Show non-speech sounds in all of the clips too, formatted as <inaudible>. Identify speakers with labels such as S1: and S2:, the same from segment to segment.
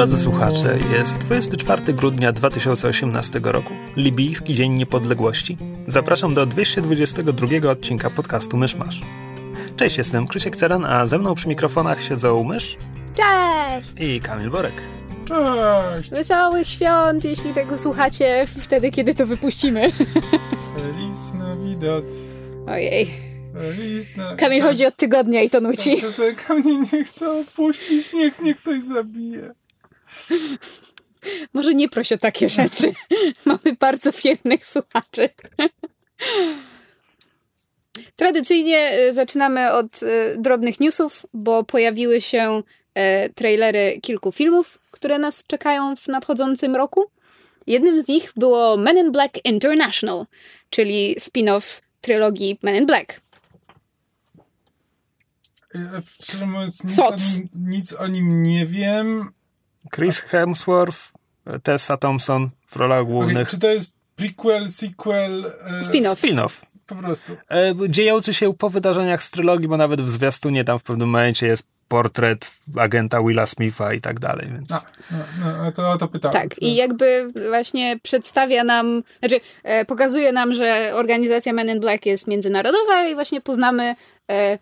S1: Drodzy słuchacze, jest 24 grudnia 2018 roku, libijski Dzień Niepodległości. Zapraszam do 222 odcinka podcastu Myszmasz. Cześć, jestem Krzysiek Ceran, a ze mną przy mikrofonach siedzą Mysz
S2: Cześć!
S1: i Kamil Borek.
S3: Cześć!
S2: Wesołych świąt, jeśli tego słuchacie wtedy, kiedy to wypuścimy.
S3: Feliz Navidad.
S2: Ojej.
S3: Navidad.
S2: Kamil chodzi od tygodnia i to nuci.
S3: Mnie nie chce opuścić, niech mnie ktoś zabije. <laughs>
S2: Może nie proś o takie rzeczy. <laughs> Mamy bardzo wiernych słuchaczy. <laughs> Tradycyjnie y, zaczynamy od y, drobnych newsów, bo pojawiły się e, trailery kilku filmów, które nas czekają w nadchodzącym roku. Jednym z nich było Men in Black International, czyli spin-off trylogii Men in Black.
S3: Szczerze mówiąc, nic o, nim, nic o nim nie wiem.
S1: Chris Hemsworth, Tessa Thompson w rolach głównych.
S3: czy to jest prequel, sequel? E,
S2: Spin-off.
S1: Spin-off.
S3: Po prostu.
S1: E, dziejący się po wydarzeniach z trylogii, bo nawet w zwiastunie tam w pewnym momencie jest portret agenta Willa Smitha i tak dalej, więc...
S3: A, no, no, a to, to pytałem.
S2: Tak, i jakby właśnie przedstawia nam, znaczy e, pokazuje nam, że organizacja Men in Black jest międzynarodowa i właśnie poznamy e,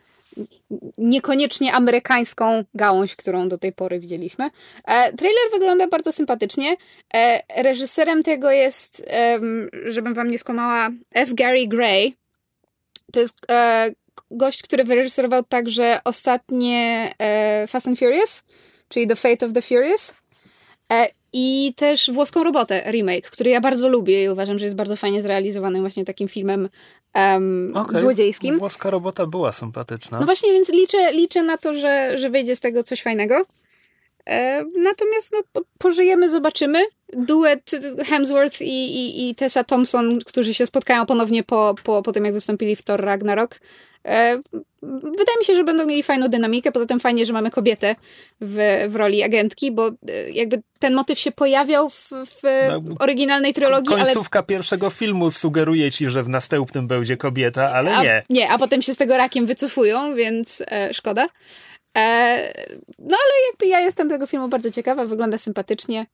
S2: niekoniecznie amerykańską gałąź, którą do tej pory widzieliśmy. E, trailer wygląda bardzo sympatycznie. E, reżyserem tego jest, em, żebym wam nie skłamała, F. Gary Gray. To jest e, gość, który wyreżyserował także ostatnie e, Fast and Furious, czyli The Fate of the Furious. I też Włoską Robotę, remake, który ja bardzo lubię i uważam, że jest bardzo fajnie zrealizowany właśnie takim filmem em,
S1: Okej.
S2: złodziejskim.
S1: Włoska robota była sympatyczna.
S2: No właśnie, więc liczę, liczę na to, że, że wyjdzie z tego coś fajnego. E, natomiast no, po- pożyjemy, zobaczymy. Duet Hemsworth i, i, i Tessa Thompson, którzy się spotkają ponownie po, po, po tym, jak wystąpili w Thor Ragnarok. E, wydaje mi się, że będą mieli fajną dynamikę. Poza tym fajnie, że mamy kobietę w, w roli agentki, bo e, jakby ten motyw się pojawiał w, w
S1: No,
S2: oryginalnej trylogii, ale
S1: Końcówka pierwszego filmu sugeruje ci, że w następnym będzie kobieta, ale
S2: a,
S1: nie.
S2: Nie, a potem się z tego rakiem wycofują, więc e, szkoda. E, no ale jakby ja jestem tego filmu bardzo ciekawa, wygląda sympatycznie.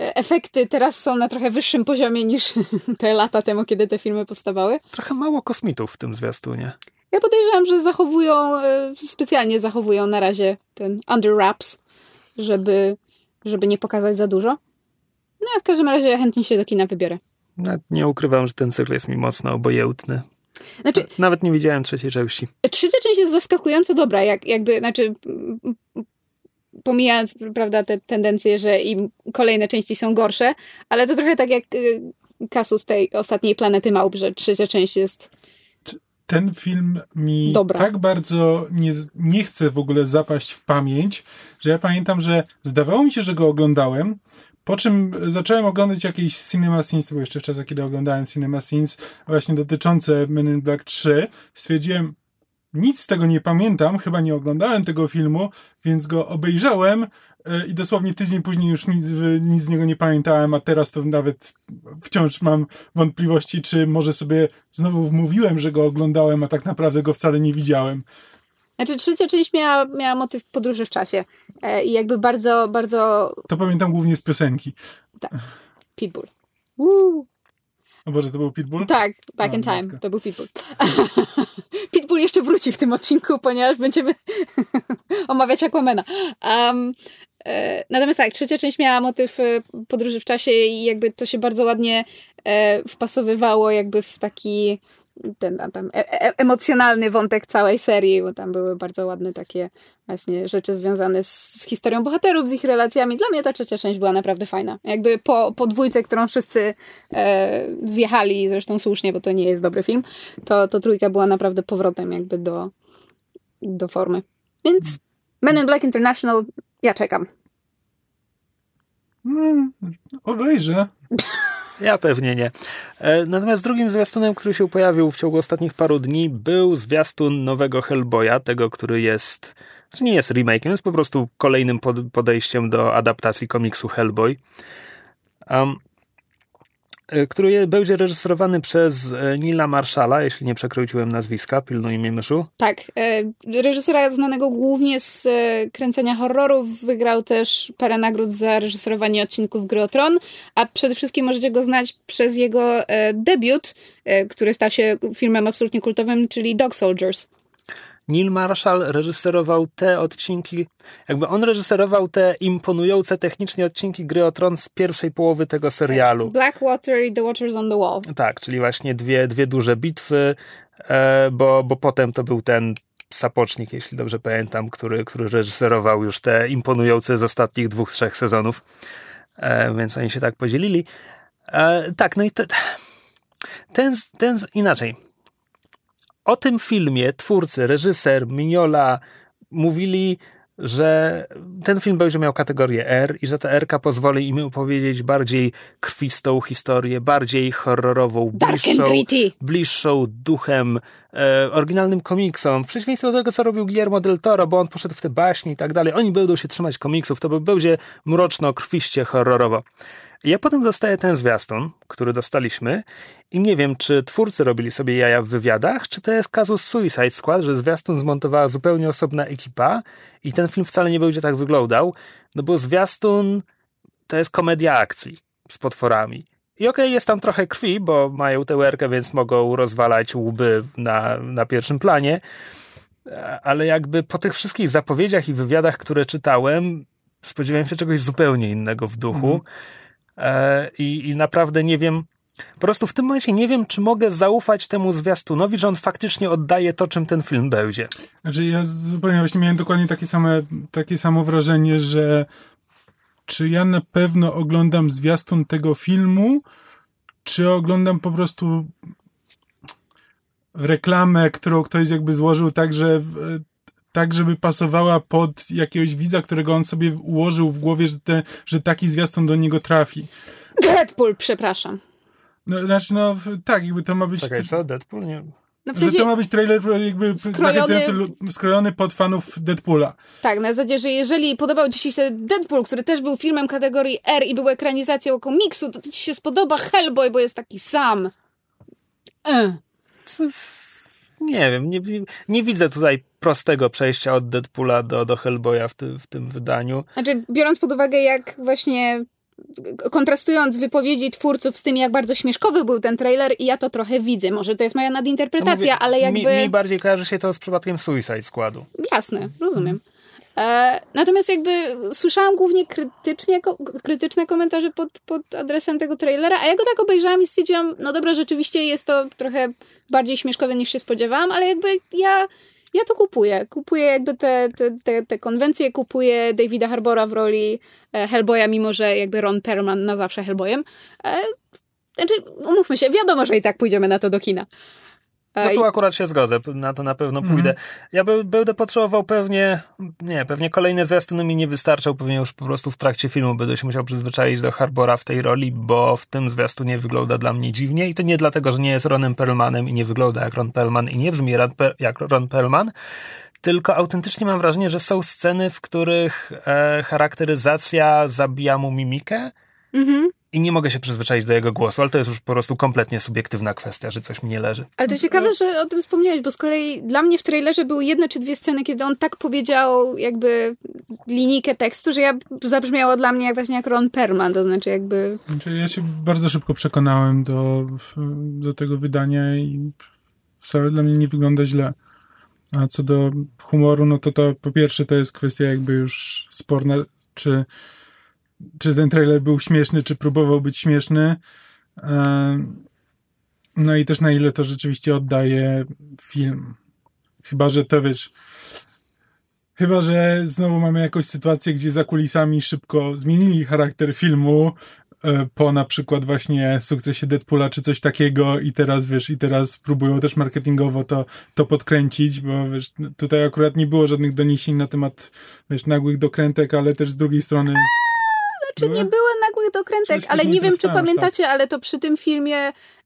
S2: E, efekty teraz są na trochę wyższym poziomie niż <laughs> te lata temu, kiedy te filmy powstawały.
S1: Trochę mało kosmitów w tym zwiastunie.
S2: Ja podejrzewam, że zachowują, e, specjalnie zachowują na razie ten under wraps, żeby, żeby nie pokazać za dużo. No a w każdym razie chętnie się do kina wybiorę.
S1: Nawet nie ukrywam, że ten cykl jest mi mocno obojętny.
S2: Znaczy,
S1: Nawet nie widziałem trzeciej części.
S2: Trzecia część jest zaskakująco dobra, jak, jakby, znaczy pomijając, prawda, te tendencje, że im kolejne części są gorsze, ale to trochę tak jak y, kasus tej ostatniej Planety Małp, że trzecia część jest
S3: Ten film mi
S2: Dobra.
S3: tak bardzo nie, nie chce w ogóle zapaść w pamięć, że ja pamiętam, że zdawało mi się, że go oglądałem, po czym zacząłem oglądać jakieś Cinema Scenes, to było jeszcze w czasach, kiedy oglądałem Cinema Scenes, właśnie dotyczące Men in Black 3. Stwierdziłem, nic z tego nie pamiętam, chyba nie oglądałem tego filmu, więc go obejrzałem e, i dosłownie tydzień później już nic, nic z niego nie pamiętałem, a teraz to nawet wciąż mam wątpliwości, czy może sobie znowu wmówiłem, że go oglądałem, a tak naprawdę go wcale nie widziałem.
S2: Znaczy, trzecia część miała, miała motyw podróży w czasie. E, I jakby bardzo, bardzo.
S3: To pamiętam głównie z piosenki.
S2: Pitbull. Woo.
S3: O Boże, to był Pitbull?
S2: Tak, Back
S3: O,
S2: in Time.
S3: matka.
S2: To był Pitbull. <laughs> Pitbull jeszcze wróci w tym odcinku, ponieważ będziemy <laughs> omawiać Aquamana. Um, e, natomiast tak, trzecia część miała motyw e, podróży w czasie i jakby to się bardzo ładnie e, wpasowywało jakby w taki ten tam, tam e, e, emocjonalny wątek całej serii, bo tam były bardzo ładne takie właśnie rzeczy związane z, z historią bohaterów, z ich relacjami. Dla mnie ta trzecia część była naprawdę fajna. Jakby po, po dwójce, którą wszyscy e, zjechali, zresztą słusznie, bo to nie jest dobry film, to, to trójka była naprawdę powrotem jakby do, do formy. Więc Men in Black International, ja czekam.
S3: Mm, obejrzę. <laughs>
S1: Ja pewnie nie. E, natomiast drugim zwiastunem, który się pojawił w ciągu ostatnich paru dni, był zwiastun nowego Hellboya, tego, który jest, znaczy nie jest remake'iem, jest po prostu kolejnym podejściem do adaptacji komiksu Hellboy. Um, który będzie reżyserowany przez e, Nila Marshalla, jeśli nie przekroczyłem nazwiska, pilnuj mnie myszu.
S2: Tak, e, reżysera znanego głównie z kręcenia horrorów, wygrał też parę nagród za reżyserowanie odcinków Gry o Tron, a przede wszystkim możecie go znać przez jego debiut, który stał się filmem absolutnie kultowym, czyli Dog Soldiers.
S1: Neil Marshall reżyserował te odcinki, jakby on reżyserował te imponujące technicznie odcinki Gry o Tron z pierwszej połowy tego serialu.
S2: Blackwater i The Watchers on the Wall.
S1: Tak, czyli właśnie dwie, dwie duże bitwy, e, bo, bo potem to był ten Sapocznik, jeśli dobrze pamiętam, który, który reżyserował już te imponujące z ostatnich dwóch, trzech sezonów. E, więc oni się tak podzielili. E, tak, no i te, ten, ten inaczej o tym filmie twórcy, reżyser, Mignola mówili, że ten film będzie miał kategorię R i że ta R pozwoli im opowiedzieć bardziej krwistą historię, bardziej horrorową, bliższą, bliższą duchem e, oryginalnym komiksom. W przeciwieństwie do tego, co robił Guillermo del Toro, bo on poszedł w te baśnie i tak dalej. Oni będą się trzymać komiksów, to będzie mroczno, krwiście, horrorowo. Ja potem dostaję ten zwiastun, który dostaliśmy i nie wiem, czy twórcy robili sobie jaja w wywiadach, czy to jest kazus Suicide Squad, że zwiastun zmontowała zupełnie osobna ekipa i ten film wcale nie będzie tak wyglądał, no bo zwiastun to jest komedia akcji z potworami. I okej, okay, jest tam trochę krwi, bo mają tę łerkę, więc mogą rozwalać łby na, na pierwszym planie, ale jakby po tych wszystkich zapowiedziach i wywiadach, które czytałem, spodziewałem się czegoś zupełnie innego w duchu. Mm. E, i, i naprawdę nie wiem, po prostu w tym momencie nie wiem, czy mogę zaufać temu zwiastunowi, że on faktycznie oddaje to, czym ten film będzie.
S3: Znaczy ja zupełnie właśnie miałem dokładnie takie, same, takie samo wrażenie, że czy ja na pewno oglądam zwiastun tego filmu, czy oglądam po prostu reklamę, którą ktoś jakby złożył tak, że tak, żeby pasowała pod jakiegoś widza, którego on sobie ułożył w głowie, że, te, że taki zwiastun do niego trafi.
S2: Deadpool, przepraszam.
S3: No, znaczy, no tak, jakby to ma być...
S1: Czekaj, co? Deadpool? Nie...
S3: No w sensie że to ma być trailer jakby skrojony... skrojony pod fanów Deadpoola.
S2: Tak, na zasadzie, że jeżeli podobał ci się Deadpool, który też był filmem kategorii R i był ekranizacją komiksu, to, to ci się spodoba Hellboy, bo jest taki sam.
S1: E. Nie wiem, nie, nie widzę tutaj prostego przejścia od Deadpoola do, do Hellboya w, ty, w tym wydaniu.
S2: Znaczy, biorąc pod uwagę, jak właśnie kontrastując wypowiedzi twórców z tym, jak bardzo śmieszkowy był ten trailer i ja to trochę widzę. Może to jest moja nadinterpretacja, no mówię, ale jakby...
S1: Mi, mi, bardziej kojarzy się to z przypadkiem Suicide Squadu.
S2: Jasne, rozumiem. E, natomiast jakby słyszałam głównie krytycznie, krytyczne komentarze pod, pod adresem tego trailera, a ja go tak obejrzałam i stwierdziłam, no dobra, rzeczywiście jest to trochę bardziej śmieszkowe niż się spodziewałam, ale jakby ja ja to kupuję. Kupuję jakby te, te, te, te konwencje, kupuję Davida Harbora w roli e, Hellboya, mimo że jakby Ron Perlman na zawsze Hellboyem. E, znaczy, umówmy się, wiadomo, że i tak pójdziemy na to do kina.
S1: No tu akurat się zgodzę, na to na pewno pójdę. Ja by, będę potrzebował pewnie, nie, pewnie kolejne zwiastuny mi nie wystarczą, pewnie już po prostu w trakcie filmu będę się musiał przyzwyczaić do Harbora w tej roli, bo w tym zwiastunie wygląda dla mnie dziwnie i to nie dlatego, że nie jest Ronem Perlmanem i nie wygląda jak Ron Perlman i nie brzmi jak Ron Perlman, tylko autentycznie mam wrażenie, że są sceny, w których e, charakteryzacja zabija mu mimikę, mhm i nie mogę się przyzwyczaić do jego głosu, ale to jest już po prostu kompletnie subiektywna kwestia, że coś mi nie leży.
S2: Ale to ciekawe, że o tym wspomniałeś, bo z kolei dla mnie w trailerze były jedne czy dwie sceny, kiedy on tak powiedział jakby linijkę tekstu, że ja zabrzmiało dla mnie jak właśnie jak Ron Perman, to znaczy jakby...
S3: Znaczy ja się bardzo szybko przekonałem do, do tego wydania i wcale dla mnie nie wygląda źle. A co do humoru, no to to po pierwsze to jest kwestia jakby już sporna, czy czy ten trailer był śmieszny, czy próbował być śmieszny. No i też na ile to rzeczywiście oddaje film. Chyba, że to wiesz. Chyba, że znowu mamy jakąś sytuację, gdzie za kulisami szybko zmienili charakter filmu e, po na przykład właśnie sukcesie Deadpoola czy coś takiego i teraz wiesz, i teraz próbują też marketingowo to, to podkręcić, bo wiesz, tutaj akurat nie było żadnych doniesień na temat wiesz, nagłych dokrętek, ale też z drugiej strony
S2: czy nie były nagłych tych dokrętek, ale nie wiem, czy
S3: dostałem,
S2: pamiętacie, ale to przy tym filmie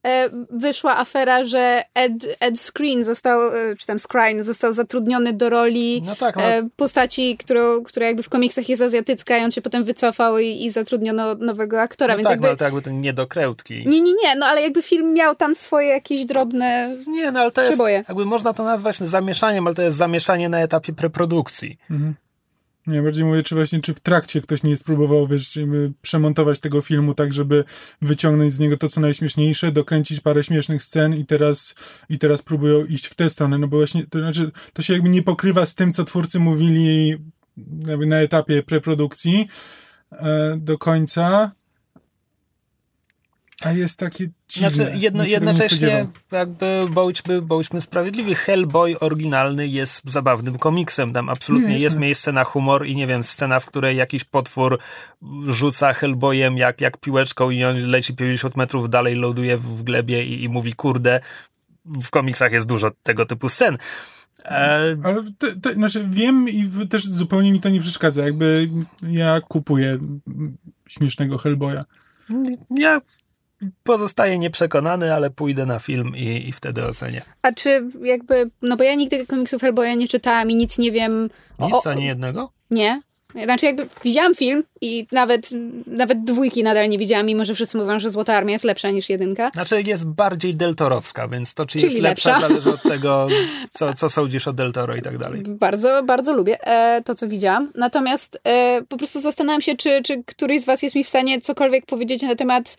S2: e, wyszła afera, że Ed, Ed Screen został, e, czy tam Scrine został zatrudniony do roli
S1: No tak, no.
S2: e, postaci, którą, która jakby w komiksach jest azjatycka i on się potem wycofał i, i zatrudniono nowego aktora,
S1: No
S2: więc
S1: tak,
S2: jakby...
S1: no, to jakby to nie do krełtki.
S2: Nie, nie, nie, no ale jakby film miał tam swoje jakieś drobne...
S1: Nie, no ale to jest,
S2: Przeboje.
S1: jakby można to nazwać zamieszaniem, ale to jest zamieszanie na etapie preprodukcji.
S3: Nie, bardziej mówię, czy właśnie, czy w trakcie ktoś nie spróbował, wiesz, przemontować tego filmu tak, żeby wyciągnąć z niego to, co najśmieszniejsze, dokręcić parę śmiesznych scen i teraz, i teraz próbują iść w tę stronę, no bo właśnie, to znaczy, to się jakby nie pokrywa z tym, co twórcy mówili jakby na etapie preprodukcji e, do końca, a jest takie dziwne.
S1: Znaczy, jedno,
S3: nie
S1: jednocześnie jakby bądźmy, bądźmy sprawiedliwi, Hellboy oryginalny jest zabawnym komiksem. Tam absolutnie
S3: Nie,
S1: jest
S3: jasne.
S1: miejsce na humor i nie wiem, scena, w której jakiś potwór rzuca Hellboyem jak, jak piłeczką i on leci 50 metrów dalej, ląduje w glebie i, i mówi kurde. W komiksach jest dużo tego typu scen. E,
S3: Ale te, te, znaczy wiem i też zupełnie mi to nie przeszkadza. Jakby ja kupuję śmiesznego Hellboya.
S1: ja pozostaję nieprzekonany, ale pójdę na film i, i wtedy ocenię.
S2: A czy jakby, no bo ja nigdy komiksów Hellboya nie czytałam i nic nie wiem... o-
S1: Nic,
S2: o-
S1: ani jednego?
S2: Nie. Znaczy jakby widziałam film i nawet, nawet dwójki nadal nie widziałam, mimo że wszyscy mówią, że Złota Armia jest lepsza niż jedynka.
S1: Znaczy jest bardziej deltorowska, więc to czy
S2: Czyli
S1: jest lepsza,
S2: lepsza.
S1: zależy od tego, <laughs> co, co sądzisz o Del Toro i tak dalej.
S2: Bardzo, bardzo lubię e, to, co widziałam. Natomiast e, po prostu zastanawiam się, czy, czy któryś z was jest mi w stanie cokolwiek powiedzieć na temat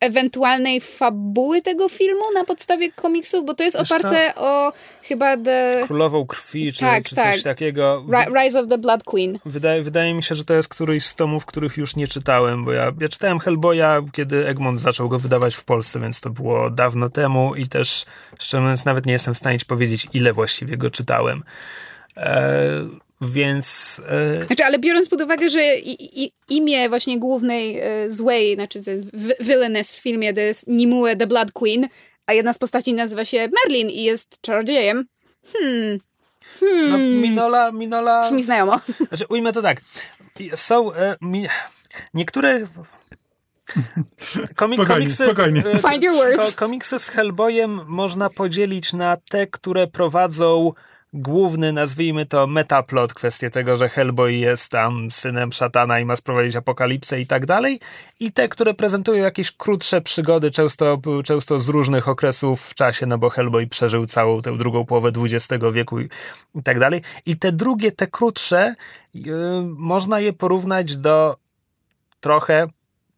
S2: ewentualnej fabuły tego filmu na podstawie komiksów, bo to jest
S1: Wiesz
S2: oparte o chyba The
S1: Królową krwi, czy,
S2: Tak,
S1: czy
S2: tak.
S1: coś takiego.
S2: Ri- Rise of the Blood Queen.
S1: Wydaje, wydaje mi się, że to jest któryś z tomów, których już nie czytałem, bo ja, ja czytałem Hellboya, kiedy Egmont zaczął go wydawać w Polsce, więc to było dawno temu i też, szczerze mówiąc, nawet nie jestem w stanie ci powiedzieć, ile właściwie go czytałem. E, więc e,
S2: Znaczy, ale biorąc pod uwagę, że i, i, imię właśnie głównej e, złej, znaczy villainess w filmie to jest Nimue the Blood Queen, a jedna z postaci nazywa się Merlin i jest czarodziejem. Hmm,
S1: no, Minola, Minola...
S2: brzmi znajomo. <laughs>
S1: Znaczy, ujmę to tak. Są e, mi, niektóre. <laughs> Komik,
S3: Spokojnie,
S1: komiksy,
S3: spokojnie.
S2: Find your words.
S1: Ko, komiksy z Hellboyem można podzielić na te, które prowadzą główny, nazwijmy to metaplot, kwestię tego, że Hellboy jest tam synem szatana i ma sprowadzić apokalipsę i tak dalej, i te, które prezentują jakieś krótsze przygody, często, często z różnych okresów w czasie, no bo Hellboy przeżył całą tę drugą połowę XX wieku i, i tak dalej. I te drugie, te krótsze, yy, można je porównać do trochę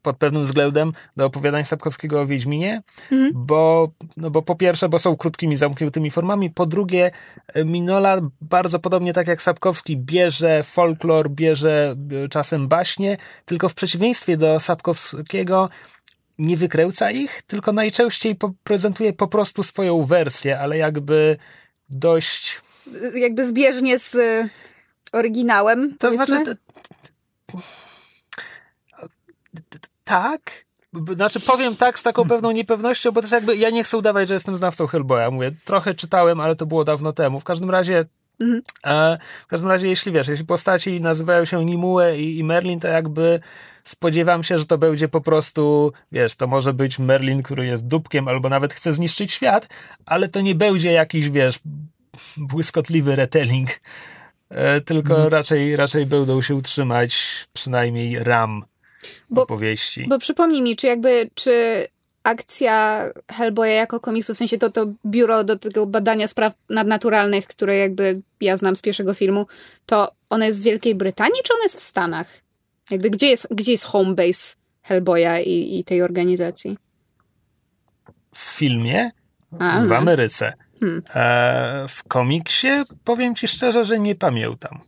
S1: pod pewnym względem do opowiadań Sapkowskiego o Wiedźminie,
S2: Mhm.
S1: bo, no bo po pierwsze, bo są krótkimi, zamkniętymi formami, po drugie, e, Minola bardzo podobnie tak jak Sapkowski bierze folklor, bierze e, czasem baśnie, tylko w przeciwieństwie do Sapkowskiego nie wykręca ich, tylko najczęściej prezentuje po prostu swoją wersję, ale jakby dość
S2: Jakby zbieżnie z e, oryginałem.
S1: To
S2: powiedzmy.
S1: znaczy. t- t- t- Tak. Znaczy powiem tak z taką pewną niepewnością, bo też jakby ja nie chcę udawać, że jestem znawcą Hellboya. Mówię, trochę czytałem, ale to było dawno temu. W każdym razie
S2: Mhm.
S1: e, w każdym razie, jeśli wiesz, jeśli postaci nazywają się Nimue i, i Merlin, to jakby spodziewam się, że to będzie po prostu, wiesz, to może być Merlin, który jest dupkiem albo nawet chce zniszczyć świat, ale to nie będzie jakiś, wiesz, błyskotliwy retelling, e, tylko
S2: Mhm.
S1: raczej, raczej będą się utrzymać przynajmniej ram
S2: Bo-
S1: opowieści.
S2: Bo przypomnij mi, czy jakby, czy akcja Hellboya jako komiksu, w sensie to, to biuro do tego badania spraw nadnaturalnych, które jakby ja znam z pierwszego filmu, to ono jest w Wielkiej Brytanii, czy ono jest w Stanach? Jakby gdzie jest, gdzie jest home base Hellboya i, i tej organizacji?
S1: w filmie
S2: A,
S1: w
S2: no.
S1: Ameryce.
S2: Hmm.
S1: E, w komiksie powiem ci szczerze, że nie pamiętam.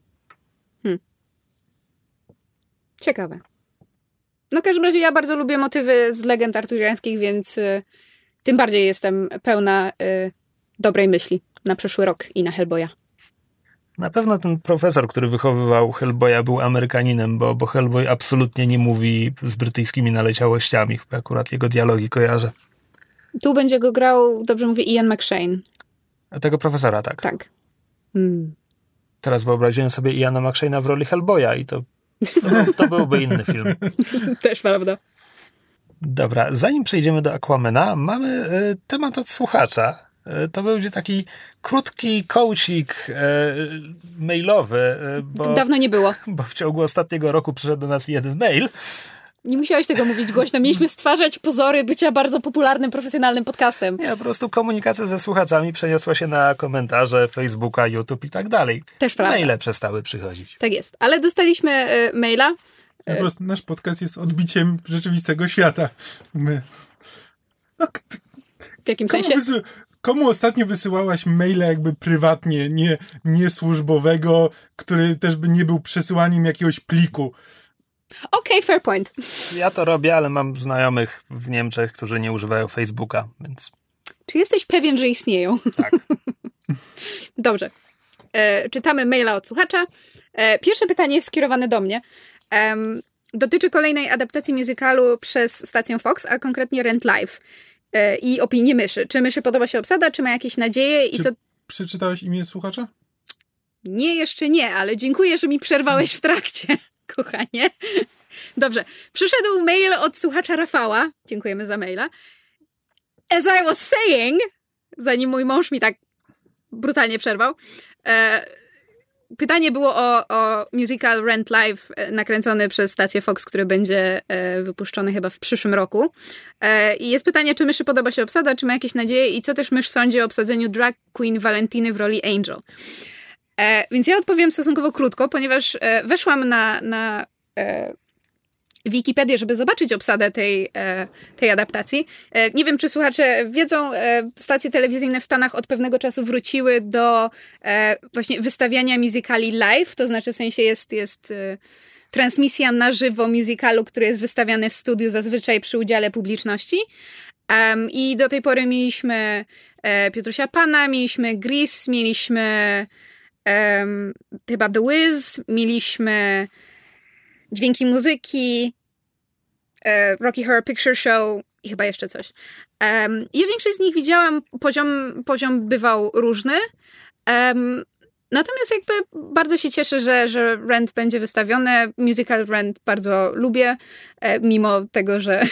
S2: Ciekawe. No w każdym razie ja bardzo lubię motywy z legend arturiańskich, więc y, tym bardziej jestem pełna y, dobrej myśli na przyszły rok i na Hellboya.
S1: Na pewno ten profesor, który wychowywał Hellboya był Amerykaninem, bo, bo Hellboy absolutnie nie mówi z brytyjskimi naleciałościami. Akurat jego dialogi kojarzę.
S2: Tu będzie go grał, dobrze mówię, Ian McShane.
S1: A tego profesora tak.
S2: Tak. Mm.
S1: Teraz wyobraziłem sobie Iana McShane'a w roli Hellboya i to To, byłby inny film. <laughs>
S2: Też prawda.
S1: Dobra, zanim przejdziemy do Aquamena, mamy y, temat od słuchacza. Y, to będzie taki krótki coaching y, mailowy, bo,
S2: Dawno nie było. <laughs>
S1: bo w ciągu ostatniego roku przyszedł do nas jeden mail.
S2: Nie musiałeś tego mówić głośno. Mieliśmy stwarzać pozory bycia bardzo popularnym, profesjonalnym podcastem.
S1: Nie, po prostu komunikacja ze słuchaczami przeniosła się na komentarze Facebooka, YouTube i tak dalej.
S2: Też prawda.
S1: Maile przestały przychodzić.
S2: Tak jest. Ale dostaliśmy y, maila.
S3: Po prostu nasz podcast jest odbiciem rzeczywistego świata. My... No,
S2: W jakim
S3: komu,
S2: sensie?
S3: wysy... komu ostatnio wysyłałaś maila jakby prywatnie, nie, nie służbowego, który też by nie był przesyłaniem jakiegoś pliku?
S2: Okej, fair point.
S1: Ja to robię, ale mam znajomych w Niemczech, którzy nie używają Facebooka, więc
S2: Czy jesteś pewien, że istnieją?
S1: tak. <laughs>
S2: Dobrze. E, czytamy maila od słuchacza. E, pierwsze pytanie jest skierowane do mnie. Em, dotyczy kolejnej adaptacji musicalu przez stację Fox, a konkretnie Rent Live. E, I opinii myszy. Czy myszy podoba się obsada, czy ma jakieś nadzieje i
S3: Czy-
S2: co...
S3: Przeczytałeś imię słuchacza?
S2: Nie, jeszcze nie, ale dziękuję, że mi przerwałeś w trakcie, <laughs> kochanie. Dobrze. Przyszedł mail od słuchacza Rafała. Dziękujemy za maila. As I was saying, zanim mój mąż mi tak brutalnie przerwał, e, pytanie było o, o musical Rent Live e, nakręcony przez stację Fox, który będzie e, wypuszczony chyba w przyszłym roku. E, I jest pytanie, czy myszy podoba się obsada, czy ma jakieś nadzieje i co też mysz sądzi o obsadzeniu drag queen Valentiny w roli Angel. E, więc ja odpowiem stosunkowo krótko, ponieważ e, weszłam na, na e, Wikipedię, żeby zobaczyć obsadę tej, e, tej adaptacji. E, nie wiem, czy słuchacze wiedzą, e, stacje telewizyjne w Stanach od pewnego czasu wróciły do właśnie wystawiania musicali live, to znaczy w sensie jest, jest transmisja na żywo musicalu, który jest wystawiany w studiu zazwyczaj przy udziale publiczności. Em, I do tej pory mieliśmy e, Piotrusia Pana, mieliśmy Gris, mieliśmy em, chyba The Wiz, mieliśmy dźwięki muzyki, e, Rocky Horror Picture Show i chyba jeszcze coś. Um, ja większość z nich widziałam, poziom, poziom bywał różny. Em, natomiast jakby bardzo się cieszę, że, że Rent będzie wystawione. Musical Rent bardzo lubię, e, mimo tego, że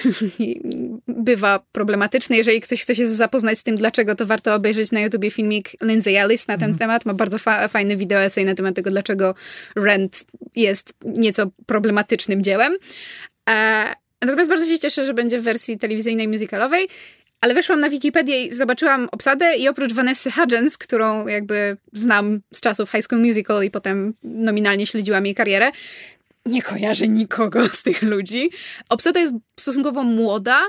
S2: <laughs> bywa problematyczny. Jeżeli ktoś chce się zapoznać z tym, dlaczego, to warto obejrzeć na YouTubie filmik Lindsay Ellis na ten temat. Ma bardzo fa- fajny wideo esej na temat tego, dlaczego Rent jest nieco problematycznym dziełem. E, natomiast bardzo się cieszę, że będzie w wersji telewizyjnej, musicalowej. Ale weszłam na Wikipedię i zobaczyłam obsadę i oprócz Vanessy Hudgens, którą jakby znam z czasów High School Musical i potem nominalnie śledziłam jej karierę, nie kojarzę nikogo z tych ludzi. Obsada jest stosunkowo młoda,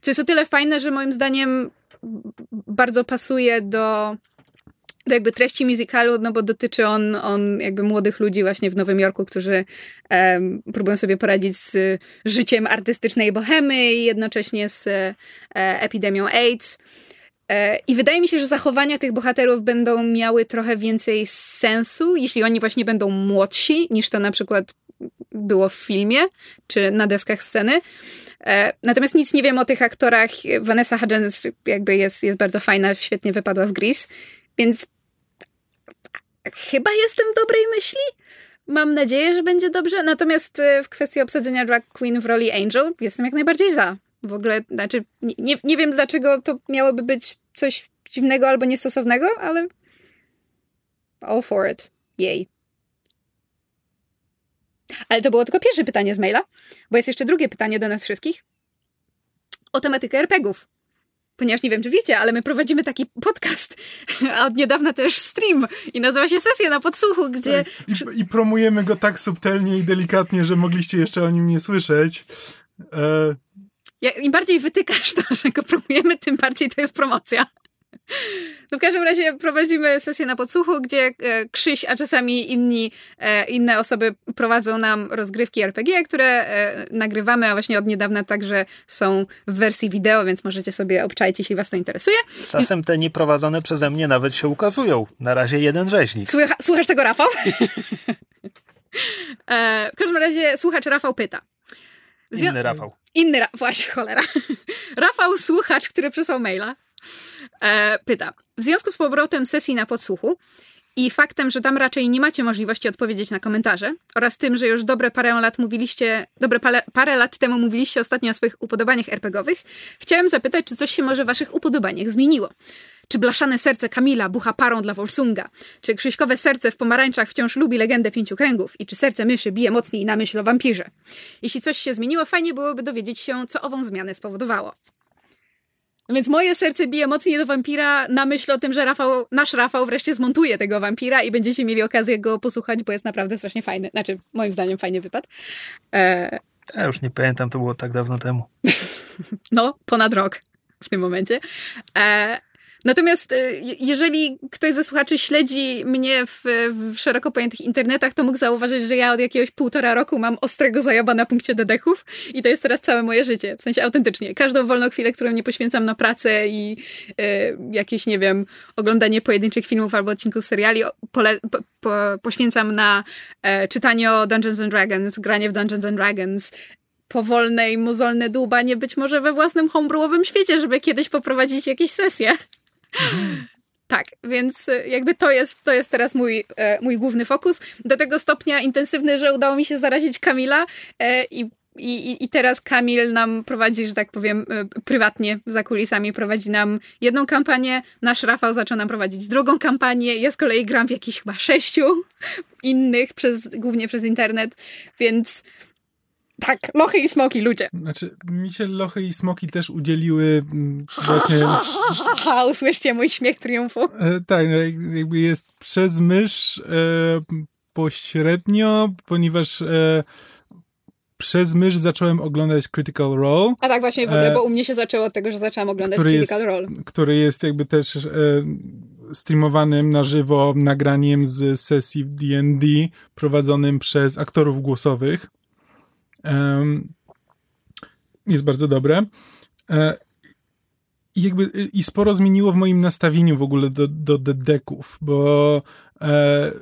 S2: co jest o tyle fajne, że moim zdaniem bardzo pasuje do, do jakby treści musicalu, no bo dotyczy on, on jakby młodych ludzi właśnie w Nowym Jorku, którzy em, próbują sobie poradzić z życiem artystycznej bohemy i jednocześnie z e, epidemią AIDS. E, I wydaje mi się, że zachowania tych bohaterów będą miały trochę więcej sensu, jeśli oni właśnie będą młodsi, niż to na przykład było w filmie, czy na deskach sceny. E, Natomiast nic nie wiem o tych aktorach. Vanessa Hudgens jakby jest, jest bardzo fajna, świetnie wypadła w Grease, więc chyba jestem dobrej myśli. Mam nadzieję, że będzie dobrze. Natomiast e, w kwestii obsadzenia drag queen w roli Angel jestem jak najbardziej za. W ogóle, znaczy, nie, nie wiem dlaczego to miałoby być coś dziwnego albo niestosownego, ale all for it. Jej. Ale to było tylko pierwsze pytanie z maila, bo jest jeszcze drugie pytanie do nas wszystkich o tematykę RPGów. Ponieważ nie wiem, czy wiecie, ale my prowadzimy taki podcast, a od niedawna też stream i nazywa się Sesja na podsłuchu, gdzie
S3: I, I promujemy go tak subtelnie i delikatnie, że mogliście jeszcze o nim nie słyszeć. E,
S2: Ja, Im bardziej wytykasz to, że go promujemy, tym bardziej to jest promocja. No w każdym razie prowadzimy sesję na podsłuchu, gdzie e, Krzyś, a czasami inni, e, inne osoby prowadzą nam rozgrywki RPG, które e, nagrywamy, a właśnie od niedawna także są w wersji wideo, więc możecie sobie obczaić, jeśli was to interesuje.
S1: Czasem te nieprowadzone przeze mnie nawet się ukazują. Na razie jeden rzeźnik.
S2: Słucha, słuchasz tego, Rafał? <laughs> w każdym razie słuchacz Rafał pyta. Zwią-
S1: Inny Rafał.
S2: Inny, Ra- właśnie, cholera. <laughs> Rafał, słuchacz, który przysłał maila, e, pyta. W związku z powrotem sesji na podsłuchu i faktem, że tam raczej nie macie możliwości odpowiedzieć na komentarze oraz tym, że już dobre parę lat mówiliście, dobre parę, parę lat temu mówiliście ostatnio o swoich upodobaniach RPGowych, chciałem zapytać, czy coś się może w waszych upodobaniach zmieniło. Czy blaszane serce Kamila bucha parą dla Wolsunga? Czy krzyśkowe serce w pomarańczach wciąż lubi legendę pięciu kręgów? I czy serce myszy bije mocniej na myśl o wampirze? Jeśli coś się zmieniło, fajnie byłoby dowiedzieć się, co ową zmianę spowodowało. Więc moje serce bije mocniej do wampira na myśl o tym, że Rafał, nasz Rafał wreszcie zmontuje tego wampira i będziecie mieli okazję go posłuchać, bo jest naprawdę strasznie fajny. Znaczy, moim zdaniem fajnie wypadł. E...
S1: Ja już nie pamiętam, to było tak dawno temu. <laughs>
S2: no, ponad rok w tym momencie. E... Natomiast y, jeżeli ktoś ze słuchaczy śledzi mnie w, w, szeroko pojętych internetach, to mógł zauważyć, że ja od jakiegoś półtora roku mam ostrego zajaba na punkcie dedeków i to jest teraz całe moje życie. W sensie autentycznie. Każdą wolną chwilę, którą nie poświęcam na pracę i y, jakieś, nie wiem, oglądanie pojedynczych filmów albo odcinków seriali, pole, po, po, poświęcam na e, czytanie o Dungeons and Dragons, granie w Dungeons and Dragons, powolne i mozolne dłubanie być może we własnym homebrewowym świecie, żeby kiedyś poprowadzić jakieś sesje. Tak, więc e, jakby to jest, to jest teraz mój, e, mój główny fokus. Do tego stopnia intensywny, że udało mi się zarazić Kamila e, i i, I teraz Kamil nam prowadzi, że tak powiem, prywatnie za kulisami prowadzi nam jedną kampanię, nasz Rafał zaczął nam prowadzić drugą kampanię, ja z kolei gram w jakichś chyba sześciu <laughs> innych, przez, głównie przez internet, więc tak, lochy i smoki, ludzie.
S3: Znaczy, mi się lochy i smoki też udzieliły mm, właśnie... <laughs>
S2: Usłyszcie mój śmiech triumfu.
S3: E, tak, no, jakby jest przez mysz e, pośrednio, ponieważ e, przez mysz zacząłem oglądać Critical Role.
S2: A tak właśnie w ogóle, e, bo u mnie się zaczęło od tego, że zaczęłam oglądać Critical
S3: jest,
S2: Role.
S3: Który jest jakby też e, streamowanym na żywo nagraniem z sesji D&D prowadzonym przez aktorów głosowych jest bardzo dobre. E, I jakby i sporo zmieniło w moim nastawieniu w ogóle do, do dedeków, bo e,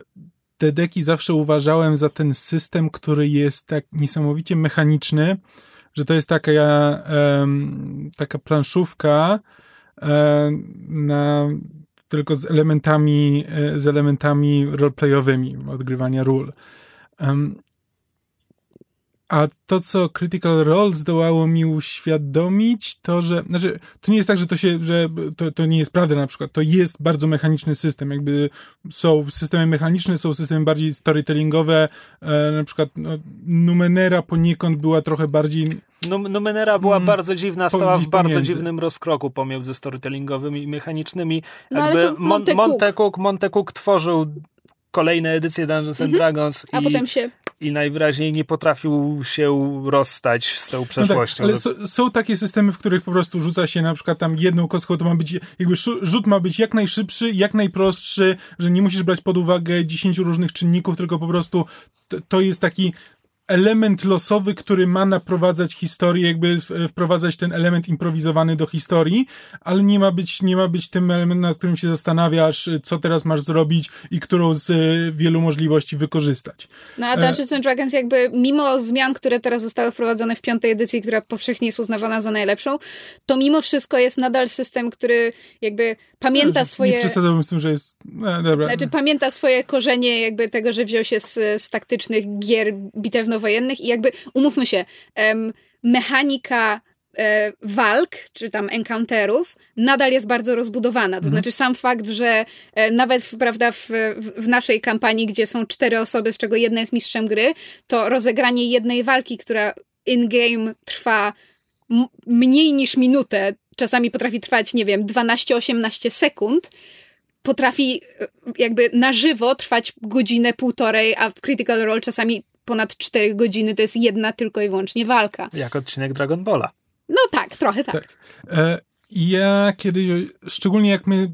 S3: dedeki zawsze uważałem za ten system, który jest tak niesamowicie mechaniczny, że to jest taka, taka planszówka e, na, tylko z elementami, z elementami roleplayowymi, odgrywania ról. A to, co Critical Role zdołało mi uświadomić, to, że, znaczy, to nie jest tak, że to się, że to, to nie jest prawda na przykład, to jest bardzo mechaniczny system, jakby są systemy mechaniczne, są systemy bardziej storytellingowe, e, na przykład no, Numenera poniekąd była trochę bardziej
S1: Numenera była mm, bardzo dziwna, stała w bardzo pomiędzy. dziwnym rozkroku pomiędzy storytellingowymi i mechanicznymi.
S2: No, Jakby Monte,
S1: Monte, Cook. Monte Cook tworzył kolejne edycje Dungeons and mhm. Dragons.
S2: A
S1: i,
S2: potem się
S1: i najwyraźniej nie potrafił się rozstać z tą przeszłością.
S3: No tak, ale są takie systemy, w których po prostu rzuca się na przykład tam jedną kostką, to ma być, jakby rzut ma być jak najszybszy, jak najprostszy, że nie musisz brać pod uwagę 10 różnych czynników, tylko po prostu to jest taki element losowy, który ma naprowadzać historię, jakby wprowadzać ten element improwizowany do historii, ale nie ma być, nie ma być tym elementem, nad którym się zastanawiasz, co teraz masz zrobić i którą z e, wielu możliwości wykorzystać.
S2: No a Dungeons and Dragons jakby mimo zmian, które teraz zostały wprowadzone w piątej edycji, która powszechnie jest uznawana za najlepszą, to mimo wszystko jest nadal system, który jakby pamięta swoje...
S3: Nie przesadzałbym z tym, że jest... No, dobra.
S2: Znaczy pamięta swoje korzenie jakby tego, że wziął się z, z taktycznych gier bitewno-wojennych i jakby, umówmy się, em, mechanika e, walk, czy tam encounterów, nadal jest bardzo rozbudowana. To mhm. znaczy sam fakt, że e, nawet prawda, w, w naszej kampanii, gdzie są cztery osoby, z czego jedna jest mistrzem gry, to rozegranie jednej walki, która in-game trwa mniej niż minutę, czasami potrafi trwać, nie wiem, 12-18 sekund, potrafi e, jakby na żywo trwać godzinę, półtorej, a w Critical Role czasami ponad 4 godziny to jest jedna tylko i wyłącznie walka.
S1: Jak odcinek Dragon Balla.
S2: No tak, trochę tak. tak.
S3: E, ja kiedyś, szczególnie jak my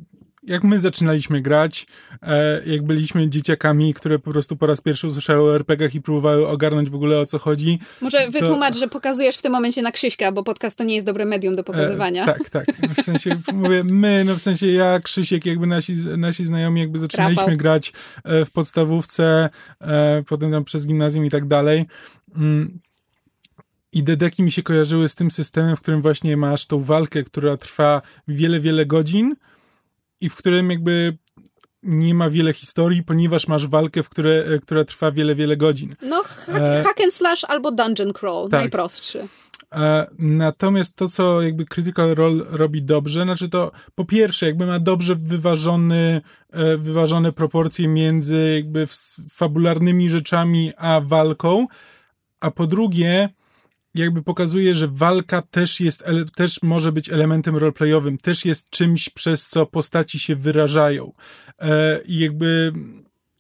S3: jak my zaczynaliśmy grać, e, jak byliśmy dzieciakami, które po prostu po raz pierwszy usłyszały o RPGach i próbowały ogarnąć w ogóle o co chodzi.
S2: Może wytłumacz, to... że pokazujesz w tym momencie na Krzyśka, bo podcast to nie jest dobre medium do pokazywania.
S3: E, tak, tak. W sensie <laughs> mówię my, no w sensie ja, Krzysiek, jakby nasi, nasi znajomi jakby zaczynaliśmy Rafał. grać e, w podstawówce, e, potem tam przez gimnazjum i tak dalej. Mm. I dedeki mi się kojarzyły z tym systemem, w którym właśnie masz tą walkę, która trwa wiele, wiele godzin, i w którym jakby nie ma wiele historii, ponieważ masz walkę, w które, która trwa wiele, wiele godzin.
S2: No, hack, hack and slash albo dungeon crawl, tak. najprostszy.
S3: Natomiast to, co jakby Critical Role robi dobrze, znaczy to po pierwsze, jakby ma dobrze wyważony, e, wyważone proporcje między jakby fabularnymi rzeczami a walką, a po drugie, jakby pokazuje, że walka też jest, też może być elementem roleplayowym, też jest czymś, przez co postaci się wyrażają. E, I jakby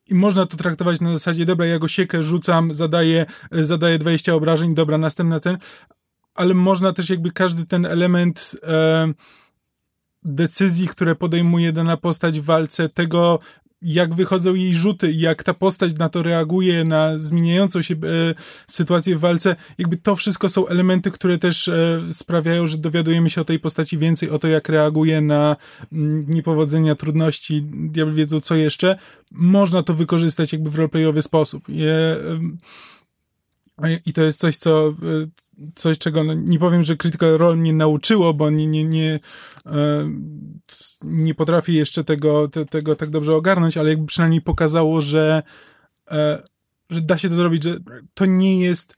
S3: i można to traktować na zasadzie, dobra, ja go siekę, rzucam, zadaję, zadaję 20 obrażeń, dobra, następny ten, ale można też jakby każdy ten element e, decyzji, które podejmuje dana postać w walce, tego jak wychodzą jej rzuty i jak ta postać na to reaguje, na zmieniającą się e, sytuację w walce, jakby to wszystko są elementy, które też e, sprawiają, że dowiadujemy się o tej postaci więcej, o to jak reaguje na m, mm, niepowodzenia, trudności, diabli wiedzą co jeszcze. Można to wykorzystać jakby w roleplayowy sposób. Je, i to jest coś, co, coś czego no, nie powiem, że Critical Role mnie nauczyło, bo nie, nie, nie, e, nie potrafię jeszcze tego, te, tego tak dobrze ogarnąć, ale jakby przynajmniej pokazało, że, e, że da się to zrobić, że to nie jest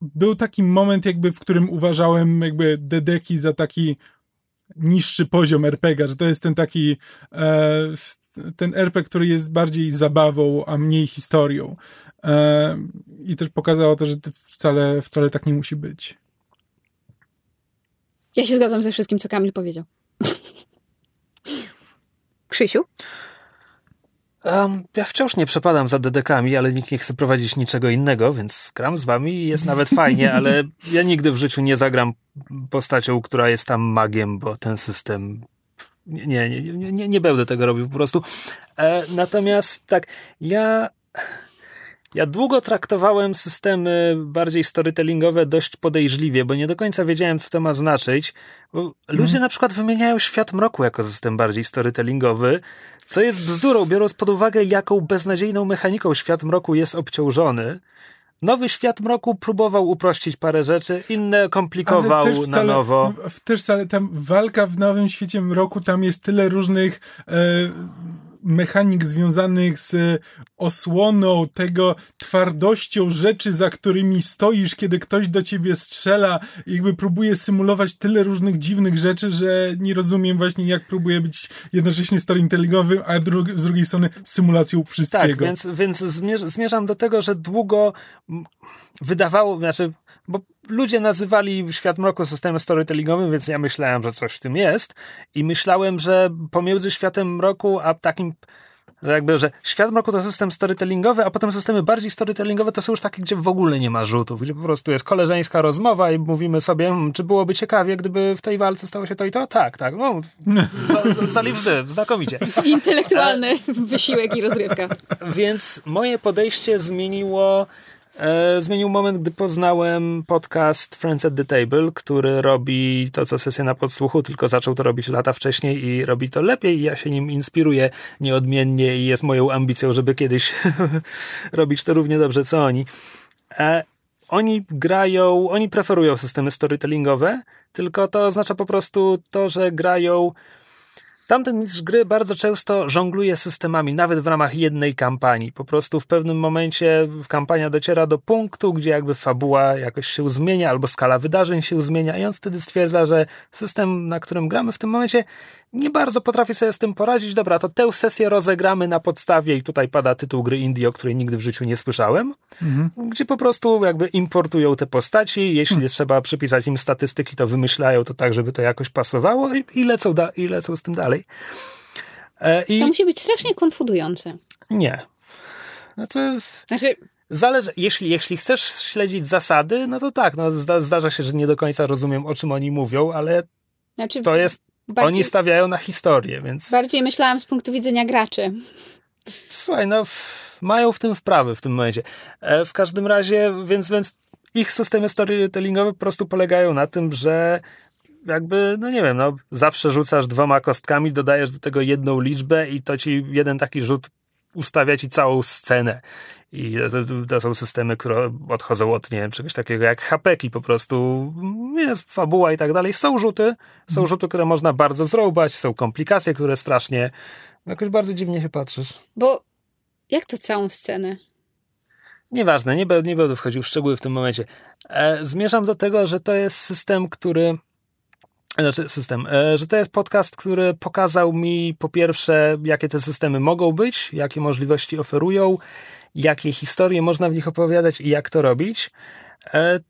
S3: był taki moment jakby, w którym uważałem jakby Dedeki za taki niższy poziom RPG, że to jest ten taki e, ten RPG, który jest bardziej zabawą, a mniej historią. I też pokazało to, że wcale, wcale tak nie musi być.
S2: Ja się zgadzam ze wszystkim, co Kamil powiedział. Krzysiu?
S1: Um, ja wciąż nie przepadam za dedekami, ale nikt nie chce prowadzić niczego innego, więc gram z wami i jest nawet fajnie, ale ja nigdy w życiu nie zagram postacią, która jest tam magiem, bo ten system nie, nie, nie, nie, nie będę tego robił po prostu. E, natomiast tak, ja ja długo traktowałem systemy bardziej storytellingowe dość podejrzliwie, bo nie do końca wiedziałem, co to ma znaczyć. Bo ludzie hmm. na przykład wymieniają Świat Mroku jako system bardziej storytellingowy, co jest bzdurą, biorąc pod uwagę, jaką beznadziejną mechaniką Świat Mroku jest obciążony. Nowy Świat Mroku próbował uprościć parę rzeczy, inne komplikował wcale, na nowo.
S3: Też wcale tam walka w Nowym Świecie Mroku, tam jest tyle różnych... E, mechanik związanych z osłoną, tego twardością rzeczy, za którymi stoisz, kiedy ktoś do ciebie strzela, jakby próbuje symulować tyle różnych dziwnych rzeczy, że nie rozumiem właśnie, jak próbuje być jednocześnie storytellingowym, a dru- z drugiej strony symulacją wszystkiego.
S1: Tak, więc, więc zmierzam do tego, że długo wydawało, znaczy bo ludzie nazywali Świat Mroku systemem storytellingowym, więc ja myślałem, że coś w tym jest i myślałem, że pomiędzy Światem Mroku a takim że jakby, że świat mroku to system storytellingowy, a potem systemy bardziej storytellingowe to są już takie, gdzie w ogóle nie ma rzutów, gdzie po prostu jest koleżeńska rozmowa i mówimy sobie, hmm, czy byłoby ciekawie, gdyby w tej walce stało się to i to? Tak, tak, no, zaliwny, znakomicie.
S2: Intelektualny wysiłek i rozrywka.
S1: Więc moje podejście zmieniło E, zmienił moment, gdy poznałem podcast Friends at the Table, który robi to, co sesja na podsłuchu, tylko zaczął to robić lata wcześniej i robi to lepiej. Ja się nim inspiruję nieodmiennie i jest moją ambicją, żeby kiedyś <laughs> robić to równie dobrze, co oni. E, oni grają, oni preferują systemy storytellingowe, tylko to oznacza po prostu to, że grają Tamten mistrz gry bardzo często żongluje systemami, nawet w ramach jednej kampanii. Po prostu w pewnym momencie kampania dociera do punktu, gdzie jakby fabuła jakoś się zmienia, albo skala wydarzeń się zmienia, i on wtedy stwierdza, że system, na którym gramy w tym momencie, nie bardzo potrafi sobie z tym poradzić. Dobra, to tę sesję rozegramy na podstawie, i tutaj pada tytuł gry indie, o której nigdy w życiu nie słyszałem, mhm. gdzie po prostu jakby importują te postaci, jeśli mhm. trzeba przypisać im statystyki, to wymyślają to tak, żeby to jakoś pasowało i, i, lecą, da, i lecą z tym dalej.
S2: E, i... To musi być strasznie konfudujące.
S1: Nie. Znaczy... znaczy... Zależy, jeśli, jeśli chcesz śledzić zasady, no to tak, no zda, zdarza się, że nie do końca rozumiem, o czym oni mówią, ale znaczy, to jest Bardziej, Oni stawiają na historię, więc.
S2: Bardziej myślałam z punktu widzenia graczy.
S1: Słuchaj, no, mają w tym wprawy w tym momencie. E, w każdym razie, więc, więc ich systemy storytellingowe po prostu polegają na tym, że jakby, no nie wiem, no, zawsze rzucasz dwoma kostkami, dodajesz do tego jedną liczbę i to ci jeden taki rzut ustawia ci całą scenę. I to, to, są systemy, które odchodzą od, nie wiem, czegoś takiego jak hapeki, po prostu jest fabuła i tak dalej. Są rzuty, są mhm. rzuty, które można bardzo zrobić, są komplikacje, które strasznie, jakoś bardzo dziwnie się patrzysz.
S2: Bo jak to całą scenę?
S1: Nieważne, nie, nie będę wchodził w szczegóły w tym momencie. E, zmierzam do tego, że to jest system, który znaczy system, e, że to jest podcast, który pokazał mi po pierwsze, jakie te systemy mogą być, jakie możliwości oferują, jakie historie można w nich opowiadać i jak to robić. E,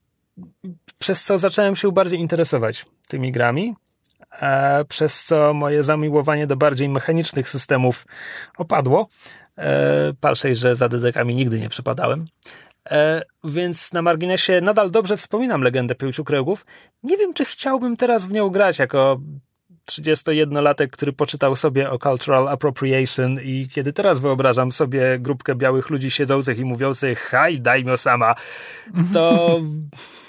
S1: przez co zacząłem się bardziej interesować tymi grami, e, przez co moje zamiłowanie do bardziej mechanicznych systemów opadło. Palszej, że za dedekami nigdy nie przepadałem. E, więc na marginesie nadal dobrze wspominam legendę Pięciu Kręgów. Nie wiem, czy chciałbym teraz w nią grać jako 31-latek, który poczytał sobie o cultural appropriation i kiedy teraz wyobrażam sobie grupkę białych ludzi siedzących i mówiących haj, dajmy sama, to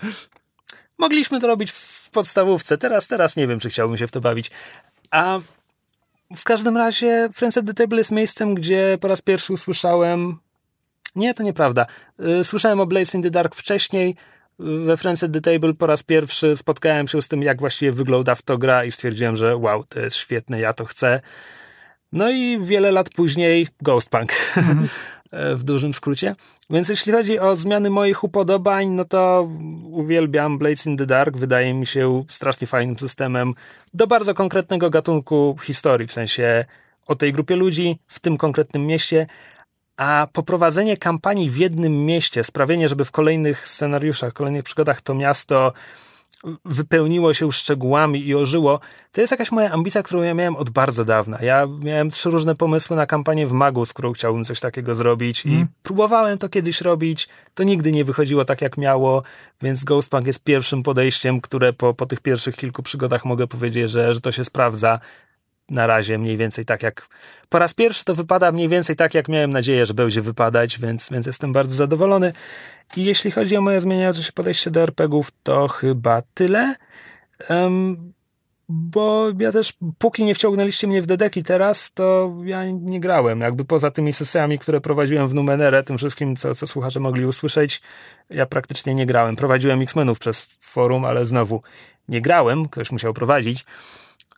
S1: <laughs> mogliśmy to robić w podstawówce. Teraz, teraz nie wiem, czy chciałbym się w to bawić. A w każdym razie Friends at the Table jest miejscem, gdzie po raz pierwszy usłyszałem nie, to nieprawda. Y, słyszałem o Blaze in the Dark wcześniej. We Friends at the Table po raz pierwszy spotkałem się z tym, jak właściwie wygląda w to gra i stwierdziłem, że wow, to jest świetne, ja to chcę. No i wiele lat później Ghostpunk. Mm. <laughs> w dużym skrócie. Więc jeśli chodzi o zmiany moich upodobań, no to uwielbiam Blades in the Dark. Wydaje mi się strasznie fajnym systemem do bardzo konkretnego gatunku historii, w sensie o tej grupie ludzi w tym konkretnym mieście, a poprowadzenie kampanii w jednym mieście, sprawienie, żeby w kolejnych scenariuszach, kolejnych przygodach to miasto wypełniło się szczegółami i ożyło, to jest jakaś moja ambicja, którą ja miałem od bardzo dawna. Ja miałem trzy różne pomysły na kampanię w Magu, z którą chciałbym coś takiego zrobić i mm. próbowałem to kiedyś robić, to nigdy nie wychodziło tak, jak miało, więc Ghostpunk jest pierwszym podejściem, które po, po tych pierwszych kilku przygodach mogę powiedzieć, że, że to się sprawdza na razie mniej więcej tak jak po raz pierwszy to wypada mniej więcej tak jak miałem nadzieję, że będzie wypadać, więc, więc jestem bardzo zadowolony. I jeśli chodzi o moje zmieniające się podejście do RPGów, to chyba tyle. Um, bo ja też, póki nie wciągnęliście mnie w Dedeki teraz, to ja nie grałem. Jakby poza tymi sesjami, które prowadziłem w Numenere, tym wszystkim, co, co słuchacze mogli usłyszeć, ja praktycznie nie grałem. Prowadziłem X-Menów przez forum, ale znowu nie grałem, ktoś musiał prowadzić.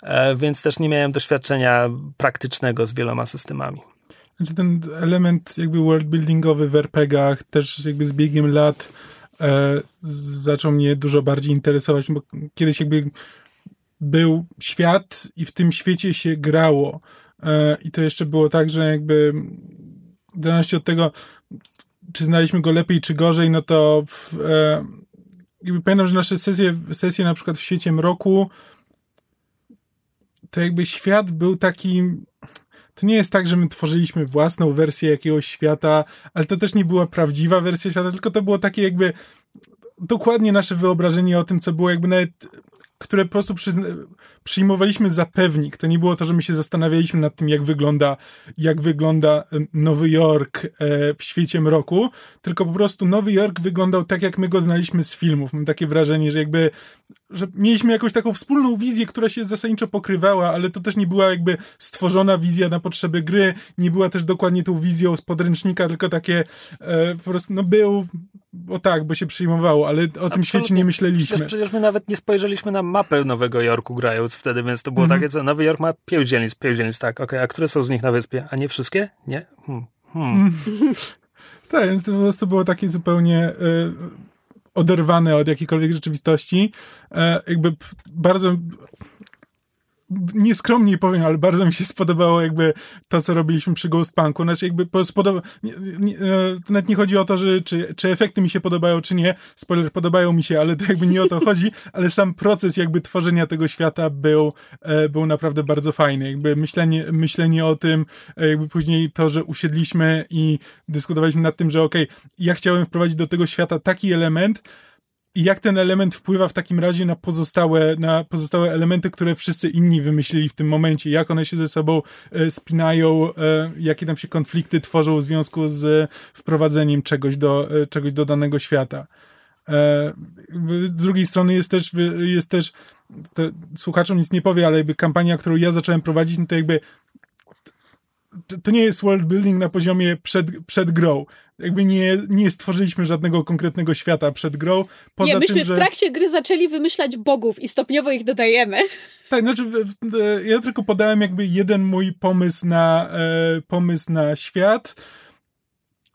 S1: E, więc też nie miałem doświadczenia praktycznego z wieloma systemami.
S3: Znaczy ten element jakby worldbuildingowy w RPGach też jakby z biegiem lat e, zaczął mnie dużo bardziej interesować, bo kiedyś jakby był świat i w tym świecie się grało. E, I to jeszcze było tak, że jakby w zależności od tego, czy znaliśmy go lepiej, czy gorzej, no to w, e, jakby pamiętam, że nasze sesje, sesje na przykład w świecie mroku to jakby świat był taki. To nie jest tak, że my tworzyliśmy własną wersję jakiegoś świata, ale to też nie była prawdziwa wersja świata, tylko to było takie jakby dokładnie nasze wyobrażenie o tym, co było jakby nawet które po prostu przyjmowaliśmy za pewnik. To nie było to, że my się zastanawialiśmy nad tym, jak wygląda, jak wygląda Nowy Jork e, w świecie mroku, tylko po prostu Nowy Jork wyglądał tak, jak my go znaliśmy z filmów. Mam takie wrażenie, że jakby że mieliśmy jakąś taką wspólną wizję, która się zasadniczo pokrywała, ale to też nie była jakby stworzona wizja na potrzeby gry, nie była też dokładnie tą wizją z podręcznika, tylko takie e, po prostu, no był, bo tak, bo się przyjmowało, ale o Absolutnie. tym świecie nie myśleliśmy.
S1: Przecież, przecież my nawet nie spojrzeliśmy na mapę Nowego Jorku grając wtedy, więc to było mm takie, co Nowy Jork ma pięć dzielnic, pięć dzielnic, tak, okej, okay, a które są z nich na wyspie? A nie wszystkie? Nie? Hmm. Hmm. <laughs>
S3: tak, to po prostu było takie zupełnie... Y oderwane od jakiejkolwiek rzeczywistości. E, jakby bardzo nieskromnie powiem, ale bardzo mi się spodobało jakby to, co robiliśmy przy Ghost Punku. Znaczy jakby spodoba... Nie, nie, e, to nawet nie chodzi o to, że czy, czy efekty mi się podobają, czy nie. Spoiler, podobają mi się, ale to jakby nie o to <laughs> chodzi, ale sam proces jakby tworzenia tego świata był, e, był naprawdę bardzo fajny. Jakby myślenie, myślenie o tym, e, jakby później to, że usiedliśmy i dyskutowaliśmy nad tym, że okej, okay, ja chciałem wprowadzić do tego świata taki element, i jak ten element wpływa w takim razie na pozostałe, na pozostałe elementy, które wszyscy inni wymyślili w tym momencie, jak one się ze sobą e, spinają, e, jakie tam się konflikty tworzą w związku z wprowadzeniem czegoś do, e, czegoś do danego świata. Z drugiej strony jest też, jest też słuchaczom nic nie powie, ale jakby kampania, którą ja zacząłem prowadzić, no to jakby to nie jest world building na poziomie przed, przed grą. Jakby nie, nie stworzyliśmy żadnego konkretnego świata przed grą.
S2: Poza nie, myśmy tym, że... w trakcie gry zaczęli wymyślać bogów i stopniowo ich dodajemy.
S3: Tak, znaczy w, w, ja tylko podałem jakby jeden mój pomysł na, e, pomysł na świat.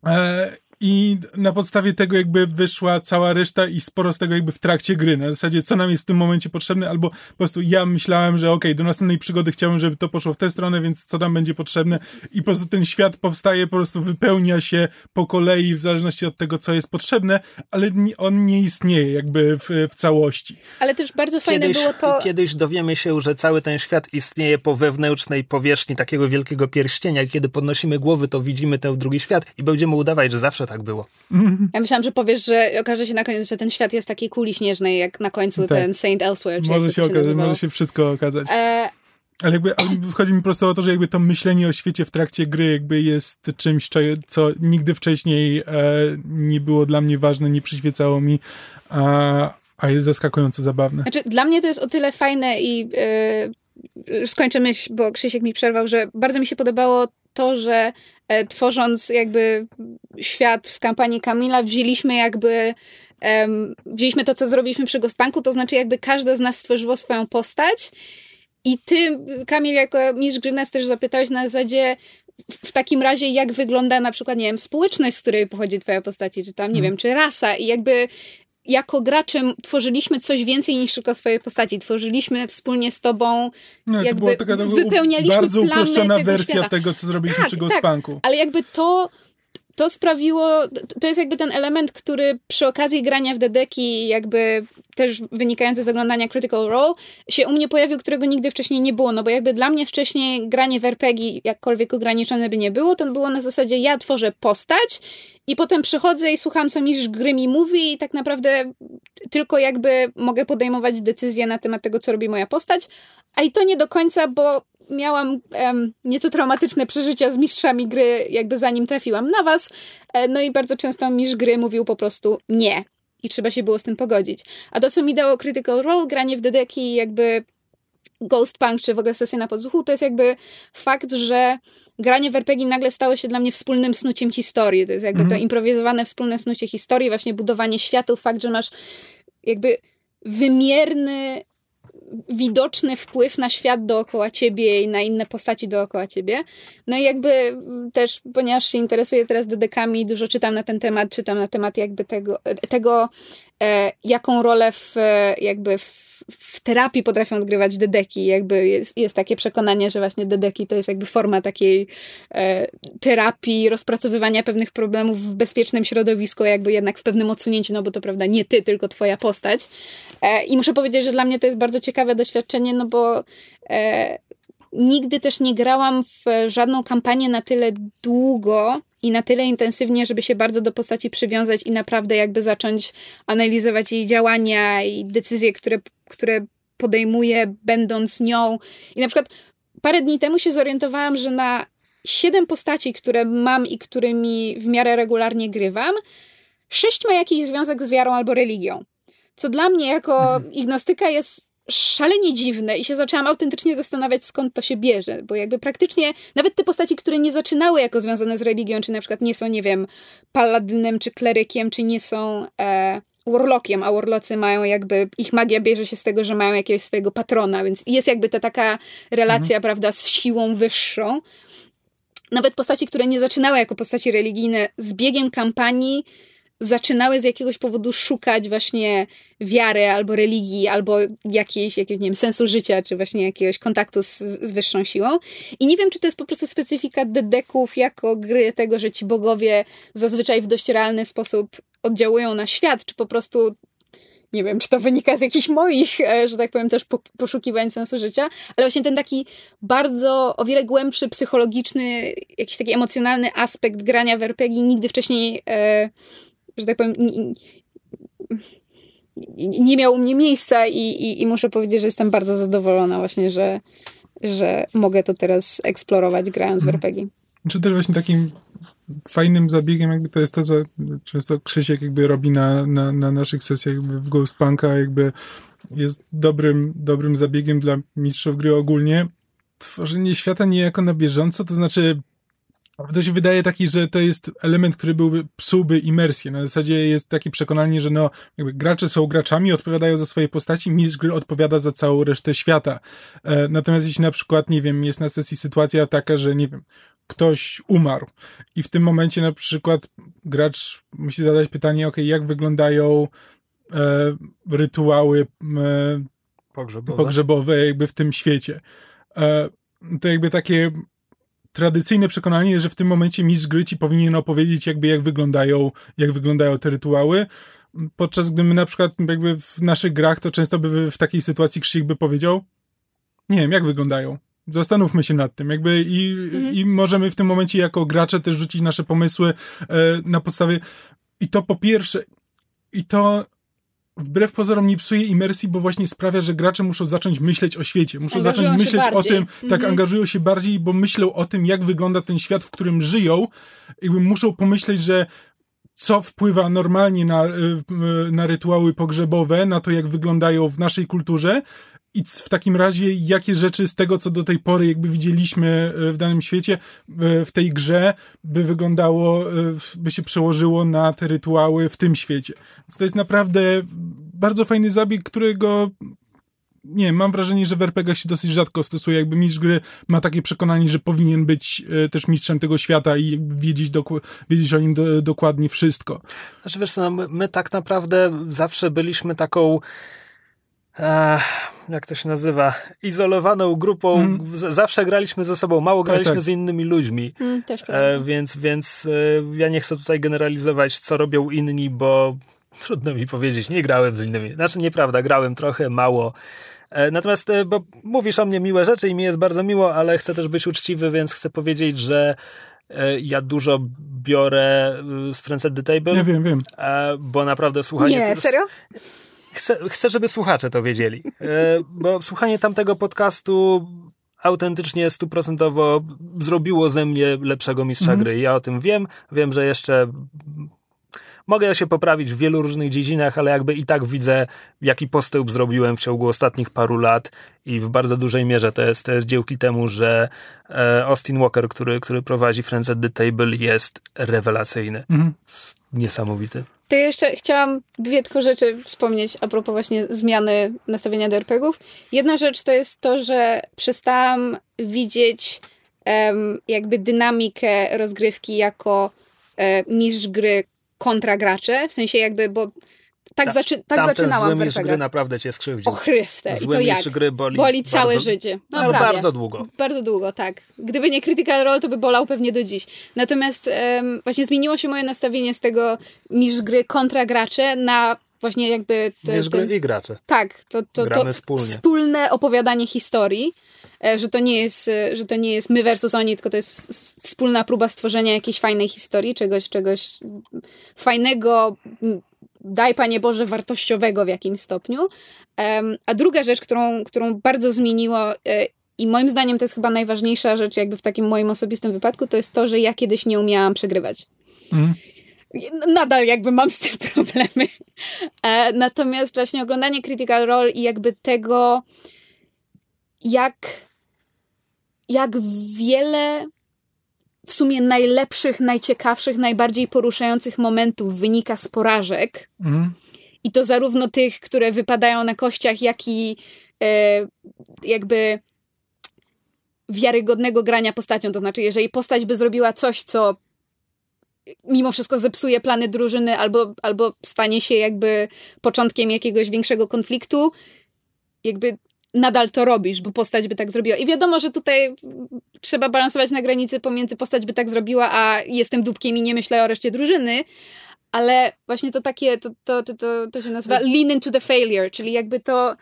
S3: E, i na podstawie tego jakby wyszła cała reszta i sporo z tego jakby w trakcie gry. Na zasadzie, co nam jest w tym momencie potrzebne, albo po prostu ja myślałem, że okej, okay, do następnej przygody chciałem, żeby to poszło w tę stronę, więc co tam będzie potrzebne i po prostu ten świat powstaje, po prostu wypełnia się po kolei w zależności od tego, co jest potrzebne, ale on nie istnieje jakby w, w całości.
S2: Ale też bardzo fajne
S1: kiedyś,
S2: było to...
S1: Kiedyś dowiemy się, że cały ten świat istnieje po wewnętrznej powierzchni takiego wielkiego pierścienia i kiedy podnosimy głowy, to widzimy ten drugi świat i będziemy udawać, że zawsze tak tak było.
S2: Ja myślałam, że powiesz, że okaże się na koniec, że ten świat jest takiej kuli śnieżnej, jak na końcu tak. ten Saint Elsewhere.
S3: Może się, okazać, może się wszystko okazać. E... Ale jakby ale chodzi mi po prostu o to, że jakby to myślenie o świecie w trakcie gry jakby jest czymś, co nigdy wcześniej e, nie było dla mnie ważne, nie przyświecało mi, a, a jest zaskakująco zabawne.
S2: Znaczy, dla mnie to jest o tyle fajne i e, skończę myśl, bo Krzysiek mi przerwał, że bardzo mi się podobało to, że tworząc jakby świat w kampanii Kamila, wzięliśmy jakby um, wzięliśmy to, co zrobiliśmy przy Ghostpunku, to znaczy jakby każde z nas stworzyło swoją postać. I ty, Kamil, jako mistrz gry nas też zapytałeś na zasadzie w takim razie, jak wygląda na przykład, nie wiem, społeczność, z której pochodzi twoja postać, czy tam, nie hmm. wiem, czy rasa? I jakby jako gracze tworzyliśmy coś więcej niż tylko swoje postaci. Tworzyliśmy wspólnie z tobą, no, jakby to była taka, wypełnialiśmy
S3: bardzo uproszczona
S2: tego
S3: wersja
S2: świata.
S3: tego, co zrobiliśmy tak, przy Ghostpunku.
S2: Tak, ale jakby to to sprawiło, to jest jakby ten element, który przy okazji grania w Dedeki, jakby też wynikający z oglądania Critical Role, się u mnie pojawił, którego nigdy wcześniej nie było, no bo jakby dla mnie wcześniej granie w RPG, jakkolwiek ograniczone by nie było, to było na zasadzie ja tworzę postać i potem przychodzę i słucham, co mistrz gry mi mówi i tak naprawdę tylko jakby mogę podejmować decyzje na temat tego, co robi moja postać, a i to nie do końca, bo miałam um, nieco traumatyczne przeżycia z mistrzami gry, jakby zanim trafiłam na was. E, no i bardzo często mistrz gry mówił po prostu nie. I trzeba się było z tym pogodzić. A to, co mi dało Critical Role, granie w dedeki, jakby Ghost Punk, czy w ogóle sesja na podsłuchu, to jest jakby fakt, że granie w RPG nagle stało się dla mnie wspólnym snuciem historii. To jest jakby mm. to improwizowane wspólne snucie historii, właśnie budowanie światów, fakt, że masz jakby wymierny widoczny wpływ na świat dookoła ciebie i na inne postaci dookoła ciebie. No i jakby też, ponieważ się interesuję teraz dedekami, dużo czytam na ten temat, czytam na temat jakby tego, tego jaką rolę w, jakby w w terapii potrafią odgrywać dedeki. Jakby jest, jest takie przekonanie, że właśnie dedeki to jest jakby forma takiej e, terapii, rozpracowywania pewnych problemów w bezpiecznym środowisku, jakby jednak w pewnym odsunięciu, no bo to prawda, nie ty, tylko twoja postać. E, I muszę powiedzieć, że dla mnie to jest bardzo ciekawe doświadczenie, no bo e, nigdy też nie grałam w żadną kampanię na tyle długo, i na tyle intensywnie, żeby się bardzo do postaci przywiązać i naprawdę jakby zacząć analizować jej działania i decyzje, które, które podejmuje, będąc nią. I na przykład parę dni temu się zorientowałam, że na siedem postaci, które mam i którymi w miarę regularnie grywam, sześć ma jakiś związek z wiarą albo religią. Co dla mnie jako <laughs> ignostyka jest szalenie dziwne i się zaczęłam autentycznie zastanawiać, skąd to się bierze, bo jakby praktycznie nawet te postaci, które nie zaczynały jako związane z religią, czy na przykład nie są, nie wiem, paladynem, czy klerykiem, czy nie są e, warlockiem, a warlocy mają jakby, ich magia bierze się z tego, że mają jakiegoś swojego patrona, więc jest jakby ta taka relacja, mhm. prawda, z siłą wyższą. Nawet postaci, które nie zaczynały jako postaci religijne, z biegiem kampanii zaczynały z jakiegoś powodu szukać właśnie wiary albo religii, albo jakiejś, jakiegoś, nie wiem, sensu życia, czy właśnie jakiegoś kontaktu z, z wyższą siłą. I nie wiem, czy to jest po prostu specyfika dedeków jako gry tego, że ci bogowie zazwyczaj w dość realny sposób oddziałują na świat, czy po prostu nie wiem, czy to wynika z jakichś moich, e, że tak powiem, też poszukiwań sensu życia, ale właśnie ten taki bardzo, o wiele głębszy, psychologiczny, jakiś taki emocjonalny aspekt grania w RPG nigdy wcześniej e, że tak powiem, nie, miał u mnie miejsca i, i, i muszę powiedzieć, że jestem bardzo zadowolona właśnie, że, że mogę to teraz eksplorować grając w mhm. RPG.
S3: Czy też właśnie takim fajnym zabiegiem jakby to jest to, co często Krzysiek jakby robi na, na, na naszych sesjach w Ghostpunka, jakby jest dobrym, dobrym zabiegiem dla mistrzów gry ogólnie, tworzenie świata niejako na bieżąco, to znaczy to się wydaje taki, że to jest element, który byłby, psułby imersję. Na zasadzie jest takie przekonanie, że no, gracze są graczami, odpowiadają za swoje postaci, mistrz gry odpowiada za całą resztę świata. E, natomiast jeśli na przykład, nie wiem, jest na sesji sytuacja taka, że nie wiem, ktoś umarł i w tym momencie na przykład gracz musi zadać pytanie, ok, jak wyglądają e, rytuały e,
S1: Pogrzebowe.
S3: pogrzebowe jakby w tym świecie. E, to jakby takie tradycyjne przekonanie jest, że w tym momencie mistrz gry ci powinien opowiedzieć jakby jak wyglądają, jak wyglądają te rytuały, podczas gdy my na przykład jakby w naszych grach to często by w takiej sytuacji Krzyk by powiedział nie wiem, jak wyglądają. Zastanówmy się nad tym, jakby i,
S2: Mhm.
S3: i możemy w tym momencie jako gracze też rzucić nasze pomysły e, na podstawie i to po pierwsze i to wbrew pozorom nie psuje imersji, bo właśnie sprawia, że gracze muszą zacząć myśleć o świecie, muszą
S2: Angażują
S3: zacząć myśleć o
S2: bardziej.
S3: tym, tak,
S2: Mhm.
S3: angażują się bardziej, bo myślą o tym, jak wygląda ten świat, w którym żyją, jakby muszą pomyśleć, że co wpływa normalnie na, y, y, na rytuały pogrzebowe, na to, jak wyglądają w naszej kulturze i w takim razie, jakie rzeczy z tego, co do tej pory jakby widzieliśmy y, w danym świecie, w tej grze, by wyglądało, by się przełożyło na te rytuały w tym świecie. Więc to jest naprawdę bardzo fajny zabieg, którego nie wiem, mam wrażenie, że w RPG się dosyć rzadko stosuje. Jakby mistrz gry ma takie przekonanie, że powinien być e, też mistrzem tego świata i wiedzieć, doku- wiedzieć o nim do, dokładnie wszystko.
S1: Znaczy wiesz co, no, my, my tak naprawdę zawsze byliśmy taką e, jak to się nazywa, izolowaną grupą.
S3: Mm.
S1: Zawsze graliśmy ze sobą, mało
S3: Tak,
S1: graliśmy
S3: tak.
S1: z innymi ludźmi.
S2: Mm, też
S1: E, więc więc e, ja nie chcę tutaj generalizować, co robią inni, bo trudno mi powiedzieć, nie grałem z innymi. Znaczy nieprawda, grałem trochę, mało. E, Natomiast, e, bo mówisz o mnie miłe rzeczy i mi jest bardzo miło, ale chcę też być uczciwy, więc chcę powiedzieć, że e, ja dużo biorę z Friends at the Table,
S3: Ja wiem, wiem.
S1: bo naprawdę słuchanie...
S2: Nie, serio?
S1: Chcę, chcę, żeby słuchacze to wiedzieli, bo słuchanie tamtego podcastu autentycznie stuprocentowo zrobiło ze mnie lepszego mistrza
S3: Mhm.
S1: gry. Ja o tym wiem, wiem, że jeszcze mogę się poprawić w wielu różnych dziedzinach, ale jakby i tak widzę, jaki postęp zrobiłem w ciągu ostatnich paru lat i w bardzo dużej mierze to jest, to jest dziełki temu, że e, Austin Walker, który, który prowadzi Friends at the Table jest rewelacyjny.
S3: Mhm.
S1: Niesamowity.
S2: To ja jeszcze chciałam dwie tylko rzeczy wspomnieć a propos właśnie zmiany nastawienia do RPGów. Jedna rzecz to jest to, że przestałam widzieć em, jakby dynamikę rozgrywki jako e, mistrz gry kontra gracze, w sensie jakby, bo tak,
S1: Ta-
S2: zaczy, tak zaczynałam
S1: zły mistrz gry naprawdę cię skrzywdził.
S2: O Chryste, i
S1: Zły
S2: to jak?
S1: gry boli,
S2: Boli całe
S1: bardzo,
S2: życie. No, prawie.
S1: bardzo długo.
S2: Bardzo długo, tak. Gdyby nie Critical Role, to by bolał pewnie do dziś. Natomiast em, właśnie zmieniło się moje nastawienie z tego mistrz gry kontra gracze na właśnie jakby... te-
S1: Mistrz
S2: ten-
S1: gry i gracze.
S2: tak, to, to,
S1: Gramy
S2: to
S1: wspólnie.
S2: wspólne opowiadanie historii, że to, nie jest, e, że to nie jest my versus oni, tylko to jest wspólna próba stworzenia jakiejś fajnej historii, czegoś, czegoś fajnego, daj Panie Boże, wartościowego w jakimś stopniu. A druga rzecz, którą, którą bardzo zmieniło e, i moim zdaniem to jest chyba najważniejsza rzecz jakby w takim moim osobistym wypadku, to jest to, że ja kiedyś nie umiałam przegrywać.
S3: Mhm.
S2: Nadal jakby mam z tym <laughs> problemy. E, natomiast właśnie oglądanie Critical Role i jakby tego, jak, jak wiele w sumie najlepszych, najciekawszych, najbardziej poruszających momentów wynika z porażek.
S3: Mhm.
S2: I to zarówno tych, które wypadają na kościach, jak i e, jakby wiarygodnego grania postacią. To znaczy, jeżeli postać by zrobiła coś, co mimo wszystko zepsuje plany drużyny albo, albo stanie się jakby początkiem jakiegoś większego konfliktu, jakby nadal to robisz, bo postać by tak zrobiła. I wiadomo, że tutaj trzeba balansować na granicy pomiędzy postać by tak zrobiła, a jestem dupkiem i nie myślę o reszcie drużyny, ale właśnie to takie, to, to, to, to, to się nazywa lean into the failure, czyli jakby to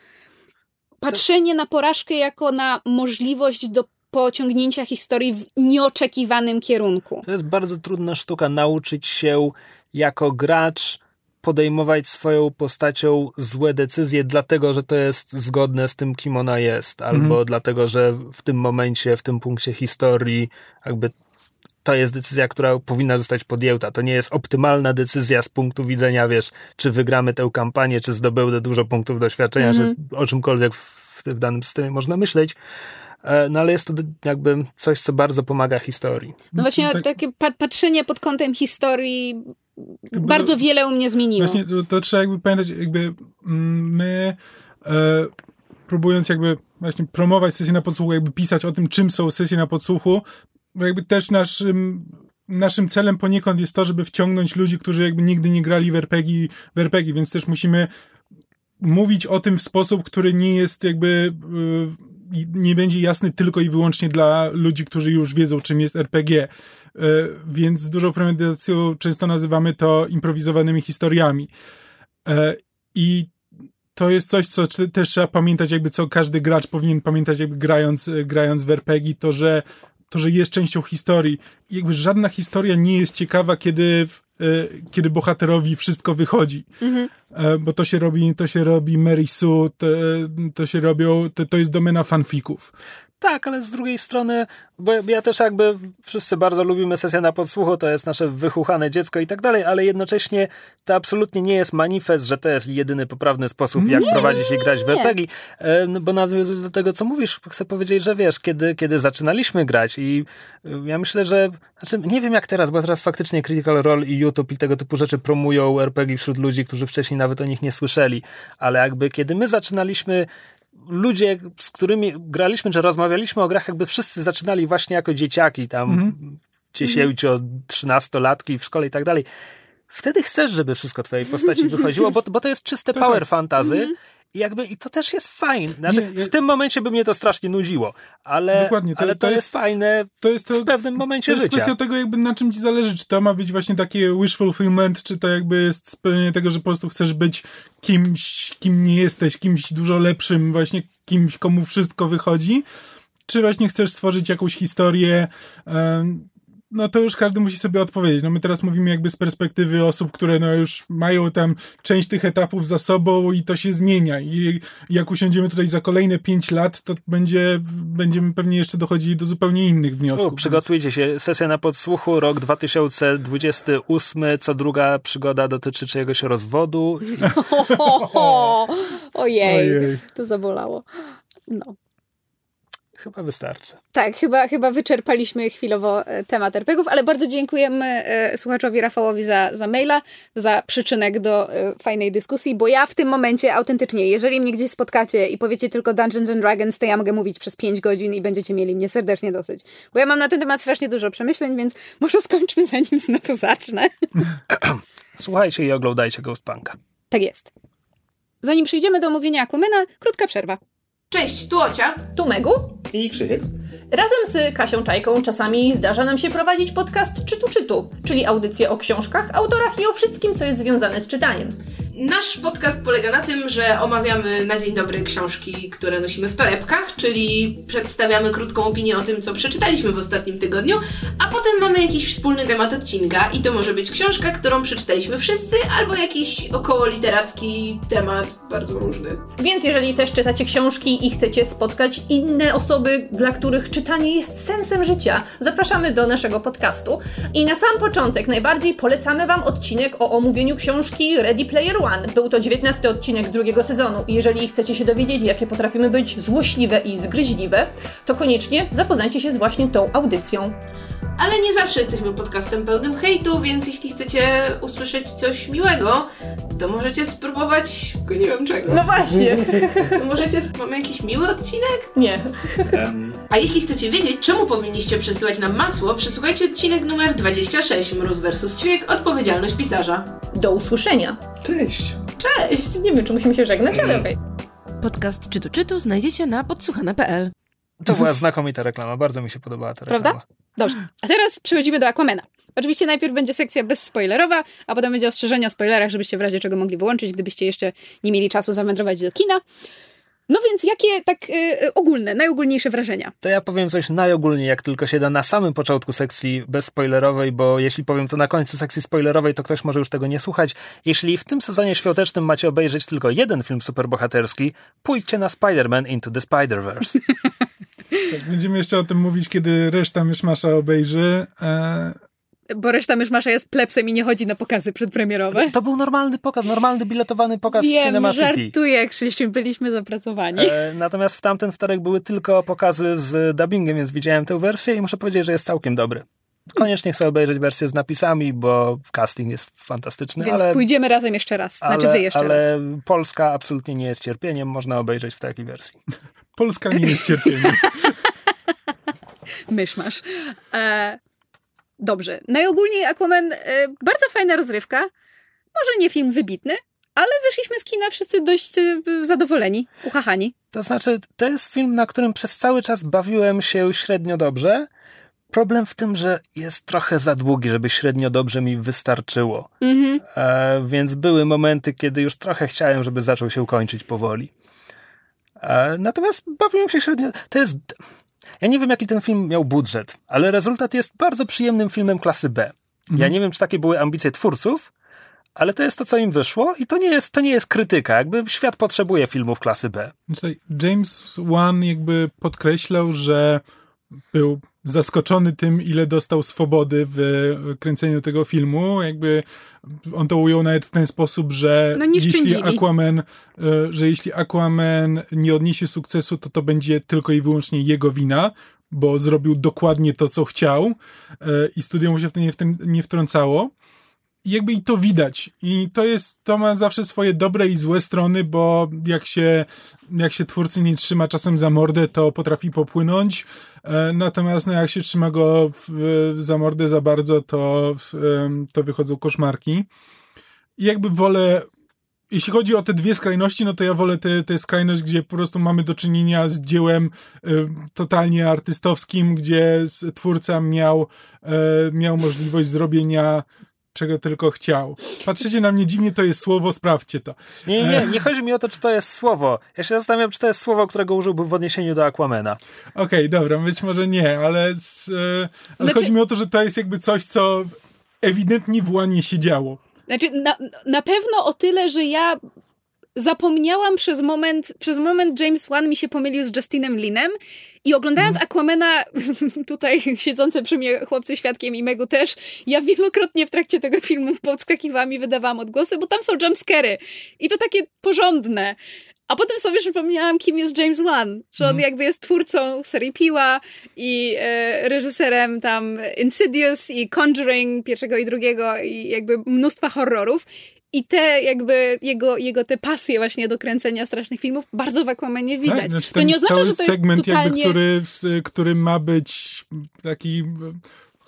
S2: patrzenie na porażkę jako na możliwość do pociągnięcia historii w nieoczekiwanym kierunku.
S1: To jest bardzo trudna sztuka nauczyć się jako gracz podejmować swoją postacią złe decyzje, dlatego że to jest zgodne z tym, kim ona jest, albo
S3: Mhm.
S1: dlatego, że w tym momencie, w tym punkcie historii, jakby to jest decyzja, która powinna zostać podjęta. To nie jest optymalna decyzja z punktu widzenia, wiesz, czy wygramy tę kampanię, czy zdobyłdę dużo punktów doświadczenia,
S2: Mhm.
S1: czy o czymkolwiek w, w danym systemie można myśleć. e, no ale jest to jakby coś, co bardzo pomaga historii.
S2: No właśnie tak. takie patrzenie pod kątem historii bardzo wiele u mnie zmieniło.
S3: Właśnie to, to trzeba jakby pamiętać, jakby mm, my e, próbując jakby właśnie promować sesje na podsłuchu, jakby pisać o tym, czym są sesje na podsłuchu, bo jakby też naszym naszym celem poniekąd jest to, żeby wciągnąć ludzi, którzy jakby nigdy nie grali w RPG, w RPG więc też musimy mówić o tym w sposób, który nie jest jakby y, nie będzie jasny tylko i wyłącznie dla ludzi, którzy już wiedzą, czym jest RPG. Y, więc z dużą premedytacją często nazywamy to improwizowanymi historiami. Y, I to jest coś, co też trzeba pamiętać, jakby co każdy gracz powinien pamiętać, jakby grając, grając w RPG, to że to, że jest częścią historii. Jakby żadna historia nie jest ciekawa, kiedy, e, kiedy bohaterowi wszystko wychodzi. Mhm. E, bo to się robi, to się robi Mary Sue, to, to się robią, to, to jest domena fanfików.
S1: Tak, ale z drugiej strony, bo ja też jakby wszyscy bardzo lubimy sesję na podsłuchu, to jest nasze wychuchane dziecko i tak dalej, ale jednocześnie to absolutnie nie jest manifest, że to jest jedyny poprawny sposób, jak nie, prowadzić nie, i grać w RPG. No bo nawiązując do tego, co mówisz, chcę powiedzieć, że wiesz, kiedy, kiedy zaczynaliśmy grać i ja myślę, że, znaczy nie wiem jak teraz, bo teraz faktycznie Critical Role i YouTube i tego typu rzeczy promują RPG wśród ludzi, którzy wcześniej nawet o nich nie słyszeli, ale jakby kiedy my zaczynaliśmy ludzie, z którymi graliśmy, czy rozmawialiśmy o grach, jakby wszyscy zaczynali właśnie jako dzieciaki, tam -hmm. od trzynastolatki w szkole i tak dalej. Wtedy chcesz, żeby wszystko twojej postaci wychodziło, bo, bo to jest czyste power tak. fantazy. I jakby i to też jest fajne. Znaczy, nie, w tym momencie by mnie to strasznie nudziło, ale, Dokładnie, to, ale to, to jest, jest, fajne to jest to, w pewnym momencie
S3: życia.
S1: To jest
S3: kwestia tego, jakby na czym ci zależy. Czy to ma być właśnie takie wish fulfillment, czy to jakby jest spełnienie tego, że po prostu chcesz być kimś, kim nie jesteś, kimś dużo lepszym, właśnie kimś, komu wszystko wychodzi, czy właśnie chcesz stworzyć jakąś historię, um, no to już każdy musi sobie odpowiedzieć. No my teraz mówimy jakby z perspektywy osób, które no już mają tam część tych etapów za sobą i to się zmienia. I jak usiądziemy tutaj za kolejne pięć lat, to będzie, będziemy pewnie jeszcze dochodzili do zupełnie innych wniosków.
S1: U, przygotujcie się. Sesja na podsłuchu, rok 2028, co druga przygoda dotyczy czyjegoś rozwodu. <laughs>
S2: Ojej, Ojej, to zabolało. No.
S1: Chyba wystarczy.
S2: Tak, chyba, chyba wyczerpaliśmy chwilowo e, temat RPGów, ale bardzo dziękujemy e, słuchaczowi Rafałowi za, za maila, za przyczynek do e, fajnej dyskusji, bo ja w tym momencie autentycznie, jeżeli mnie gdzieś spotkacie i powiecie tylko Dungeons and Dragons, to ja mogę mówić przez 5 godzin i będziecie mieli mnie serdecznie dosyć. Bo ja mam na ten temat strasznie dużo przemyśleń, więc może skończmy zanim znowu zacznę. <clears throat>
S1: Słuchajcie i oglądajcie Ghostpunka.
S2: Tak jest. Zanim przejdziemy do omówienia Aquamena, krótka przerwa.
S4: Cześć, tu Ocia.
S5: Tu Megu.
S1: I Krzysiek.
S5: Razem z Kasią Czajką czasami zdarza nam się prowadzić podcast Czytu Czytu, czyli audycję o książkach, autorach i o wszystkim, co jest związane z czytaniem.
S4: Nasz podcast polega na tym, że omawiamy na dzień dobry książki, które nosimy w torebkach, czyli przedstawiamy krótką opinię o tym, co przeczytaliśmy w ostatnim tygodniu, a potem mamy jakiś wspólny temat odcinka i to może być książka, którą przeczytaliśmy wszyscy, albo jakiś około literacki temat, bardzo różny.
S5: Więc jeżeli też czytacie książki i chcecie spotkać inne osoby, dla których czytanie jest sensem życia, zapraszamy do naszego podcastu. I na sam początek najbardziej polecamy Wam odcinek o omówieniu książki Ready Player One. Był to 19 odcinek drugiego sezonu i jeżeli chcecie się dowiedzieć, jakie potrafimy być złośliwe i zgryźliwe, to koniecznie zapoznajcie się z właśnie tą audycją.
S4: Ale nie zawsze jesteśmy podcastem pełnym hejtu, więc jeśli chcecie usłyszeć coś miłego, to możecie spróbować, tylko nie wiem czego.
S5: No właśnie. <laughs>
S4: To możecie, mamy jakiś miły odcinek?
S5: Nie.
S4: A jeśli chcecie wiedzieć, czemu powinniście przesyłać nam masło, przesłuchajcie odcinek numer 26, Mróz vs. Ćwiek, odpowiedzialność pisarza.
S5: Do usłyszenia.
S1: Cześć.
S4: Cześć.
S5: Nie wiem, czy musimy się żegnać, ale okej. Okay.
S6: Podcast Czytu Czytu znajdziecie na podsłuchane.pl
S1: To była znakomita reklama, bardzo mi się podobała ta reklama.
S2: Prawda? Dobrze, a teraz przechodzimy do Aquamena. Oczywiście najpierw będzie sekcja bezspoilerowa, a potem będzie ostrzeżenie o spoilerach, żebyście w razie czego mogli wyłączyć, gdybyście jeszcze nie mieli czasu zawędrować do kina. No więc jakie tak yy, ogólne, najogólniejsze wrażenia?
S1: To ja powiem coś najogólniej, jak tylko się da, na samym początku sekcji bezspoilerowej, bo jeśli powiem to na końcu sekcji spoilerowej, to ktoś może już tego nie słuchać. Jeśli w tym sezonie świątecznym macie obejrzeć tylko jeden film superbohaterski, pójdźcie na Spider-Man Into the Spider-Verse. <laughs>
S3: tak, będziemy jeszcze o tym mówić, kiedy reszta Myszmasza obejrzy. E
S2: bo reszta myszmasza jest plepsem i nie chodzi na pokazy przedpremierowe.
S1: To był normalny pokaz, normalny biletowany pokaz w
S2: Wiem,
S1: Cinema City.
S2: żartuję, jak szliśmy, byliśmy zapracowani.
S1: E, natomiast w tamten wtorek były tylko pokazy z dubbingiem, więc widziałem tę wersję i muszę powiedzieć, że jest całkiem dobry. Koniecznie chcę obejrzeć wersję z napisami, bo casting jest fantastyczny,
S2: Więc
S1: ale,
S2: pójdziemy razem jeszcze raz. Znaczy
S1: ale,
S2: wy jeszcze
S1: ale
S2: raz.
S1: Polska absolutnie nie jest cierpieniem, można obejrzeć w takiej wersji.
S3: Polska nie jest cierpieniem. <laughs>
S2: Myszmasz. E, dobrze. Najogólniej Aquaman, e, bardzo fajna rozrywka. Może nie film wybitny, ale wyszliśmy z kina wszyscy dość e, zadowoleni, uchachani.
S1: To znaczy, to jest film, na którym przez cały czas bawiłem się średnio dobrze. Problem w tym, że jest trochę za długi, żeby średnio dobrze mi wystarczyło.
S2: Mhm.
S1: E, więc były momenty, kiedy już trochę chciałem, żeby zaczął się kończyć powoli. E, natomiast bawiłem się średnio. To jest. Ja nie wiem, jaki ten film miał budżet, ale rezultat jest bardzo przyjemnym filmem klasy B. Ja nie wiem, czy takie były ambicje twórców, ale to jest to, co im wyszło i to nie jest, to nie jest krytyka. Jakby świat potrzebuje filmów klasy B.
S3: Tutaj James Wan jakby podkreślał, że był zaskoczony tym, ile dostał swobody w kręceniu tego filmu. Jakby on to ujął nawet w ten sposób, że
S2: No
S3: jeśli. Aquaman, e, że jeśli Aquaman nie odniesie sukcesu, to to będzie tylko i wyłącznie jego wina, bo zrobił dokładnie to, co chciał e, i studio mu się w to nie, w nie wtrącało. Jakby i to widać. I to jest, to ma zawsze swoje dobre i złe strony, bo jak się, jak się twórcy nie trzyma czasem za mordę, to potrafi popłynąć. E, Natomiast no, jak się trzyma go w, za mordę za bardzo, to, w, to wychodzą koszmarki. I jakby wolę, jeśli chodzi o te dwie skrajności, no to ja wolę tę tę skrajność, gdzie po prostu mamy do czynienia z dziełem e, totalnie artystowskim, gdzie twórca miał, e, miał możliwość zrobienia czego tylko chciał. Patrzycie na mnie dziwnie, to jest słowo, sprawdźcie to.
S1: Nie, nie, nie chodzi mi o to, czy to jest słowo. Ja się zastanawiam, czy to jest słowo, którego użyłbym w odniesieniu do Aquamana.
S3: Okej, dobra, być może nie, ale, z, e, ale
S2: Znaczy-
S3: chodzi mi o to, że to jest jakby coś, co ewidentnie w łanie się działo.
S2: Znaczy, na, na pewno o tyle, że ja zapomniałam przez moment, przez moment James Wan mi się pomylił z Justinem Linem i oglądając Aquamana, <laughs> tutaj siedzące przy mnie chłopcy świadkiem i Megu też, ja wielokrotnie w trakcie tego filmu podskakiwałam i wydawałam odgłosy, bo tam są jumpscary i to takie porządne. A potem sobie przypomniałam, kim jest James Wan, że on jakby jest twórcą serii Piła i e, reżyserem tam Insidious i Conjuring pierwszego i drugiego i jakby mnóstwa horrorów. I te jakby jego, jego te pasje właśnie do kręcenia strasznych filmów bardzo w Aquamanie widać.
S3: Tak, znaczy
S2: to nie oznacza, że to jest
S3: segment,
S2: totalnie...
S3: jakby, który, który ma być taki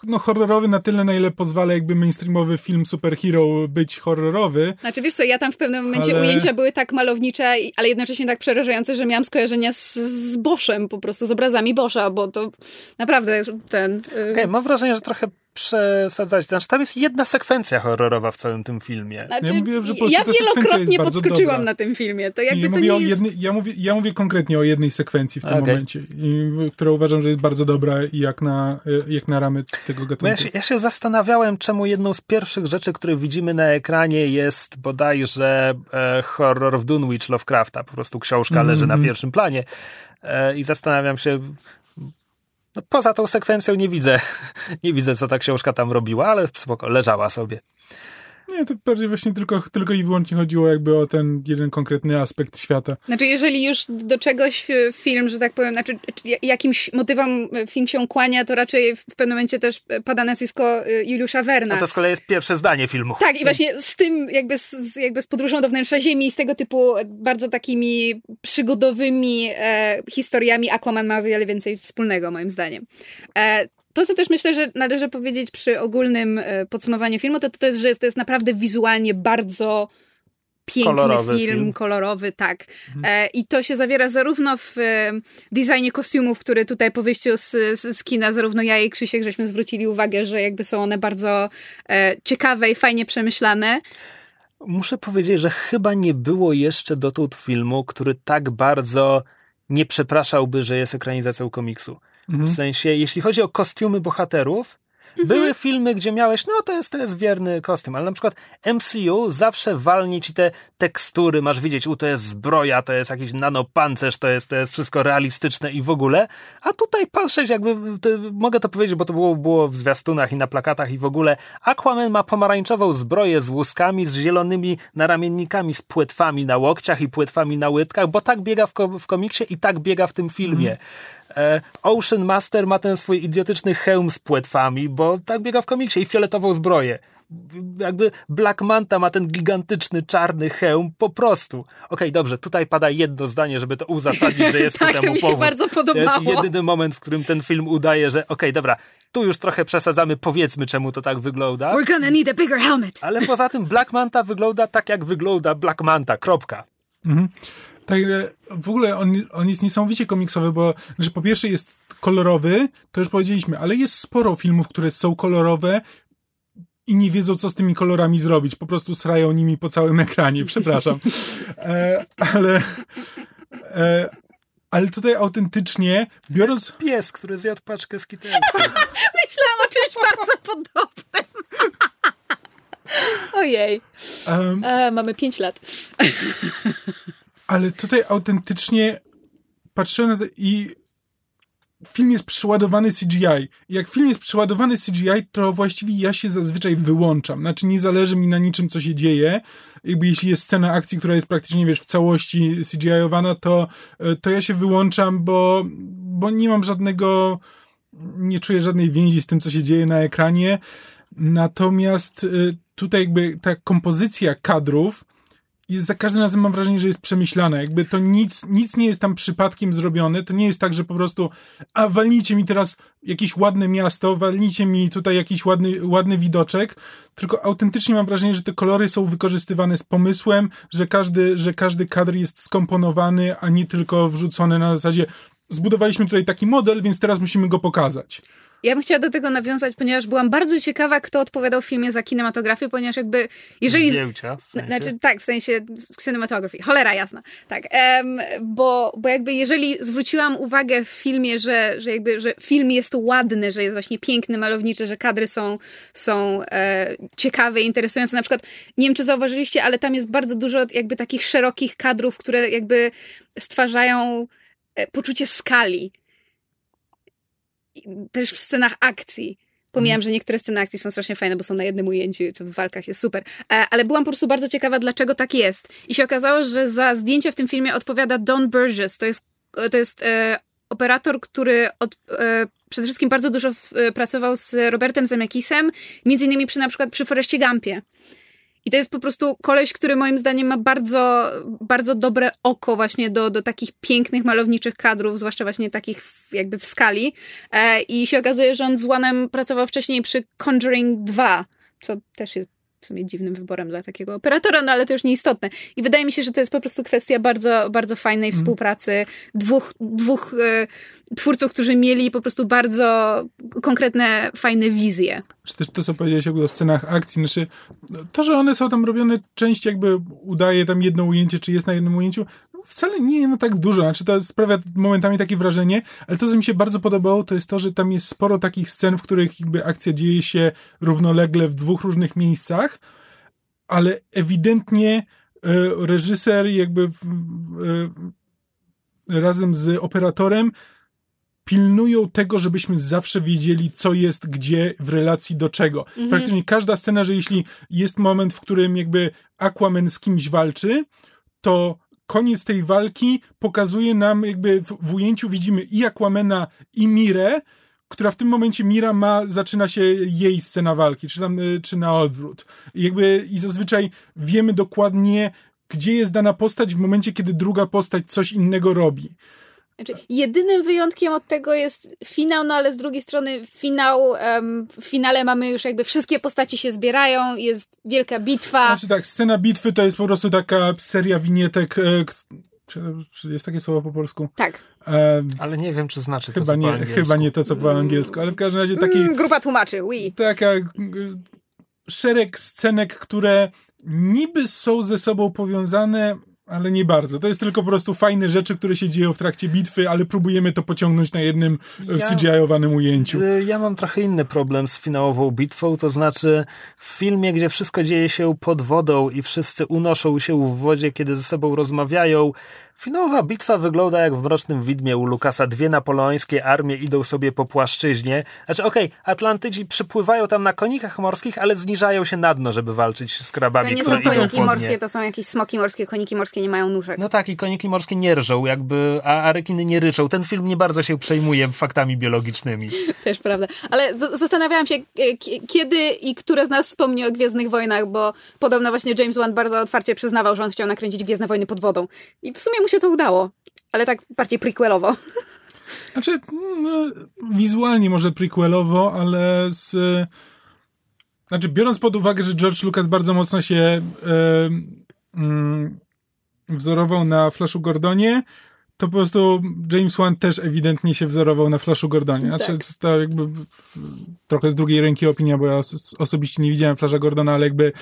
S3: no, horrorowy na tyle, na ile pozwala jakby mainstreamowy film superhero być horrorowy.
S2: Znaczy wiesz co, ja tam w pewnym momencie
S3: Ale-
S2: ujęcia były tak malownicze, ale jednocześnie tak przerażające, że miałam skojarzenia z, z Boszem po prostu, z obrazami Boscha, bo to naprawdę ten... y,
S1: Okej, mam wrażenie, że trochę przesadzać. Znaczy, tam jest jedna sekwencja horrorowa w całym tym filmie.
S2: Znaczy,
S3: Ja mówiłem, że po prostu
S2: ja wielokrotnie podskoczyłam
S3: dobra.
S2: na tym filmie. To jakby
S3: ja,
S2: to
S3: mówię
S2: nie jest...
S3: jednej, ja, mówię, ja mówię konkretnie o jednej sekwencji w tym
S1: Okej.
S3: momencie, i, która uważam, że jest bardzo dobra i jak na, jak na ramy tego gatunku.
S1: ja, się, ja się zastanawiałem, czemu jedną z pierwszych rzeczy, które widzimy na ekranie jest bodajże e, horror w Dunwich Lovecrafta. Po prostu książka leży na pierwszym planie. E, I zastanawiam się, no, poza tą sekwencją nie widzę, <laughs> nie widzę, co ta książka tam robiła, ale spoko, leżała sobie.
S3: Nie, to bardziej właśnie tylko, tylko i wyłącznie chodziło jakby o ten jeden konkretny aspekt świata.
S2: Znaczy, jeżeli już do czegoś e, film, że tak powiem, znaczy czy ja- jakimś motywom e, film się kłania, to raczej w pewnym momencie też e, pada nazwisko Juliusza Werna.
S1: No to z kolei jest pierwsze zdanie filmu.
S2: Tak, i właśnie z tym, jakby z, jakby z podróżą do wnętrza Ziemi, z tego typu bardzo takimi przygodowymi e, historiami Aquaman ma o wiele więcej wspólnego, moim zdaniem. E, to, co też myślę, że należy powiedzieć przy ogólnym e, podsumowaniu filmu, to, to jest, że to jest naprawdę wizualnie bardzo piękny
S1: Kolorowy
S2: film,
S1: film.
S2: kolorowy, tak. E, I to się zawiera zarówno w e, designie kostiumów, który tutaj po wyjściu z, z, z kina, zarówno ja i Krzysiek, żeśmy zwrócili uwagę, że jakby są one bardzo ciekawe i fajnie przemyślane.
S1: Muszę powiedzieć, że chyba nie było jeszcze dotąd filmu, który tak bardzo nie przepraszałby, że jest ekranizacją komiksu. W sensie, jeśli chodzi o kostiumy bohaterów, Były filmy, gdzie miałeś, no to jest, to jest wierny kostium, ale na przykład MCU zawsze walnie ci te tekstury, masz widzieć, u to jest zbroja, to jest jakiś nanopancerz, to jest, to jest wszystko realistyczne i w ogóle, a tutaj patrzeć jakby, to, mogę to powiedzieć, bo to było, było w zwiastunach i na plakatach i w ogóle, Aquaman ma pomarańczową zbroję z łuskami, z zielonymi naramiennikami, z płetwami na łokciach i płetwami na łydkach, bo tak biega w, ko- w komiksie i tak biega w tym filmie. E, Ocean Master ma ten swój idiotyczny hełm z płetwami, bo tak biega w komiksie i fioletową zbroję. Jakby Black Manta ma ten gigantyczny czarny hełm, po prostu. Okej, dobrze, tutaj pada jedno zdanie, żeby to uzasadnić, że jest <laughs>
S2: Tak,
S1: ku
S2: to
S1: temu
S2: mi się
S1: powód.
S2: bardzo
S1: To
S2: podobało.
S1: jest jedyny moment, w którym ten film udaje, że okej, dobra, tu już trochę przesadzamy, powiedzmy czemu to tak wygląda.
S2: We're gonna need a bigger helmet.
S1: Ale poza tym Black Manta wygląda tak, jak wygląda Black Manta, kropka.
S3: Tak, e, w ogóle on, on jest niesamowicie komiksowy, bo że po pierwsze jest kolorowy, to już powiedzieliśmy, ale jest sporo filmów, które są kolorowe i nie wiedzą, co z tymi kolorami zrobić. Po prostu srają nimi po całym ekranie, <laughs> przepraszam. E, ale, e, ale tutaj autentycznie, biorąc...
S1: Pies, który zjadł paczkę skitelsów. <laughs>
S2: Myślałam o czymś bardzo podobnym. <laughs> Ojej.
S3: em,
S2: E, mamy 5 lat.
S3: Ale tutaj autentycznie patrzyłem na to i film jest przeładowany CGI. Jak film jest przeładowany CGI, to właściwie ja się zazwyczaj wyłączam. Znaczy nie zależy mi na niczym, co się dzieje. Jakby jeśli jest scena akcji, która jest praktycznie, wiesz, w całości CGI-owana, to, e, to ja się wyłączam, bo, bo nie mam żadnego, nie czuję żadnej więzi z tym, co się dzieje na ekranie. Natomiast y, tutaj jakby ta kompozycja kadrów jest za każdym razem mam wrażenie, że jest przemyślana. Jakby to nic, nic nie jest tam przypadkiem zrobione. To nie jest tak, że po prostu a walnijcie mi teraz jakieś ładne miasto, walnijcie mi tutaj jakiś ładny, ładny widoczek, tylko autentycznie mam wrażenie, że te kolory są wykorzystywane z pomysłem, że każdy, że każdy kadr jest skomponowany, a nie tylko wrzucony na zasadzie zbudowaliśmy tutaj taki model, więc teraz musimy go pokazać.
S2: Ja bym chciała do tego nawiązać, ponieważ byłam bardzo ciekawa, kto odpowiadał w filmie za kinematografię, ponieważ jakby, jeżeli...
S1: Zdjęcia, w sensie.
S2: Znaczy, tak, w sensie cinematography. Cholera jasna. Tak. Bo, bo jakby jeżeli zwróciłam uwagę w filmie, że, że jakby, że film jest ładny, że jest właśnie piękny, malowniczy, że kadry są, są e, ciekawe, interesujące. Na przykład, nie wiem czy zauważyliście, ale tam jest bardzo dużo jakby takich szerokich kadrów, które jakby stwarzają e, poczucie skali. Też w scenach akcji. Pomijam, że niektóre sceny akcji są strasznie fajne, bo są na jednym ujęciu, co w walkach jest super. E, Ale byłam po prostu bardzo ciekawa, dlaczego tak jest. I się okazało, że za zdjęcia w tym filmie odpowiada Don Burgess. To jest, to jest e, operator, który od, e, przede wszystkim bardzo dużo e, pracował z Robertem Zemeckisem, między innymi przy na przykład przy Foreście Gumpie. I to jest po prostu koleś, który moim zdaniem ma bardzo, bardzo dobre oko właśnie do, do takich pięknych, malowniczych kadrów, zwłaszcza właśnie takich jakby w skali. E, I się okazuje, że on z Łanem pracował wcześniej przy Conjuring 2, co też jest w sumie dziwnym wyborem dla takiego operatora, no ale to już nieistotne. I wydaje mi się, że to jest po prostu kwestia bardzo, bardzo fajnej współpracy dwóch, dwóch e, twórców, którzy mieli po prostu bardzo konkretne, fajne wizje.
S3: czy też to, co powiedziałeś o scenach akcji, znaczy to, że one są tam robione, część jakby udaje tam jedno ujęcie, czy jest na jednym ujęciu, no wcale nie na tak dużo, znaczy to sprawia momentami takie wrażenie, ale to, co mi się bardzo podobało, to jest to, że tam jest sporo takich scen, w których jakby akcja dzieje się równolegle w dwóch różnych miejscach, ale ewidentnie e, reżyser jakby w, e, razem z operatorem pilnują tego, żebyśmy zawsze wiedzieli, co jest gdzie w relacji do czego. Praktycznie każda scena, że jeśli jest moment, w którym jakby Aquaman z kimś walczy, to koniec tej walki pokazuje nam jakby w, w ujęciu widzimy i Aquamana i Mirę, która w tym momencie Mira ma, zaczyna się jej scena walki, czy tam, y, czy na odwrót. I jakby, i zazwyczaj wiemy dokładnie, gdzie jest dana postać w momencie, kiedy druga postać coś innego robi.
S2: Znaczy, jedynym wyjątkiem od tego jest finał, no ale z drugiej strony finał, em, w finale mamy już jakby wszystkie postaci się zbierają, jest wielka bitwa.
S3: Znaczy tak, scena bitwy to jest po prostu taka seria winietek, e, czy, jest takie słowo po polsku?
S2: tak.
S3: E,
S1: Ale nie wiem, czy znaczy to,
S3: chyba,
S1: co po
S3: nie,
S1: angielsku.
S3: chyba nie to, co po angielsku, ale w każdym razie taki,
S2: Mm, grupa tłumaczy, oui.
S3: taka y, szereg scenek, które niby są ze sobą powiązane, ale nie bardzo. To jest tylko po prostu fajne rzeczy, które się dzieją w trakcie bitwy, ale próbujemy to pociągnąć na jednym e,
S1: Ja-
S3: CGI-owanym ujęciu.
S1: Y, Ja mam trochę inny problem z finałową bitwą, to znaczy w filmie, gdzie wszystko dzieje się pod wodą i wszyscy unoszą się w wodzie, kiedy ze sobą rozmawiają, finałowa bitwa wygląda jak w Mrocznym Widmie u Lukasa. Dwie napoleońskie armie idą sobie po płaszczyźnie. Znaczy, okej, Atlantydzi przypływają tam na konikach morskich, ale zniżają się na dno, żeby walczyć z krabami,
S2: To nie są koniki morskie, to są jakieś smoki morskie. Koniki morskie nie mają nóżek.
S1: No tak, i koniki morskie nie rżą, jakby, a, a rekiny nie ryczą. Ten film nie bardzo się przejmuje faktami biologicznymi. <laughs>
S2: Też prawda. Ale zastanawiałam się, e, kiedy i które z nas wspomni o Gwiezdnych Wojnach, bo podobno właśnie James Wan bardzo otwarcie przyznawał, że on chciał nakręcić Gwiezdne Wojny pod wodą. I w sumie mu się to udało. Ale tak bardziej prequelowo.
S3: Znaczy, no, wizualnie może prequelowo, ale z... Znaczy, biorąc pod uwagę, że George Lucas bardzo mocno się e, mm, wzorował na Flashu Gordonie, to po prostu James Wan też ewidentnie się wzorował na Flashu Gordonie. Znaczy,
S2: Tak.
S3: to jakby w- trochę z drugiej ręki opinia, bo ja os- osobiście nie widziałem Flasha Gordona, ale jakby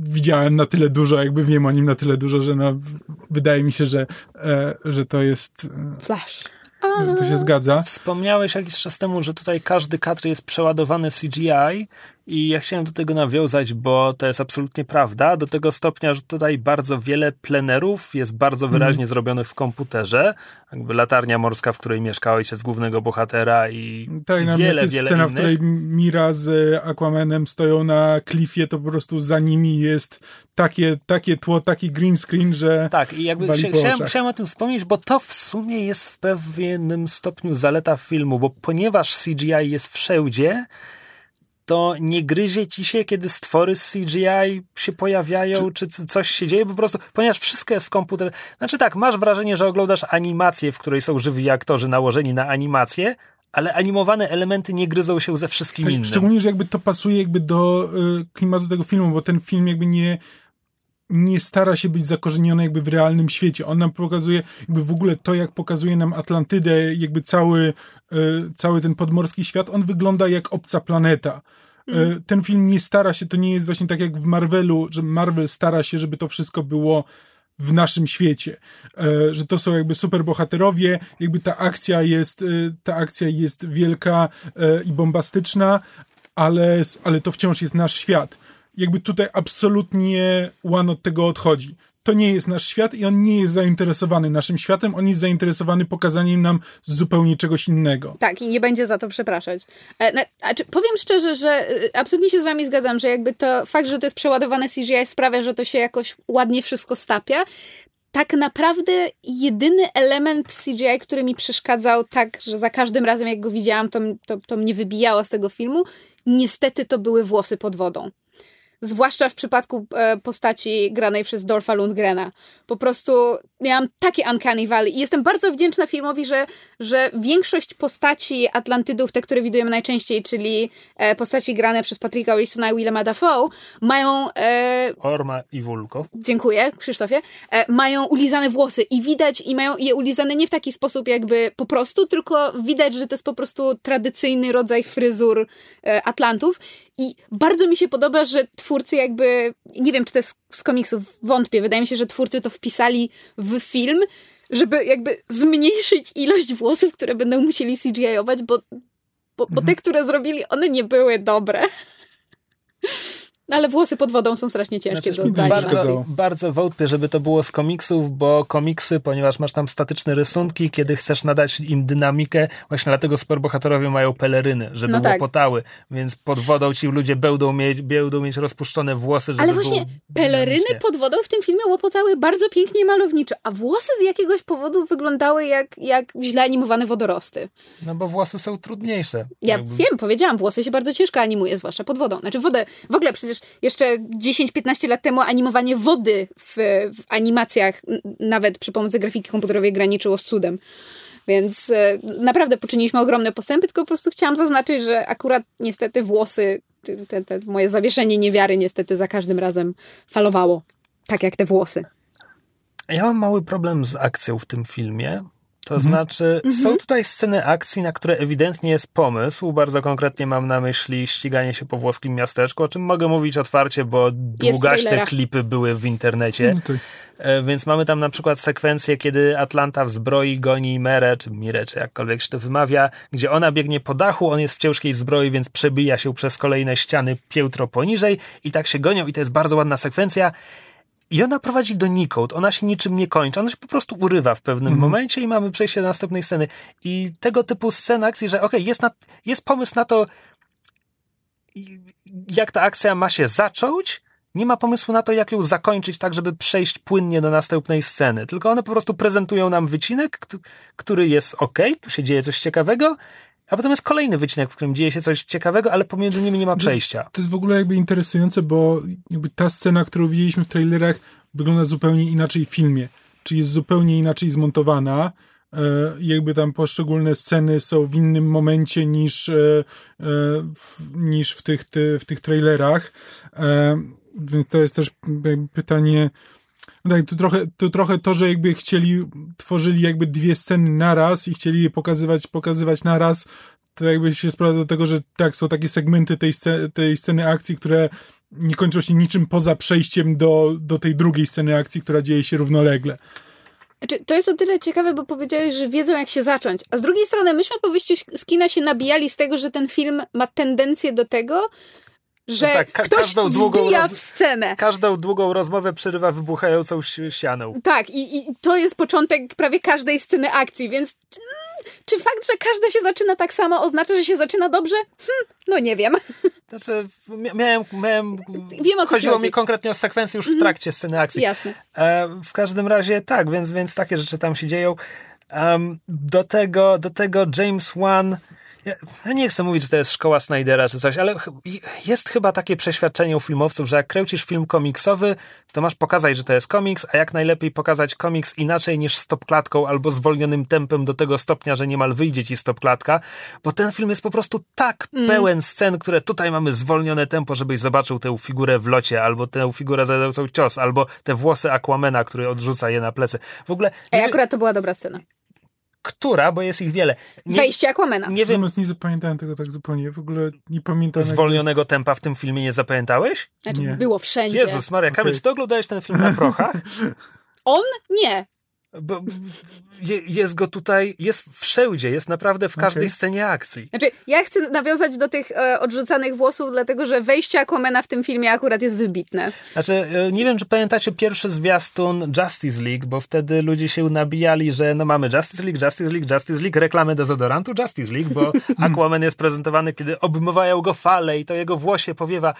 S3: widziałem na tyle dużo, jakby wiem o nim na tyle dużo, że no, w- wydaje mi się, że, e, że to jest... e,
S2: Flash.
S3: To się zgadza.
S1: Wspomniałeś jakiś czas temu, że tutaj każdy kadr jest przeładowany CGI i ja chciałem do tego nawiązać, bo to jest absolutnie prawda, do tego stopnia, że tutaj bardzo wiele plenerów jest bardzo wyraźnie zrobionych w komputerze. Jakby latarnia morska, w której mieszka ojciec głównego bohatera i
S3: Tak,
S1: wiele, wiele
S3: scena,
S1: innych.
S3: w której Mira z Aquamanem stoją na klifie, to po prostu za nimi jest takie, takie tło, taki green screen, że
S1: Tak, i jakby chcia- chciałem, chciałem o tym wspomnieć, bo to w sumie jest w pewnym stopniu zaleta filmu, bo ponieważ CGI jest wszędzie, to nie gryzie ci się, kiedy stwory z CGI się pojawiają, czy, c- coś się dzieje, po prostu, ponieważ wszystko jest w komputerze. Znaczy tak, masz wrażenie, że oglądasz animację, w której są żywi aktorzy nałożeni na animację, ale animowane elementy nie gryzą się ze wszystkim
S3: tak,
S1: innym.
S3: szczególnie, że jakby to pasuje jakby do y, klimatu tego filmu, bo ten film jakby nie nie stara się być zakorzeniony jakby w realnym świecie. On nam pokazuje jakby w ogóle to, jak pokazuje nam Atlantydę, jakby cały, y, cały ten podmorski świat, on wygląda jak obca planeta. Y, Ten film nie stara się, to nie jest właśnie tak jak w Marvelu, że Marvel stara się, żeby to wszystko było w naszym świecie, E, że to są jakby superbohaterowie, jakby ta akcja jest, e, ta akcja jest wielka e, i bombastyczna, ale, ale to wciąż jest nasz świat. Jakby tutaj absolutnie One od tego odchodzi. To nie jest nasz świat i on nie jest zainteresowany naszym światem, on jest zainteresowany pokazaniem nam zupełnie czegoś innego.
S2: Tak, i nie będzie za to przepraszać. E, na, a czy, powiem szczerze, że y, absolutnie się z wami zgadzam, że jakby to fakt, że to jest przeładowane CGI sprawia, że to się jakoś ładnie wszystko stapia. Tak naprawdę jedyny element CGI, który mi przeszkadzał tak, że za każdym razem jak go widziałam, to, to, to mnie wybijało z tego filmu, niestety to były włosy pod wodą. Zwłaszcza w przypadku e, postaci granej przez Dolpha Lundgrena. Po prostu miałam takie uncanny valley i jestem bardzo wdzięczna filmowi, że, że większość postaci Atlantydów, te, które widujemy najczęściej, czyli e, postaci grane przez Patricka Wilsona i Willema Dafoe, mają e,
S1: Orma i Wulko.
S2: Dziękuję, Krzysztofie. E, mają ulizane włosy i widać, i mają je ulizane nie w taki sposób jakby po prostu, tylko widać, że to jest po prostu tradycyjny rodzaj fryzur e, Atlantów. I bardzo mi się podoba, że twórcy jakby, nie wiem, czy to jest z komiksów, wątpię, wydaje mi się, że twórcy to wpisali w film, żeby jakby zmniejszyć ilość włosów, które będą musieli CGI-ować, bo, bo, bo te, które zrobili, one nie były dobre. Ale włosy pod wodą są strasznie ciężkie
S1: Znaczy,
S2: do oddania.
S3: bardzo-
S1: bardzo, wątpię, żeby to było z komiksów, bo komiksy, ponieważ masz tam statyczne rysunki, kiedy chcesz nadać im dynamikę, właśnie dlatego superbohaterowie mają peleryny, żeby
S2: No tak.
S1: łopotały, więc pod wodą ci ludzie będą mieć, będą mieć rozpuszczone włosy, żeby
S2: Ale właśnie peleryny pod wodą w tym filmie łopotały bardzo pięknie i malowniczo, a włosy z jakiegoś powodu wyglądały jak, jak źle animowane wodorosty.
S1: No bo włosy są trudniejsze.
S2: Ja
S1: Jakby-
S2: wiem, powiedziałam, włosy się bardzo ciężko animuje, zwłaszcza pod wodą. Znaczy wodę, w ogóle przecież jeszcze 10-15 lat temu animowanie wody w, w animacjach, nawet przy pomocy grafiki komputerowej, graniczyło z cudem. Więc e, naprawdę poczyniliśmy ogromne postępy, tylko po prostu chciałam zaznaczyć, że akurat niestety włosy, te, te moje zawieszenie niewiary niestety za każdym razem falowało. Tak jak te włosy.
S1: Ja mam mały problem z akcją w tym filmie. To znaczy, są tutaj sceny akcji, na które ewidentnie jest pomysł. Bardzo konkretnie mam na myśli ściganie się po włoskim miasteczku, o czym mogę mówić otwarcie, bo długaśne klipy były w internecie.
S3: No
S1: Więc mamy tam na przykład sekwencję, kiedy Atlanta w zbroi goni Merę, czy Mirę, czy jakkolwiek się to wymawia, gdzie ona biegnie po dachu, on jest w ciężkiej zbroi, więc przebija się przez kolejne ściany piętro poniżej i tak się gonią i to jest bardzo ładna sekwencja. I ona prowadzi donikąd, ona się niczym nie kończy, ona się po prostu urywa w pewnym momencie i mamy przejście do następnej sceny. I tego typu scen akcji, że okej, jest, na, jest pomysł na to, jak ta akcja ma się zacząć, nie ma pomysłu na to, jak ją zakończyć tak, żeby przejść płynnie do następnej sceny. Tylko one po prostu prezentują nam wycinek, kt- który jest ok, tu się dzieje coś ciekawego, a potem jest kolejny wycinek, w którym dzieje się coś ciekawego, ale pomiędzy nimi nie ma przejścia.
S3: To jest w ogóle jakby interesujące, bo jakby ta scena, którą widzieliśmy w trailerach, wygląda zupełnie inaczej w filmie. Czyli jest zupełnie inaczej zmontowana. E, jakby tam poszczególne sceny są w innym momencie niż, e, e, w, niż w, tych, ty, w tych trailerach. E, więc to jest też pytanie. Tak, to trochę, to trochę to, że jakby chcieli, tworzyli jakby dwie sceny naraz i chcieli je pokazywać, pokazywać naraz, to jakby się sprowadza do tego, że tak, są takie segmenty tej, sce- tej sceny akcji, które nie kończą się niczym poza przejściem do, do tej drugiej sceny akcji, która dzieje się równolegle.
S2: Znaczy, to jest o tyle ciekawe, bo powiedziałeś, że wiedzą jak się zacząć. A z drugiej strony myśmy po wyjściu z kina się nabijali z tego, że ten film ma tendencję do tego, że
S1: No tak, ka-
S2: ktoś wbija
S1: roz-
S2: w scenę.
S1: Każdą długą rozmowę przerywa wybuchającą sianą.
S2: Tak, i, i to jest początek prawie każdej sceny akcji, więc mm, czy fakt, że każda się zaczyna tak samo oznacza, że się zaczyna dobrze? Hm, no nie wiem. <laughs>
S1: Znaczy, mia- miałem, miałem
S2: Wiem, o co
S1: chodziło
S2: chodzi.
S1: mi konkretnie o sekwencję już w trakcie sceny akcji.
S2: Jasne.
S1: E, w każdym razie tak, więc, więc takie rzeczy tam się dzieją. Em, do, tego, do tego James Wan. Ja, ja nie chcę mówić, że to jest szkoła Snydera czy coś, ale jest chyba takie przeświadczenie u filmowców, że jak kręcisz film komiksowy, to masz pokazać, że to jest komiks, a jak najlepiej pokazać komiks inaczej niż stopklatką albo zwolnionym tempem do tego stopnia, że niemal wyjdzie ci stopklatka, bo ten film jest po prostu tak pełen scen, które tutaj mamy zwolnione tempo, żebyś zobaczył tę figurę w locie, albo tę figurę zadającą cios, albo te włosy Aquamena, który odrzuca je na plecy. W ogóle,
S2: Ej, akurat to była dobra scena.
S1: Która, bo jest ich wiele. Nie,
S2: Wejście Aquamena.
S1: nie wiem,
S3: nie zapamiętałem tego tak zupełnie. W ogóle nie pamiętam. jak-
S1: zwolnionego tempa w tym filmie nie zapamiętałeś?
S2: Znaczy,
S3: Nie.
S2: było wszędzie.
S1: Jezus Maria, Kamil,
S3: Okej.
S1: czy ty oglądałeś ten film na prochach? <laughs>
S2: On? Nie.
S1: Bo, je, jest go tutaj, jest wszędzie, jest naprawdę w każdej
S3: Okej.
S1: scenie akcji.
S2: Znaczy, ja chcę nawiązać do tych e, odrzucanych włosów, dlatego że wejście Aquamena w tym filmie akurat jest wybitne.
S1: Znaczy, e, nie wiem, czy pamiętacie pierwszy zwiastun Justice League, bo wtedy ludzie się nabijali, że no mamy Justice League, Justice League, Justice League, reklamy dezodorantu Justice League, bo <laughs> Aquaman jest prezentowany, kiedy obmywają go fale i to jego włosie powiewa.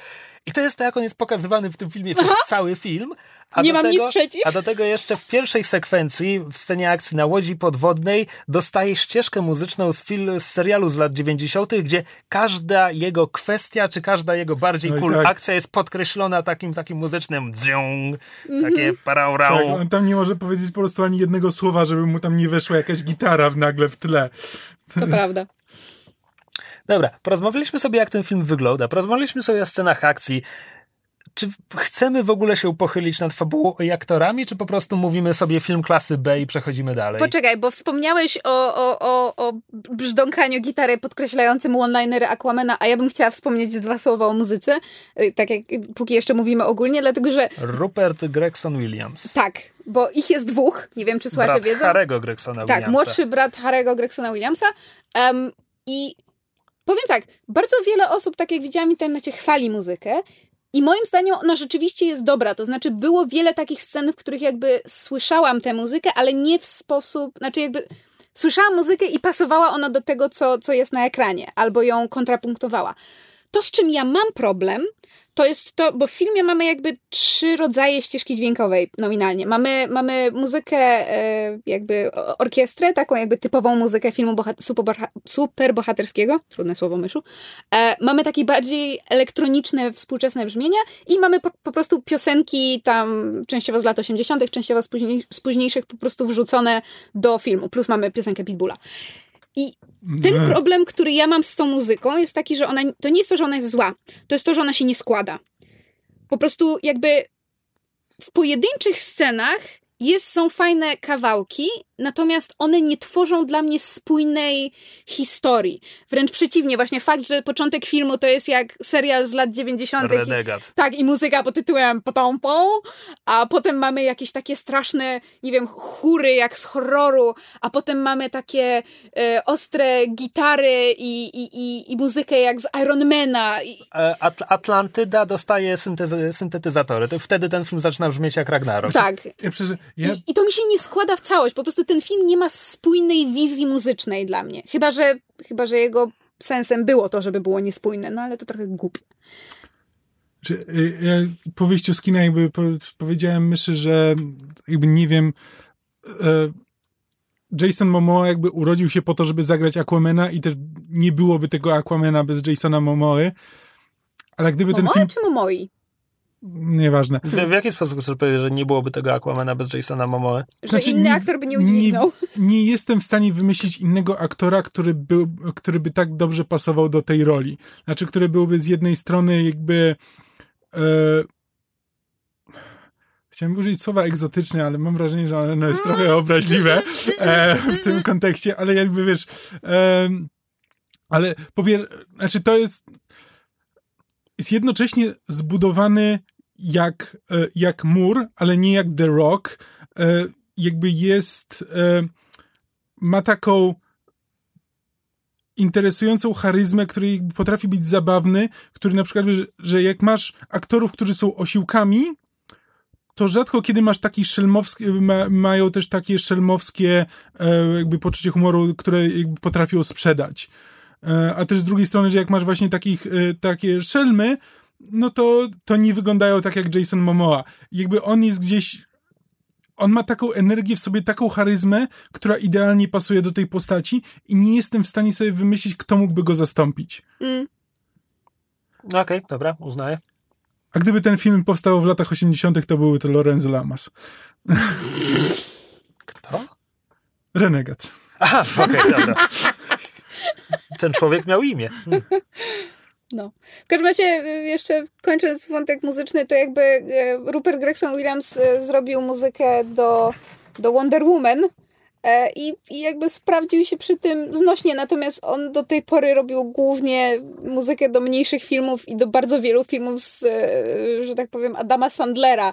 S1: I to jest to, jak on jest pokazywany w tym filmie przez cały film. A
S2: Nie mam nic
S1: tego,
S2: przeciw.
S1: A do tego jeszcze w pierwszej sekwencji, w scenie akcji na łodzi podwodnej, dostaje ścieżkę muzyczną z, fil, z serialu z lat 90., gdzie każda jego kwestia, czy każda jego bardziej
S3: Oj,
S1: cool
S3: tak.
S1: akcja jest podkreślona takim takim muzycznym dzdziung,
S2: Mhm.
S1: takie paraurau.
S3: Tak, on tam nie może powiedzieć po prostu ani jednego słowa, żeby mu tam nie weszła jakaś gitara w nagle w tle.
S2: To prawda.
S1: Dobra, porozmawialiśmy sobie, jak ten film wygląda, porozmawialiśmy sobie o scenach akcji. Czy chcemy w ogóle się pochylić nad fabułą i aktorami, czy po prostu mówimy sobie film klasy B i przechodzimy dalej?
S2: Poczekaj, bo wspomniałeś o, o, o, o brzdąkaniu gitary podkreślającym one-linery Aquamena, a ja bym chciała wspomnieć dwa słowa o muzyce, y, tak jak póki jeszcze mówimy ogólnie, dlatego że
S1: Rupert Gregson Williams.
S2: tak, bo ich jest dwóch, nie wiem czy słuchacze
S1: Brat
S2: wiedzą.
S1: Harego Gregsona
S2: Tak,
S1: Williamsa.
S2: młodszy brat Harry'ego Gregsona Williamsa. Em, I powiem tak, bardzo wiele osób, tak jak widziałam w internecie, chwali muzykę. I moim zdaniem ona rzeczywiście jest dobra. To znaczy, było wiele takich scen, w których jakby słyszałam tę muzykę, ale nie w sposób. Znaczy, jakby słyszałam muzykę i pasowała ona do tego, co, co jest na ekranie, albo ją kontrapunktowała. To, z czym ja mam problem, to jest to, bo w filmie mamy jakby trzy rodzaje ścieżki dźwiękowej nominalnie. Mamy, mamy muzykę, e, jakby orkiestrę, taką jakby typową muzykę filmu bohat- superboha- superbohaterskiego, trudne słowo myszu. E, mamy takie bardziej elektroniczne, współczesne brzmienia i mamy po, po prostu piosenki tam częściowo z lat 80., częściowo z, później, z późniejszych po prostu wrzucone do filmu. Plus mamy piosenkę Pitbulla. I ten problem, który ja mam z tą muzyką, jest taki, że ona to nie jest to, że ona jest zła, to jest to, że ona się nie składa. Po prostu jakby w pojedynczych scenach jest, są fajne kawałki, natomiast one nie tworzą dla mnie spójnej historii. Wręcz przeciwnie, właśnie fakt, że początek filmu to jest jak serial z lat 90.
S1: Renegat.
S2: I, tak, i muzyka pod tytułem potąpą, a potem mamy jakieś takie straszne, nie wiem, chóry jak z horroru, a potem mamy takie e, ostre gitary i, i, i, i muzykę jak z Ironmana. I,
S1: E, At- Atlantyda dostaje syntez- syntetyzatory. To wtedy ten film zaczyna brzmieć jak Ragnarok.
S2: tak,
S3: Ja, przecież, ja,
S2: I, I to mi się nie składa w całość. Po prostu ten film nie ma spójnej wizji muzycznej dla mnie. Chyba, że, chyba, że jego sensem było to, żeby było niespójne, no ale to trochę głupie.
S3: Y, ja po wyjściu z kina jakby po, powiedziałem myszy, że jakby nie wiem e, Jason Momoa jakby urodził się po to, żeby zagrać Aquamana i też nie byłoby tego Aquamana bez Jasona Momoy. Ale gdyby ten
S2: Momoe
S3: film...
S2: czy Momoi?
S3: Nieważne.
S1: W, w jaki sposób chcesz powiedzieć, że nie byłoby tego Aquamana bez Jasona Momoe?
S2: Że
S3: Znaczy,
S2: inny
S3: nie-
S2: aktor by nie udźwignął.
S3: Nie, nie jestem w stanie wymyślić innego aktora, który, był, który by tak dobrze pasował do tej roli. Znaczy, który byłby z jednej strony jakby. E, chciałem użyć słowa egzotyczne, ale mam wrażenie, że ono jest trochę <laughs> obraźliwe e, w tym kontekście, ale jakby wiesz. E, ale powier, znaczy to jest. Jest jednocześnie zbudowany jak, e, jak mur, ale nie jak The Rock. E, jakby jest. E, ma taką interesującą charyzmę, który potrafi być zabawny, który na przykład, że, że jak masz aktorów, którzy są osiłkami, to rzadko kiedy masz taki szelmowski, ma, mają też takie szelmowskie e, jakby poczucie humoru, które jakby potrafią sprzedać. E, a też z drugiej strony, że jak masz właśnie takich, e, takie szelmy, no to, to nie wyglądają tak jak Jason Momoa. Jakby on jest gdzieś on ma taką energię w sobie, taką charyzmę, która idealnie pasuje do tej postaci i nie jestem w stanie sobie wymyślić, kto mógłby go zastąpić.
S2: Mm.
S1: No Okej, dobra, uznaję.
S3: A gdyby ten film powstał w latach 80., to byłby to Lorenzo Lamas.
S1: Kto?
S3: Renegat.
S1: Aha, okej, dobra. Ten człowiek miał imię. Hmm.
S2: No. W każdym razie, y, jeszcze kończąc wątek muzyczny, to jakby y, Rupert Gregson Williams y, zrobił muzykę do, do Wonder Woman e, i, i jakby sprawdził się przy tym znośnie, natomiast on do tej pory robił głównie muzykę do mniejszych filmów i do bardzo wielu filmów z, że tak powiem, Adama Sandlera.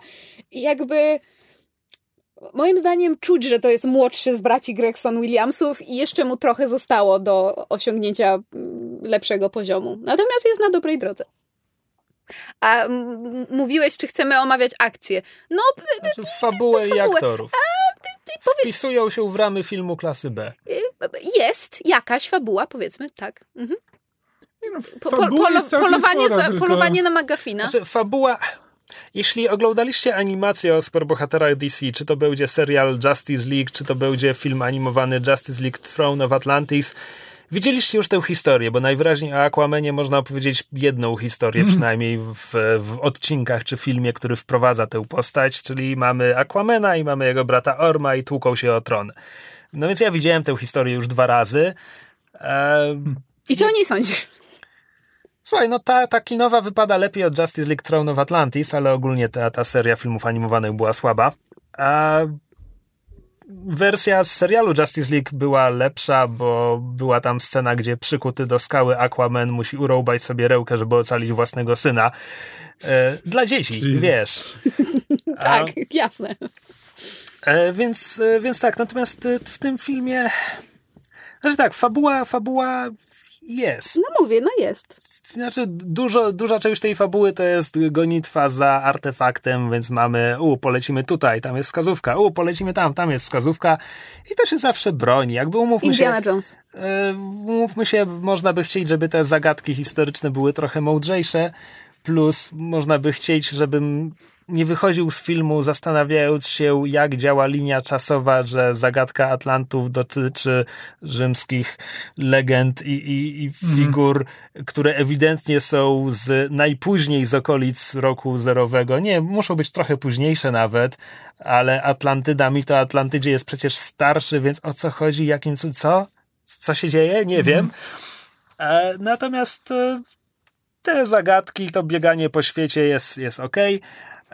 S2: I jakby moim zdaniem czuć, że to jest młodszy z braci Gregson Williamsów i jeszcze mu trochę zostało do osiągnięcia mm, lepszego poziomu. Natomiast jest na dobrej drodze. A mówiłeś, czy chcemy omawiać akcję. No,
S1: Znaczy, fabułę i
S2: fabułę.
S1: aktorów. Wpisują się w ramy filmu klasy B.
S2: jest jakaś fabuła, powiedzmy, tak. Mhm.
S3: No,
S2: Po, po,
S3: fabuła
S2: polo, polowanie,
S3: spora,
S2: za,
S3: tylko-
S2: polowanie na Magafina.
S1: Znaczy, fabuła... Jeśli oglądaliście animację o superbohaterach DC, czy to będzie serial Justice League, czy to będzie film animowany Justice League Throne of Atlantis, widzieliście już tę historię, bo najwyraźniej o Aquamanie można opowiedzieć jedną historię, przynajmniej w, w odcinkach czy filmie, który wprowadza tę postać, czyli mamy Aquamana i mamy jego brata Orma i tłuką się o tron. No więc ja widziałem tę historię już dwa razy. Ehm,
S2: I co o niej sądzisz?
S1: Słuchaj, no ta, ta kinowa wypada lepiej od Justice League Throne of Atlantis, ale ogólnie ta, ta seria filmów animowanych była słaba. A wersja z serialu Justice League była lepsza, bo była tam scena, gdzie przykuty do skały Aquaman musi urąbać sobie rełkę, żeby ocalić własnego syna. E, dla dzieci,
S3: Jezus.
S1: wiesz. <laughs>
S2: Tak, jasne.
S1: E, więc, e, więc tak, natomiast e, w tym filmie... Znaczy tak, fabuła, fabuła jest.
S2: No mówię, no jest.
S1: Znaczy, dużo, duża część tej fabuły to jest gonitwa za artefaktem, więc mamy, u, polecimy tutaj, tam jest wskazówka, u, polecimy tam, tam jest wskazówka i to się zawsze broni. Jakby umówmy
S2: Indiana
S1: się,
S2: Jones.
S1: e, umówmy się, można by chcieć, żeby te zagadki historyczne były trochę mądrzejsze, plus można by chcieć, żebym nie wychodził z filmu zastanawiając się, jak działa linia czasowa, że zagadka Atlantów dotyczy rzymskich legend i, i, i figur, które ewidentnie są z najpóźniej z okolic roku zerowego. Nie, muszą być trochę późniejsze nawet, ale Atlantyda, mit o Atlantydzie jest przecież starszy, więc o co chodzi, jakim, co? Co się dzieje? Nie wiem. E, natomiast e, te zagadki, to bieganie po świecie jest, jest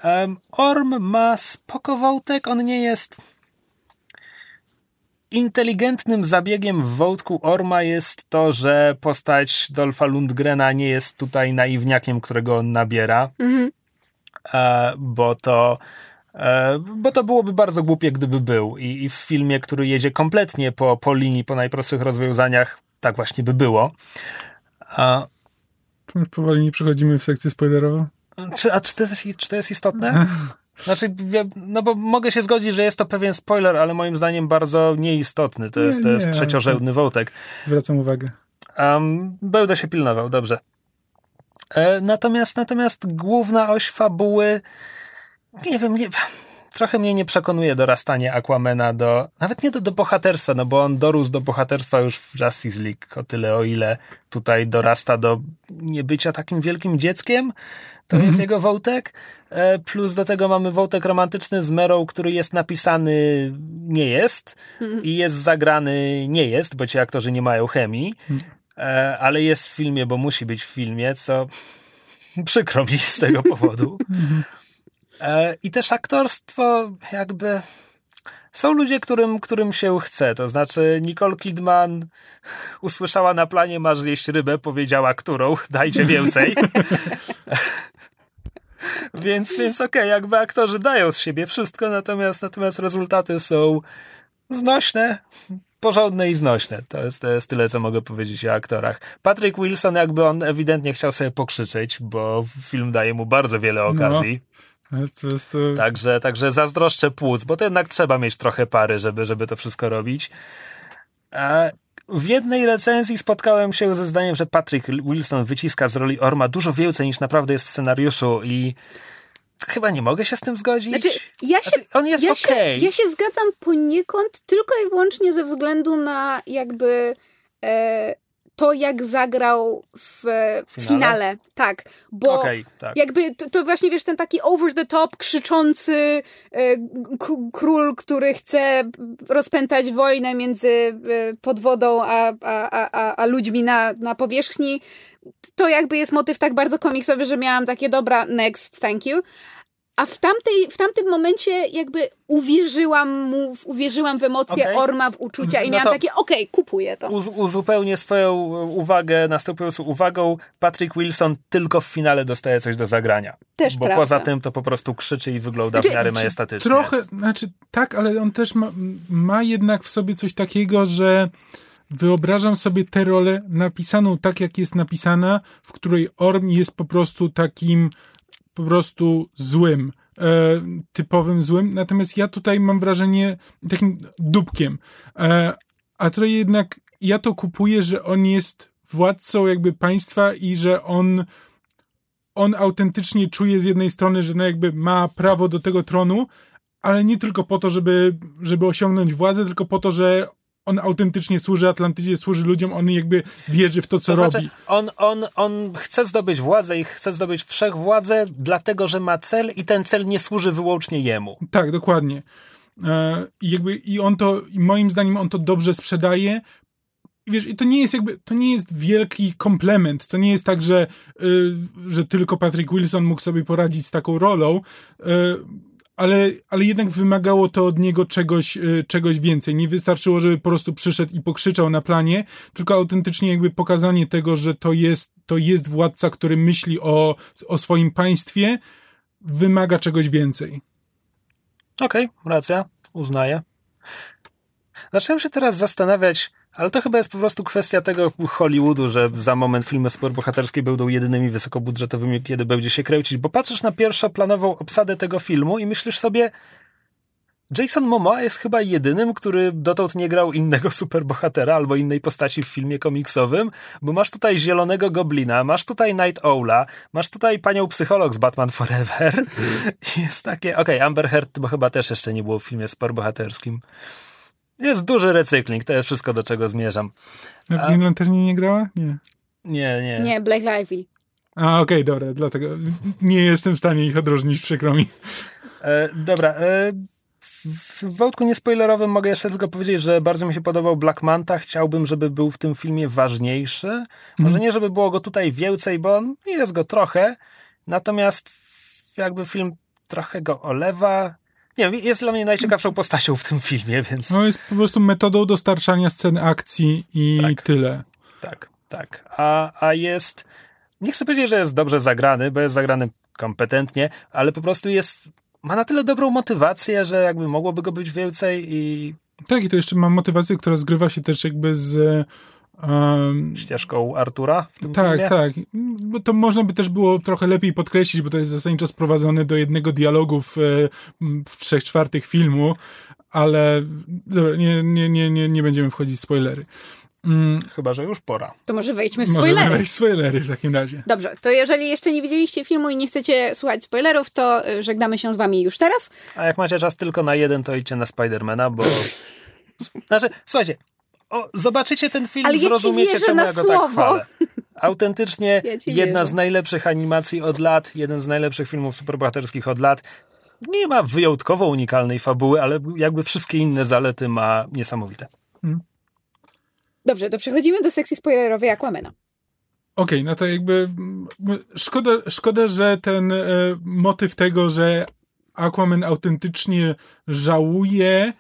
S1: ok. Orm ma spoko wątek, on nie jest inteligentnym zabiegiem w wątku Orma jest to, że postać Dolfa Lundgrena nie jest tutaj naiwniakiem, którego on nabiera,
S2: Mhm.
S1: e, bo to e, bo to byłoby bardzo głupie, gdyby był. I, I w filmie, który jedzie kompletnie po, po linii, po najprostszych rozwiązaniach, tak właśnie by było.
S3: My powoli nie przechodzimy w sekcję spoilerową?
S1: Czy, a czy to, jest, czy to jest istotne? Znaczy, no bo mogę się zgodzić, że jest to pewien spoiler, ale moim zdaniem bardzo nieistotny. To
S3: Nie,
S1: jest, to jest
S3: nie,
S1: trzeciorzędny wątek.
S3: Zwracam uwagę.
S1: Um, będę się pilnował, dobrze. E, natomiast, natomiast główna oś fabuły, nie wiem, nie, trochę mnie nie przekonuje dorastanie Aquamana do, nawet nie do, do bohaterstwa, no bo on dorósł do bohaterstwa już w Justice League, o tyle o ile tutaj dorasta do niebycia takim wielkim dzieckiem, to jest jego wątek. E, plus do tego mamy wątek romantyczny z Merą, który jest napisany nie jest i jest zagrany nie jest, bo ci aktorzy nie mają chemii, e, ale jest w filmie, bo musi być w filmie, co <laughs> przykro mi z tego powodu. <laughs> E, I też aktorstwo jakby... Są ludzie, którym, którym się chce. To znaczy, Nicole Kidman <laughs> usłyszała na planie, masz zjeść rybę, powiedziała, którą, dajcie więcej. <laughs> więc, więc okej, jakby aktorzy dają z siebie wszystko, natomiast, natomiast rezultaty są znośne, porządne i znośne. To jest, to jest tyle, co mogę powiedzieć o aktorach. Patrick Wilson, jakby on ewidentnie chciał sobie pokrzyczeć, bo film daje mu bardzo wiele okazji.
S3: Ale To jest.
S1: Także, także zazdroszczę płuc, bo to jednak trzeba mieć trochę pary, żeby, żeby to wszystko robić. A w jednej recenzji spotkałem się ze zdaniem, że Patrick Wilson wyciska z roli Orma dużo więcej niż naprawdę jest w scenariuszu i chyba nie mogę się z tym zgodzić.
S2: Znaczy, ja się,
S1: Znaczy, on jest
S2: ja,
S1: okej.
S2: się, ja się zgadzam poniekąd tylko i wyłącznie ze względu na jakby e, to, jak zagrał w
S1: Finale?
S2: finale. Tak, bo
S1: Okej, tak.
S2: jakby to, to właśnie, wiesz, ten taki over the top, krzyczący e, król, który chce rozpętać wojnę między e, pod wodą a, a, a, a, a ludźmi na, na powierzchni. To jakby jest motyw tak bardzo komiksowy, że miałam takie, dobra, next, thank you. A w, tamtej, w tamtym momencie jakby uwierzyłam mu, uwierzyłam w emocje
S1: Okej.
S2: Orma, w uczucia i
S1: No
S2: miałam takie, okej, kupuję to.
S1: Uz, uzupełnię swoją uwagę następującą uwagą. Patrick Wilson tylko w finale dostaje coś do zagrania.
S2: Też
S1: Bo
S2: prawda.
S1: poza tym to po prostu krzyczy i wygląda
S2: Znaczy,
S1: w miarę majestatycznie.
S3: Trochę, znaczy tak, ale on też ma, ma jednak w sobie coś takiego, że wyobrażam sobie tę rolę napisaną tak, jak jest napisana, w której Orm jest po prostu takim po prostu złym, e, typowym złym, natomiast ja tutaj mam wrażenie takim dupkiem. E, a tutaj jednak ja to kupuję, że on jest władcą jakby państwa i że on on autentycznie czuje z jednej strony, że no jakby ma prawo do tego tronu, ale nie tylko po to, żeby, żeby osiągnąć władzę, tylko po to, że on autentycznie służy Atlantydzie, służy ludziom, on jakby wierzy w to, co
S1: To
S3: robi.
S1: znaczy, on, on, on chce zdobyć władzę i chce zdobyć wszechwładzę, dlatego że ma cel i ten cel nie służy wyłącznie jemu.
S3: Tak, dokładnie. E, I jakby i on to, moim zdaniem on to dobrze sprzedaje. Wiesz, i to nie jest jakby, to nie jest wielki komplement. To nie jest tak, że, y, że tylko Patrick Wilson mógł sobie poradzić z taką rolą, y, ale, ale jednak wymagało to od niego czegoś, y, czegoś więcej. Nie wystarczyło, żeby po prostu przyszedł i pokrzyczał na planie, tylko autentycznie jakby pokazanie tego, że to jest, to jest władca, który myśli o, o swoim państwie, wymaga czegoś więcej.
S1: Okej, racja, uznaję. Zacząłem się teraz zastanawiać, ale to chyba jest po prostu kwestia tego Hollywoodu, że za moment filmy superbohaterskie będą jedynymi wysokobudżetowymi, kiedy będzie się kręcić, bo patrzysz na pierwszoplanową obsadę tego filmu i myślisz sobie, Jason Momoa jest chyba jedynym, który dotąd nie grał innego superbohatera albo innej postaci w filmie komiksowym, bo masz tutaj Zielonego Goblina, masz tutaj Night Owla, masz tutaj panią psycholog z Batman Forever. I <laughs> jest takie, okej, Amber Heard, bo chyba też jeszcze nie było w filmie superbohaterskim. Jest duży recykling, to jest wszystko, do czego zmierzam.
S3: A w Green Lanternie nie grała? Nie.
S1: Nie, nie.
S2: Nie, Blake Lively.
S3: A, okej, dobra, dlatego nie jestem w stanie ich odróżnić, przykro mi.
S1: E, dobra, e, w, wątku niespoilerowym mogę jeszcze tylko powiedzieć, że bardzo mi się podobał Black Manta. Chciałbym, żeby był w tym filmie ważniejszy. Może nie, żeby było go tutaj więcej, bo on jest go trochę. Natomiast jakby film trochę go olewa. Nie wiem, jest dla mnie najciekawszą postacią w tym filmie, więc
S3: No jest po prostu metodą dostarczania scen akcji i
S1: Tak.
S3: tyle.
S1: tak, tak. A, a jest, nie chcę powiedzieć, że jest dobrze zagrany, bo jest zagrany kompetentnie, ale po prostu jest, ma na tyle dobrą motywację, że jakby mogłoby go być więcej i
S3: Tak, i to jeszcze mam motywację, która zgrywa się też jakby z... Um,
S1: ścieżką Artura w tym
S3: tak,
S1: filmie.
S3: tak. Bo to można by też było trochę lepiej podkreślić, bo to jest zasadniczo sprowadzone do jednego dialogu w, e, w trzech czwartych filmu, ale dobra, nie, nie, nie, nie, nie będziemy wchodzić w spoilery. Mm,
S1: Chyba, że już pora.
S2: To może wejdźmy w
S3: Możemy
S2: spoilery.
S3: wejść w spoilery w takim razie.
S2: Dobrze, to jeżeli jeszcze nie widzieliście filmu i nie chcecie słuchać spoilerów, to y, żegnamy się z wami już teraz.
S1: A jak macie czas tylko na jeden, to idźcie na Spidermana, bo... <laughs> Znaczy, słuchajcie, o, zobaczycie ten film,
S2: Ale ja ci
S1: zrozumiecie,
S2: wierzę
S1: czemu
S2: na
S1: ja go
S2: słowo.
S1: tak chwalę. Autentycznie <laughs>
S2: Ja
S1: jedna
S2: wierzę.
S1: z najlepszych animacji od lat, jeden z najlepszych filmów superbohaterskich od lat. Nie ma wyjątkowo unikalnej fabuły, ale jakby wszystkie inne zalety ma niesamowite.
S2: Dobrze, to przechodzimy do sekcji spoilerowej Aquamena.
S3: Okej, no to jakby mm, szkoda, szkoda, że ten e, motyw tego, że Aquaman autentycznie żałuje,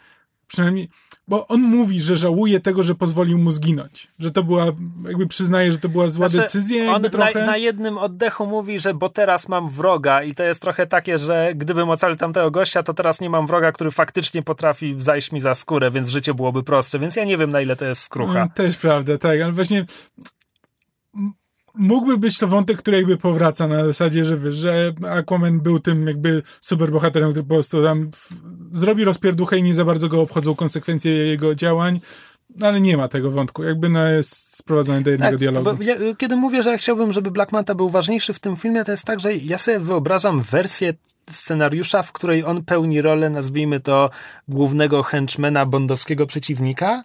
S3: przynajmniej, bo on mówi, że żałuje tego, że pozwolił mu zginąć. Że to była, jakby przyznaje, że to była zła
S1: Znaczy,
S3: decyzja,
S1: On
S3: trochę.
S1: na, na jednym oddechu mówi, że bo teraz mam wroga i to jest trochę takie, że gdybym ocalił tamtego gościa, to teraz nie mam wroga, który faktycznie potrafi zajść mi za skórę, więc życie byłoby prostsze, więc ja nie wiem na ile to jest skrucha.
S3: Mm, Też prawda, tak, ale właśnie mógłby być to wątek, który jakby powraca na zasadzie, że wiesz, że Aquaman był tym jakby superbohaterem, który po prostu tam w, zrobi rozpierduchę i nie za bardzo go obchodzą konsekwencje jego działań, no ale nie ma tego wątku, jakby no jest sprowadzony do jednego
S1: Tak,
S3: dialogu.
S1: ja, kiedy mówię, że ja chciałbym, żeby Black Manta był ważniejszy w tym filmie, to jest tak, że ja sobie wyobrażam wersję scenariusza, w której on pełni rolę, nazwijmy to, głównego henchmana bondowskiego przeciwnika,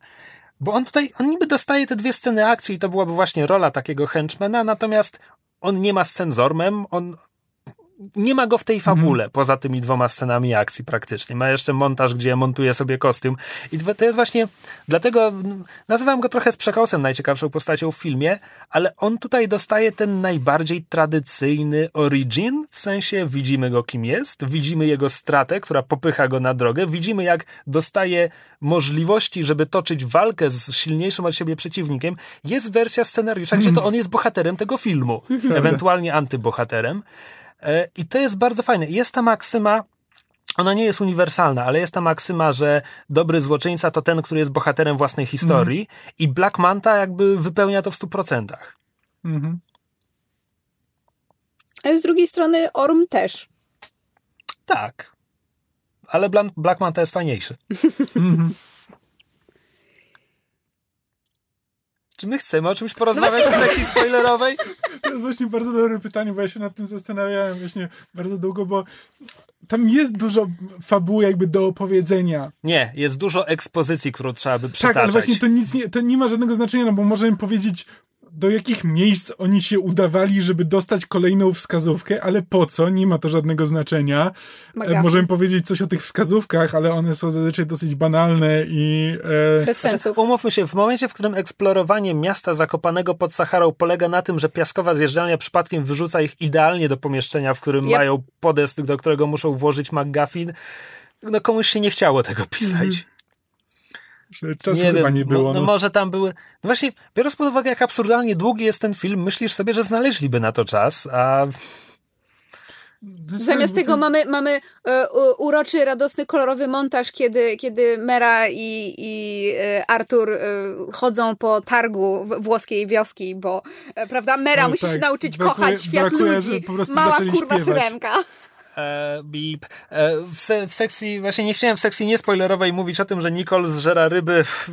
S1: bo on tutaj, on niby dostaje te dwie sceny akcji i to byłaby właśnie rola takiego henchmana, natomiast on nie ma scen z Ormem, on nie ma go w tej fabule, poza tymi dwoma scenami akcji praktycznie. Ma jeszcze montaż, gdzie montuje sobie kostium. I to jest właśnie, dlatego mm, nazywam go trochę z przekosem najciekawszą postacią w filmie, ale on tutaj dostaje ten najbardziej tradycyjny origin, w sensie widzimy go kim jest, widzimy jego stratę, która popycha go na drogę, widzimy jak dostaje możliwości, żeby toczyć walkę z silniejszym od siebie przeciwnikiem. Jest wersja scenariusza, gdzie to <laughs> on jest bohaterem tego filmu, <laughs> ewentualnie antybohaterem. E, I to jest bardzo fajne. Jest ta maksyma, ona nie jest uniwersalna, ale jest ta maksyma, że dobry złoczyńca to ten, który jest bohaterem własnej historii i Black Manta jakby wypełnia to w 100%.
S3: Mhm.
S2: Ale z drugiej strony Orm też.
S1: Tak. Ale Black Manta jest fajniejszy. Czy my chcemy o czymś porozmawiać w sekcji spoilerowej? <laughs>
S3: To jest właśnie bardzo dobre pytanie, bo ja się nad tym zastanawiałem właśnie bardzo długo, bo tam jest dużo fabuły jakby do opowiedzenia.
S1: Nie, jest dużo ekspozycji, którą trzeba by
S3: Tak,
S1: przytaczać.
S3: ale właśnie to nic nie, to nie ma żadnego znaczenia, no bo możemy powiedzieć, do jakich miejsc oni się udawali, żeby dostać kolejną wskazówkę, ale po co? Nie ma to żadnego znaczenia.
S2: Magafi.
S3: E, możemy powiedzieć coś o tych wskazówkach, ale one są zazwyczaj dosyć banalne i... E,
S2: Bez sensu.
S1: Umówmy się, w momencie, w którym eksplorowanie miasta zakopanego pod Saharą polega na tym, że piaskowa zjeżdżalnia przypadkiem wyrzuca ich idealnie do pomieszczenia, w którym
S2: Yep.
S1: mają podest, do którego muszą włożyć McGuffin, no komuś się nie chciało tego pisać.
S3: że czasu chyba nie było.
S1: no, no
S3: no.
S1: może tam były... No właśnie, biorąc pod uwagę, jak absurdalnie długi jest ten film, myślisz sobie, że znaleźliby na to czas, a
S2: Zamiast tego mamy, mamy e, uroczy, radosny, kolorowy montaż, kiedy, kiedy Mera i, i e, Artur e, chodzą po targu w- włoskiej wioski, bo prawda, Mera
S3: No
S2: musi
S3: tak,
S2: się nauczyć
S3: brakuje-
S2: kochać świat
S3: brakuje,
S2: ludzi. Mała kurwa
S3: śpiewać.
S2: syrenka.
S1: E, beep. E, w, se, w sekcji, właśnie nie chciałem w sekcji niespoilerowej mówić o tym, że Nicole zżera ryby, w,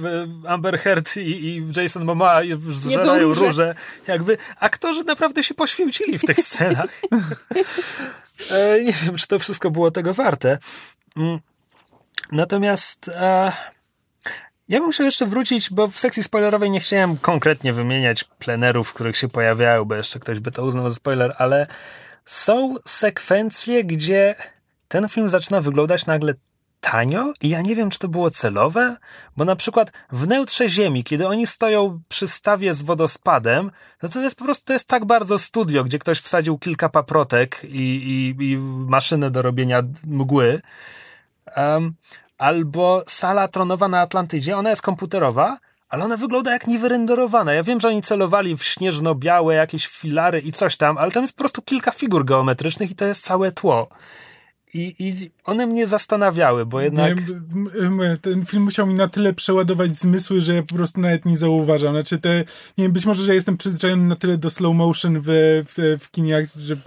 S1: Amber Heard i, i Jason Momoa zżerają
S2: róże.
S1: róże. Jakby aktorzy naprawdę się poświęcili w tych <laughs> scenach. e, nie wiem, czy to wszystko było tego warte. Mm. Natomiast e, ja bym chciał jeszcze wrócić, bo w sekcji spoilerowej nie chciałem konkretnie wymieniać plenerów, w których się pojawiają, bo jeszcze ktoś by to uznał za spoiler, ale są sekwencje, gdzie ten film zaczyna wyglądać nagle tanio i ja nie wiem, czy to było celowe, bo na przykład w neutrze ziemi, kiedy oni stoją przy stawie z wodospadem, no to jest po prostu, to jest tak bardzo studio, gdzie ktoś wsadził kilka paprotek i, i, i maszynę do robienia mgły, Um, albo sala tronowa na Atlantydzie, ona jest komputerowa, ale ona wygląda jak niewyrenderowana. Ja wiem, że oni celowali w śnieżno-białe jakieś filary i coś tam, ale tam jest po prostu kilka figur geometrycznych i to jest całe tło. I, I one mnie zastanawiały, bo jednak.
S3: Nie, ten film musiał mi na tyle przeładować zmysły, że ja po prostu nawet nie zauważam. Znaczy te, nie wiem, być może, że jestem przyzwyczajony na tyle do slow motion w, w, w kinie, że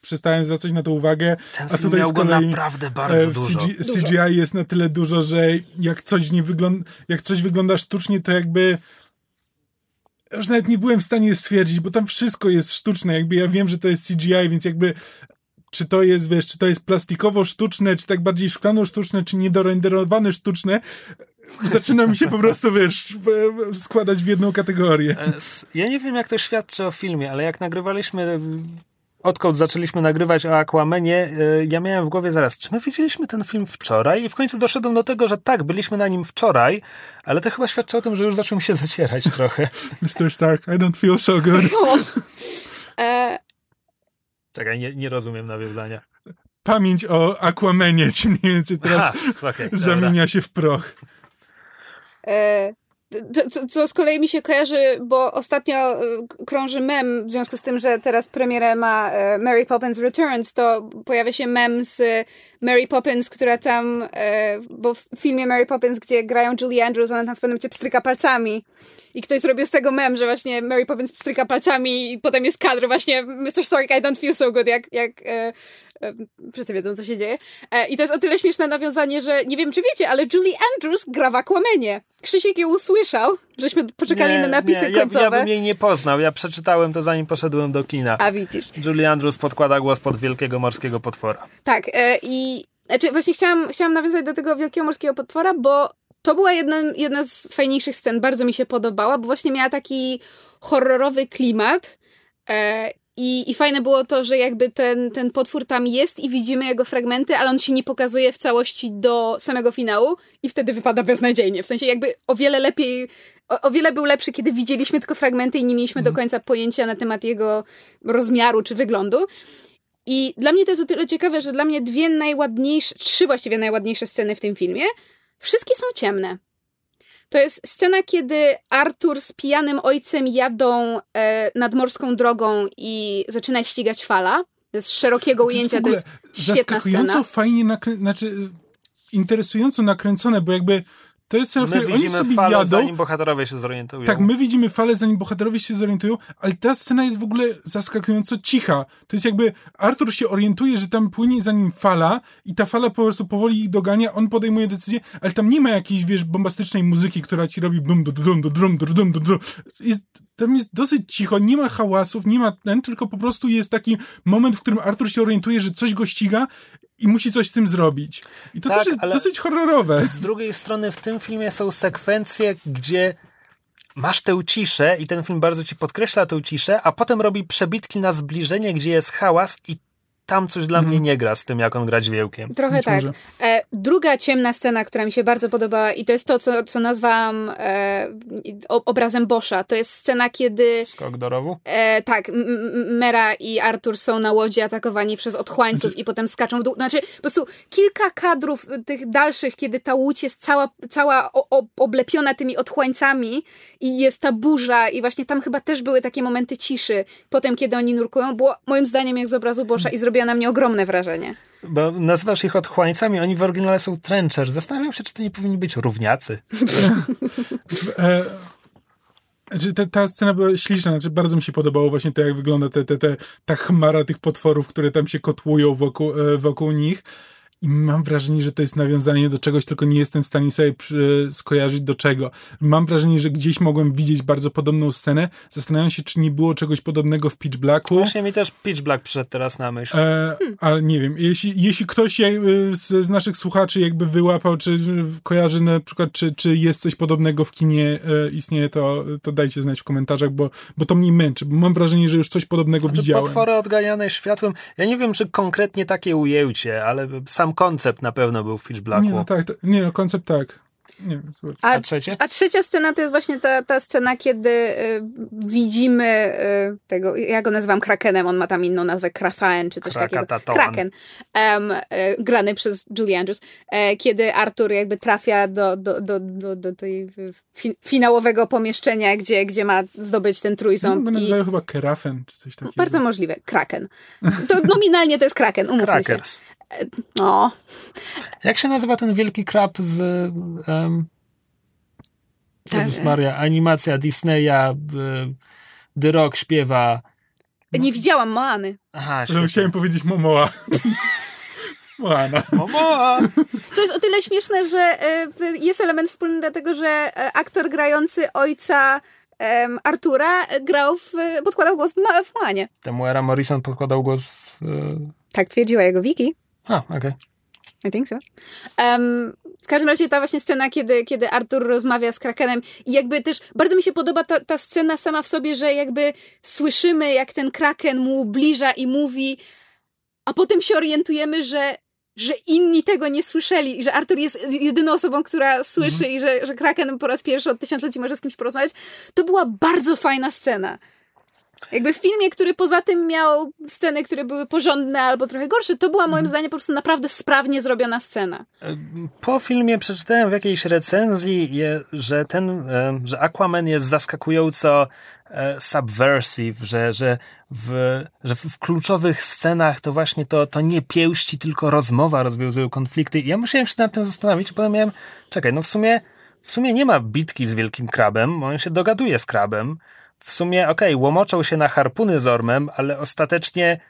S3: przestałem zwracać na to uwagę.
S1: Ten
S3: a
S1: film
S3: tutaj
S1: miał go naprawdę
S3: e,
S1: bardzo
S3: w
S1: dużo.
S3: CG, CGI jest na tyle dużo, że jak coś nie wygląda, jak coś wygląda sztucznie, to jakby już nawet nie byłem w stanie stwierdzić, bo tam wszystko jest sztuczne, jakby ja wiem, że to jest CGI, więc jakby czy to jest, wiesz, czy to jest plastikowo sztuczne, czy tak bardziej szklano sztuczne, czy niedorenderowane sztuczne, zaczyna mi się po prostu, wiesz, e, składać w jedną kategorię.
S1: E, Ja nie wiem, jak to świadczy o filmie, ale jak nagrywaliśmy, e, odkąd zaczęliśmy nagrywać o Aquamanie, e, ja miałem w głowie zaraz, czy my widzieliśmy ten film wczoraj? I w końcu doszedłem do tego, że tak, byliśmy na nim wczoraj, ale to chyba świadczy o tym, że już zaczął mi się zacierać <laughs> trochę.
S3: Mr. Stark, I don't feel so good.
S2: No. E,
S1: Czekaj, nie, nie rozumiem nawiązania.
S3: Pamięć o Aquamanie ci mniej więcej teraz
S1: Aha, okej, dobra.
S3: zamienia się w proch.
S2: E, co, co z kolei mi się kojarzy, bo ostatnio e, krąży mem, w związku z tym, że teraz premierę ma e, Mary Poppins Returns, to pojawia się mem z Mary Poppins, która tam, e, bo w filmie Mary Poppins, gdzie grają Julie Andrews, ona tam w pewnym momencie pstryka palcami. I ktoś zrobił z tego mem, że właśnie Mary Poppins pstryka palcami i potem jest kadr właśnie Mr. Stark, I don't feel so good, jak, jak e, e, wszyscy wiedzą, co się dzieje. I to jest o tyle śmieszne nawiązanie, że nie wiem, czy wiecie, ale Julie Andrews gra w Aquamanie. Krzysiek ją usłyszał, żeśmy poczekali na napisy
S1: nie, ja,
S2: końcowe.
S1: ja bym jej nie poznał. Ja przeczytałem to zanim poszedłem do kina.
S2: A widzisz.
S1: Julie Andrews podkłada głos pod wielkiego morskiego potwora.
S2: Tak, i znaczy właśnie chciałam, chciałam nawiązać do tego wielkiego morskiego potwora, bo to była jedna, jedna z fajniejszych scen, bardzo mi się podobała, bo właśnie miała taki horrorowy klimat. E, i, I fajne było to, że jakby ten, ten potwór tam jest i widzimy jego fragmenty, ale on się nie pokazuje w całości do samego finału i wtedy wypada beznadziejnie. W sensie jakby o wiele lepiej, o, o wiele był lepszy, kiedy widzieliśmy tylko fragmenty i nie mieliśmy do końca pojęcia na temat jego rozmiaru czy wyglądu. I dla mnie to jest o tyle ciekawe, że dla mnie dwie najładniejsze, trzy właściwie najładniejsze sceny w tym filmie, wszystkie są ciemne. To jest scena, kiedy Arthur z pijanym ojcem jadą e, nad morską drogą i zaczyna ścigać fala. Z szerokiego
S3: To jest
S2: ujęcia, to jest świetna
S3: zaskakująco
S2: scena.
S3: fajnie nakrę... znaczy interesująco nakręcone, bo jakby to jest scena, w której oni sobie
S1: falę,
S3: jadą.
S1: zanim bohaterowie się zorientują.
S3: Tak, my widzimy falę, zanim bohaterowie się zorientują, ale ta scena jest w ogóle zaskakująco cicha. To jest jakby Arthur się orientuje, że tam płynie za nim fala i ta fala po prostu powoli ich dogania, on podejmuje decyzję, ale tam nie ma jakiejś, wiesz, bombastycznej muzyki, która ci robi bum, dum, dum, dum, dum, dum, dum, dum. Jest, tam jest dosyć cicho, nie ma hałasów, nie ma ten, tylko po prostu jest taki moment, w którym Arthur się orientuje, że coś go ściga i musi coś z tym zrobić. I to
S1: Tak,
S3: też jest dosyć horrorowe.
S1: Z drugiej strony w tym filmie są sekwencje, gdzie masz tę ciszę i ten film bardzo ci podkreśla tę ciszę, a potem robi przebitki na zbliżenie, gdzie jest hałas i tam coś dla mnie nie gra z tym, jak on gra dźwiękiem.
S2: Trochę
S3: Być
S2: tak. E, druga ciemna scena, która mi się bardzo podobała i to jest to, co, co nazwałam e, obrazem Boscha. To jest scena, kiedy
S1: Skok do rowu?
S2: E, tak, Mera i Artur są na łodzi atakowani przez otchłańców i potem skaczą w dół. Znaczy, po prostu kilka kadrów tych dalszych, kiedy ta łódź jest cała, cała o, o, oblepiona tymi otchłańcami i jest ta burza i właśnie tam chyba też były takie momenty ciszy. Potem, kiedy oni nurkują, było moim zdaniem jak z obrazu Boscha i zrobiła na mnie ogromne wrażenie.
S1: Bo nazywasz ich otchłańcami, oni w oryginale są trencher. Zastanawiam się, czy to nie powinni być równiacy. <laughs>
S3: E, znaczy, ta, ta scena była śliczna, znaczy bardzo mi się podobało właśnie to, jak wygląda te, te, te, ta chmara tych potworów, które tam się kotłują wokół, e, wokół nich. I mam wrażenie, że to jest nawiązanie do czegoś, tylko nie jestem w stanie sobie przy, skojarzyć do czego. Mam wrażenie, że gdzieś mogłem widzieć bardzo podobną scenę. Zastanawiam się, czy nie było czegoś podobnego w Pitch Blacku.
S1: Właśnie mi też Pitch Black przyszedł teraz na myśl.
S3: E, ale nie wiem, jeśli, jeśli ktoś jakby z, z naszych słuchaczy jakby wyłapał, czy kojarzy na przykład, czy, czy jest coś podobnego w kinie e, istnieje, to, to dajcie znać w komentarzach, bo, bo to mnie męczy, bo mam wrażenie, że już coś podobnego
S1: Znaczy,
S3: widziałem.
S1: potwory odganiane światłem. Ja nie wiem, czy konkretnie takie ujęcie, ale sam koncept na pewno był w Pitch Blacku.
S3: Nie, no tak, to, nie, no koncept tak. Nie.
S2: A,
S1: A trzecie?
S2: a trzecia scena to jest właśnie ta, ta scena, kiedy y, widzimy y, tego, ja go nazywam Krakenem, on ma tam inną nazwę, Krathaen czy coś takiego. Kraken, em, y, grany przez Julie Andrews, e, kiedy Arthur jakby trafia do, do, do, do, do tej fi, finałowego pomieszczenia, gdzie, gdzie ma zdobyć ten
S3: No,
S2: trójząb. i,
S3: nazywają chyba Kerafen, czy coś takiego.
S2: bardzo możliwe, Kraken. To nominalnie to jest Kraken, umówmy się.
S1: Crackers.
S2: O,
S1: Jak się nazywa ten wielki krab z... Um,
S2: Tak.
S1: Jezus Maria, animacja Disneya, y, The Rock śpiewa...
S2: nie widziałam Moany.
S1: Aha,
S3: Że chciałem powiedzieć Momoa. <laughs> Moana.
S1: Momoa!
S2: Co jest o tyle śmieszne, że e, jest element wspólny dlatego, że e, aktor grający ojca Artura e, grał w, podkładał głos w, w Moanie.
S1: Temu Era Morrison podkładał głos w...
S2: Tak twierdziła jego wiki.
S1: A, okej.
S2: I think so. Um, w każdym razie ta właśnie scena, kiedy, kiedy Artur rozmawia z Krakenem i jakby też bardzo mi się podoba ta, ta scena sama w sobie, że jakby słyszymy, jak ten Kraken mu ubliża i mówi, a potem się orientujemy, że że inni tego nie słyszeli i że Artur jest jedyną osobą, która słyszy i że, że Kraken po raz pierwszy od tysiącleci może z kimś porozmawiać. To była bardzo fajna scena. Jakby w filmie, który poza tym miał sceny, które były porządne albo trochę gorsze, to była moim zdaniem po prostu naprawdę sprawnie zrobiona scena.
S1: Po filmie przeczytałem w jakiejś recenzji, że ten, że Aquaman jest zaskakująco e, subversive, że, że, w, że w kluczowych scenach to właśnie to, to nie pięści, tylko rozmowa rozwiązują konflikty. I ja musiałem się nad tym zastanowić, bo miałem, czekaj, no w sumie, w sumie nie ma bitki z wielkim krabem, on się dogaduje z krabem. W sumie, okej, łomoczą się na harpuny z ormem, ale ostatecznie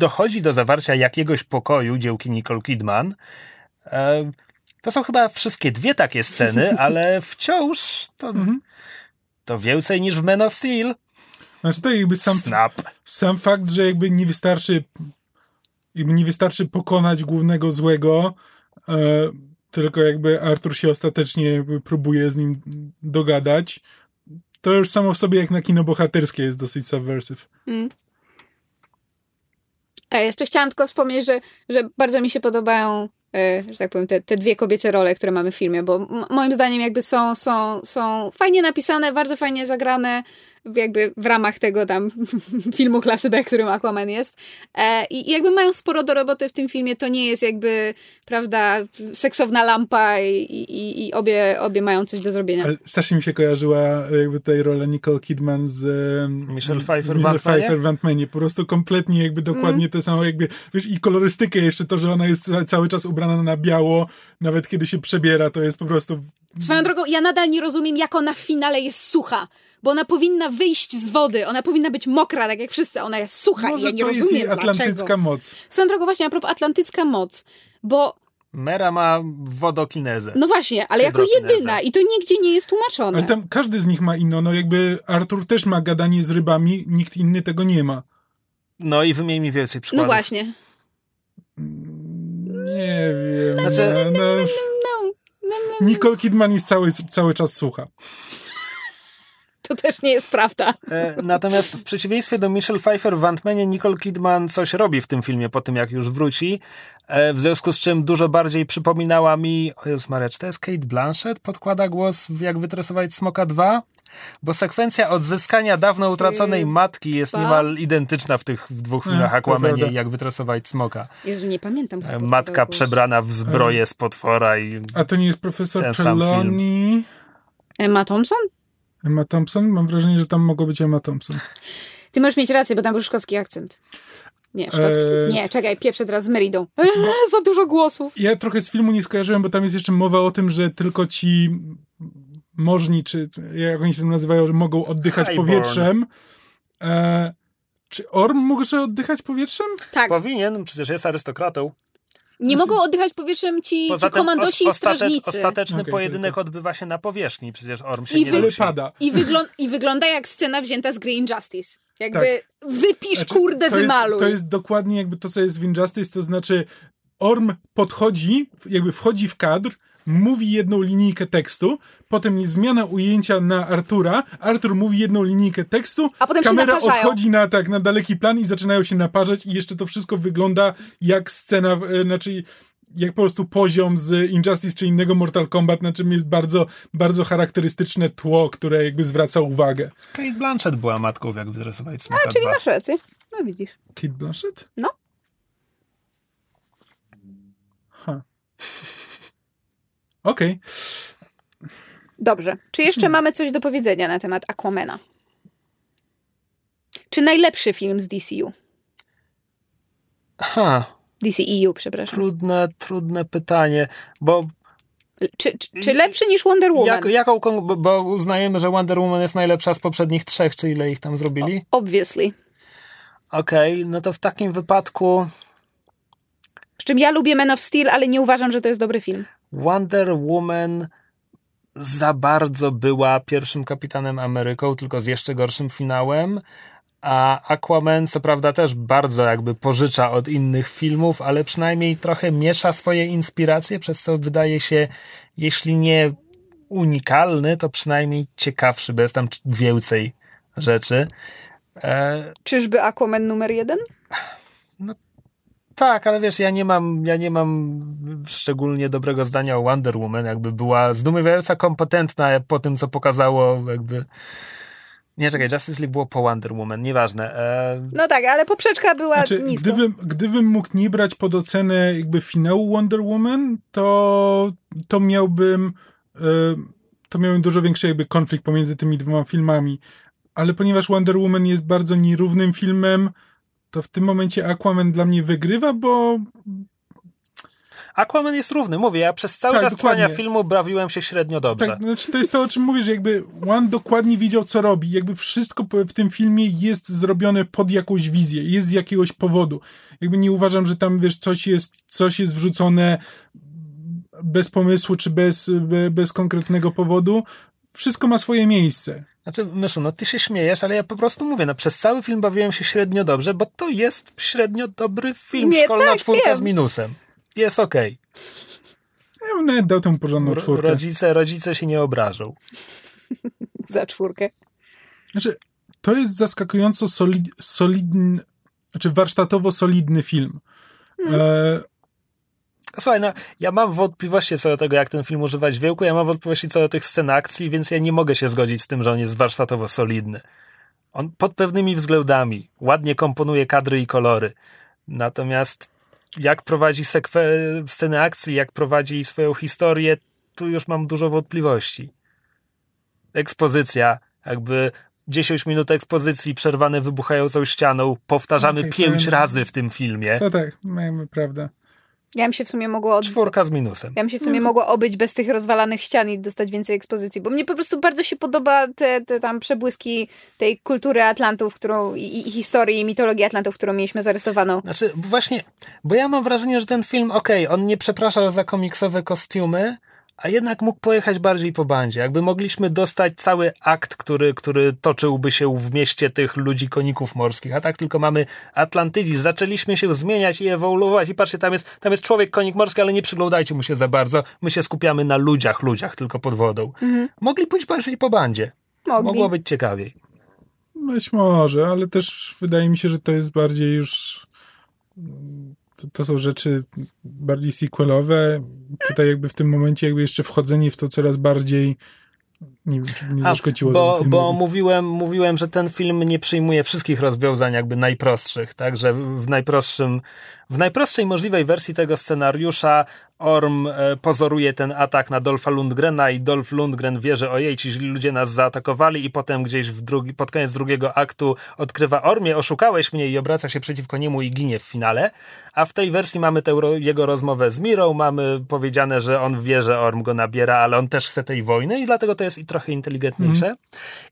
S1: dochodzi do zawarcia jakiegoś pokoju dziełki Nicole Kidman. E, To są chyba wszystkie dwie takie sceny, <laughs> ale wciąż to, to więcej niż w Man of Steel.
S3: Znaczy to jakby sam,
S1: Snap.
S3: sam fakt, że jakby nie wystarczy jakby nie wystarczy pokonać głównego złego, e, tylko jakby Artur się ostatecznie próbuje z nim dogadać, to już samo w sobie jak na kino bohaterskie jest dosyć subversive.
S2: A jeszcze chciałam tylko wspomnieć, że, że bardzo mi się podobają, e, że tak powiem, te, te dwie kobiece role, które mamy w filmie, bo moim zdaniem jakby są, są, są fajnie napisane, bardzo fajnie zagrane, jakby w ramach tego tam <laughs> filmu klasy B, którym Aquaman jest. E, I jakby mają sporo do roboty w tym filmie, to nie jest jakby, prawda, seksowna lampa i, i, i obie, obie mają coś do zrobienia.
S3: Ale strasznie mi się kojarzyła jakby tutaj rola Nicole Kidman z
S1: Michelle Pfeiffer
S3: z
S1: w
S3: Michelle? Pfeiffer w Ant-Manie. Po prostu kompletnie jakby dokładnie to samo jakby, wiesz, i kolorystykę jeszcze to, że ona jest ca- cały czas ubrana na biało, nawet kiedy się przebiera, to jest po prostu
S2: Swoją drogą, ja nadal nie rozumiem, jak ona w finale jest sucha. Bo ona powinna wyjść z wody, ona powinna być mokra, tak jak wszyscy, ona jest sucha i
S3: może
S2: ja nie
S3: to jest
S2: rozumiem
S3: jej atlantycka
S2: dlaczego.
S3: moc.
S2: Swoją drogą właśnie, a propos atlantycka moc, bo
S1: Mera ma wodokinezę.
S2: no właśnie, ale jako jedyna i to nigdzie nie jest tłumaczone.
S3: Ale tam każdy z nich ma inno, no jakby Artur też ma gadanie z rybami, nikt inny tego nie ma.
S1: No i wymień mi więcej
S2: No
S1: przykładów.
S2: właśnie.
S3: Nie wiem.
S1: Znaczy-
S3: no, no. Nicole Kidman jest cały, cały czas sucha.
S2: To też nie jest prawda.
S1: E, Natomiast w przeciwieństwie do Michelle Pfeiffer w Ant-Manie Nicole Kidman coś robi w tym filmie po tym, jak już wróci. E, W związku z czym dużo bardziej przypominała mi... O Jezus Maria, czy to jest Kate Blanchett? Podkłada głos w Jak wytresować Smoka 2? Bo sekwencja odzyskania dawno utraconej matki jest
S2: Dwa?
S1: niemal identyczna w tych dwóch filmach
S3: to
S1: Aquamanie Jak wytresować Smoka.
S2: Jezu, nie pamiętam.
S1: E, Matka przebrana w zbroję z potwora i...
S3: A to nie jest profesor
S1: Ten?
S2: Emma Thompson?
S3: Emma Thompson? Mam wrażenie, że tam mogło być Emma Thompson.
S2: Ty możesz mieć rację, bo tam był szkocki akcent. Nie, szkocki.
S3: Eee,
S2: Nie, czekaj, pieprzę teraz z Meridą. Eee, <laughs> za dużo głosów.
S3: Ja trochę z filmu nie skojarzyłem, bo tam jest jeszcze mowa o tym, że tylko ci możni, czy jak oni się tam nazywają, mogą oddychać
S1: Highborn.
S3: powietrzem. E, czy Orm może oddychać powietrzem?
S2: Tak,
S1: Powinien, przecież jest arystokratą.
S2: Nie mogą oddychać powietrzem ci, ci komandosi i
S1: os- ostatecz-
S2: strażnicy.
S1: ostateczny
S3: Okej,
S1: pojedynek odbywa się na powierzchni, przecież Orm się
S2: I
S1: nie
S2: wy-
S3: Ale
S1: dusi.
S3: pada.
S2: I, wyglą- I wygląda jak scena wzięta z Green Justice. Jakby wypisz,
S3: Znaczy,
S2: kurde,
S3: to jest,
S2: wymaluj.
S3: to jest dokładnie jakby to, co jest w Injustice, to znaczy Orm podchodzi, jakby wchodzi w kadr, mówi jedną linijkę tekstu, potem jest zmiana ujęcia na Artura, Artur mówi jedną linijkę tekstu,
S2: A potem się
S3: kamera
S2: naparzają.
S3: odchodzi na, tak, na daleki plan i zaczynają się naparzać i jeszcze to wszystko wygląda jak scena, e, znaczy jak po prostu poziom z Injustice czy innego Mortal Kombat, na czym jest bardzo, bardzo charakterystyczne tło, które jakby zwraca uwagę.
S1: Kate Blanchett była matką, jak wyrysować Smoka
S2: A, czyli
S1: 2.
S2: masz rację. No widzisz.
S3: Kate Blanchett?
S2: No.
S3: Ha. Okej.
S2: Dobrze. Czy jeszcze mamy coś do powiedzenia na temat Aquamena? Czy najlepszy film z DCU?
S1: Ha,
S2: DCEU, przepraszam.
S1: trudne, trudne pytanie, bo
S2: Czy, czy, czy lepszy niż Wonder Woman?
S1: jak, jaką, bo- uznajemy, że Wonder Woman jest najlepsza z poprzednich trzech, czy ile ich tam zrobili?
S2: Obviously.
S1: Okej, no to w takim wypadku
S2: Przy czym ja lubię Man of Steel, ale nie uważam, że to jest dobry film.
S1: Wonder Woman za bardzo była pierwszym kapitanem Ameryką, tylko z jeszcze gorszym finałem. A Aquaman, co prawda, też bardzo jakby pożycza od innych filmów, ale przynajmniej trochę miesza swoje inspiracje, przez co wydaje się, jeśli nie unikalny, to przynajmniej ciekawszy, bo jest tam więcej rzeczy. E,
S2: Czyżby Aquaman numer jeden?
S1: Tak, ale wiesz, ja nie mam, ja nie mam szczególnie dobrego zdania o Wonder Woman, jakby była zdumiewająca kompetentna po tym, co pokazało, jakby... Nie, czekaj, Justice League było po Wonder Woman, nieważne. E,
S2: No tak, ale poprzeczka była
S3: Znaczy,
S2: nisko.
S3: gdybym, gdybym mógł nie brać pod ocenę jakby finału Wonder Woman, to, to miałbym e, to miałbym dużo większy jakby konflikt pomiędzy tymi dwoma filmami. Ale ponieważ Wonder Woman jest bardzo nierównym filmem, to w tym momencie Aquaman dla mnie wygrywa, bo
S1: Aquaman jest równy, mówię, ja przez cały
S3: Tak,
S1: czas
S3: dokładnie.
S1: trwania filmu bawiłem się średnio dobrze.
S3: Tak, znaczy to jest to, o czym mówię, że jakby One dokładnie wiedział, co robi. Jakby wszystko w tym filmie jest zrobione pod jakąś wizję, jest z jakiegoś powodu. Jakby nie uważam, że tam, wiesz, coś jest, coś jest wrzucone bez pomysłu, czy bez, be- bez konkretnego powodu. Wszystko ma swoje miejsce.
S1: Znaczy, Myszu, no ty się śmiejesz, ale ja po prostu mówię, no przez cały film bawiłem się średnio dobrze, bo to jest średnio dobry film,
S2: Nie,
S1: szkolna
S2: tak,
S1: czwórka
S2: wiem.
S1: z minusem. Jest okej.
S3: Ja bym nawet dał temu porządną czwórkę.
S1: Rodzice, rodzice się nie obrażą. <laughs>
S2: Za czwórkę.
S3: Znaczy, to jest zaskakująco solid, solidny, znaczy warsztatowo solidny film. E,
S1: Słuchaj, no, ja mam wątpliwości co do tego, jak ten film używać wiełku, ja mam wątpliwości co do tych scen akcji, więc ja nie mogę się zgodzić z tym, że on jest warsztatowo solidny. On pod pewnymi względami ładnie komponuje kadry i kolory. Natomiast jak prowadzi sekwe- sceny akcji, jak prowadzi swoją historię, tu już mam dużo wątpliwości. Ekspozycja, jakby 10 minut ekspozycji przerwane wybuchającą ścianą, powtarzamy
S3: Okej,
S1: pięć
S3: to-
S1: razy w tym filmie.
S3: to tak, mamy prawda.
S2: Ja bym się w sumie mogła od...
S1: Czwórka z minusem.
S2: Ja bym się w sumie mogła obyć bez tych rozwalanych ścian i dostać więcej ekspozycji, bo mnie po prostu bardzo się podoba te, te tam przebłyski tej kultury Atlantów, którą i, i historii, i mitologii Atlantów, którą mieliśmy zarysowaną.
S1: Znaczy, właśnie, bo ja mam wrażenie, że ten film, okej, on nie przepraszał za komiksowe kostiumy, a jednak mógł pojechać bardziej po bandzie. Jakby mogliśmy dostać cały akt, który, który toczyłby się w mieście tych ludzi koników morskich, a tak tylko mamy Atlantydizm. Zaczęliśmy się zmieniać i ewoluować i patrzcie, tam jest, tam jest człowiek konik morski, ale nie przyglądajcie mu się za bardzo. My się skupiamy na ludziach, ludziach tylko pod wodą. Mogli pójść bardziej po bandzie.
S2: Mogli.
S1: Mogło być ciekawiej.
S3: Być może, ale też wydaje mi się, że to jest bardziej już. To, to są rzeczy bardziej sequelowe. Tutaj jakby w tym momencie jakby jeszcze wchodzenie w to coraz bardziej nie nie zaszkodziło
S1: bo, bo mówiłem, mówiłem, że ten film nie przyjmuje wszystkich rozwiązań jakby najprostszych, tak, że w najprostszym, w najprostszej możliwej wersji tego scenariusza Orm e, pozoruje ten atak na Dolfa Lundgrena i Dolph Lundgren wie, że ojej, ci ludzie nas zaatakowali i potem gdzieś w drugi, pod koniec drugiego aktu odkrywa Ormie, oszukałeś mnie i obraca się przeciwko niemu i ginie w finale, a w tej wersji mamy tę jego rozmowę z Mirą, mamy powiedziane, że on wie, że Orm go nabiera, ale on też chce tej wojny i dlatego to jest i trochę inteligentniejsze.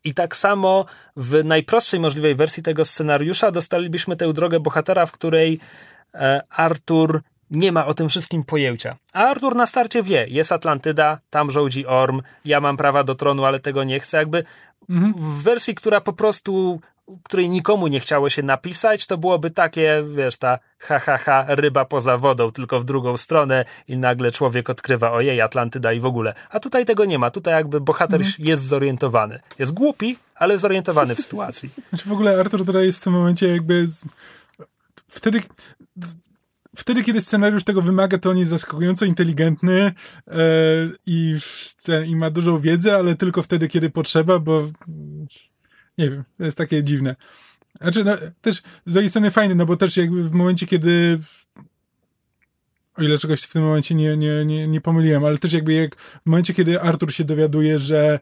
S1: I tak samo w najprostszej możliwej wersji tego scenariusza dostalibyśmy tę drogę bohatera, w której Artur nie ma o tym wszystkim pojęcia. A Artur na starcie wie, jest Atlantyda, tam rządzi Orm, ja mam prawa do tronu, ale tego nie chcę. Jakby w wersji, która po prostu, której nikomu nie chciało się napisać, to byłoby takie, wiesz, ta ha, ha, ha, ryba poza wodą, tylko w drugą stronę i nagle człowiek odkrywa, ojej, Atlantyda i w ogóle. A tutaj tego nie ma. Tutaj jakby bohater jest zorientowany. Jest głupi, ale zorientowany w sytuacji.
S3: Znaczy w ogóle Arthur tutaj jest w tym momencie jakby. Wtedy. wtedy, kiedy scenariusz tego wymaga, to on jest zaskakująco inteligentny e, i, i ma dużą wiedzę, ale tylko wtedy, kiedy potrzeba, bo nie wiem, to jest takie dziwne. Znaczy, no, też z drugiej strony fajne, no bo też jakby w momencie, kiedy o ile czegoś w tym momencie nie, nie, nie, nie pomyliłem, ale też jakby jak w momencie, kiedy Artur się dowiaduje, że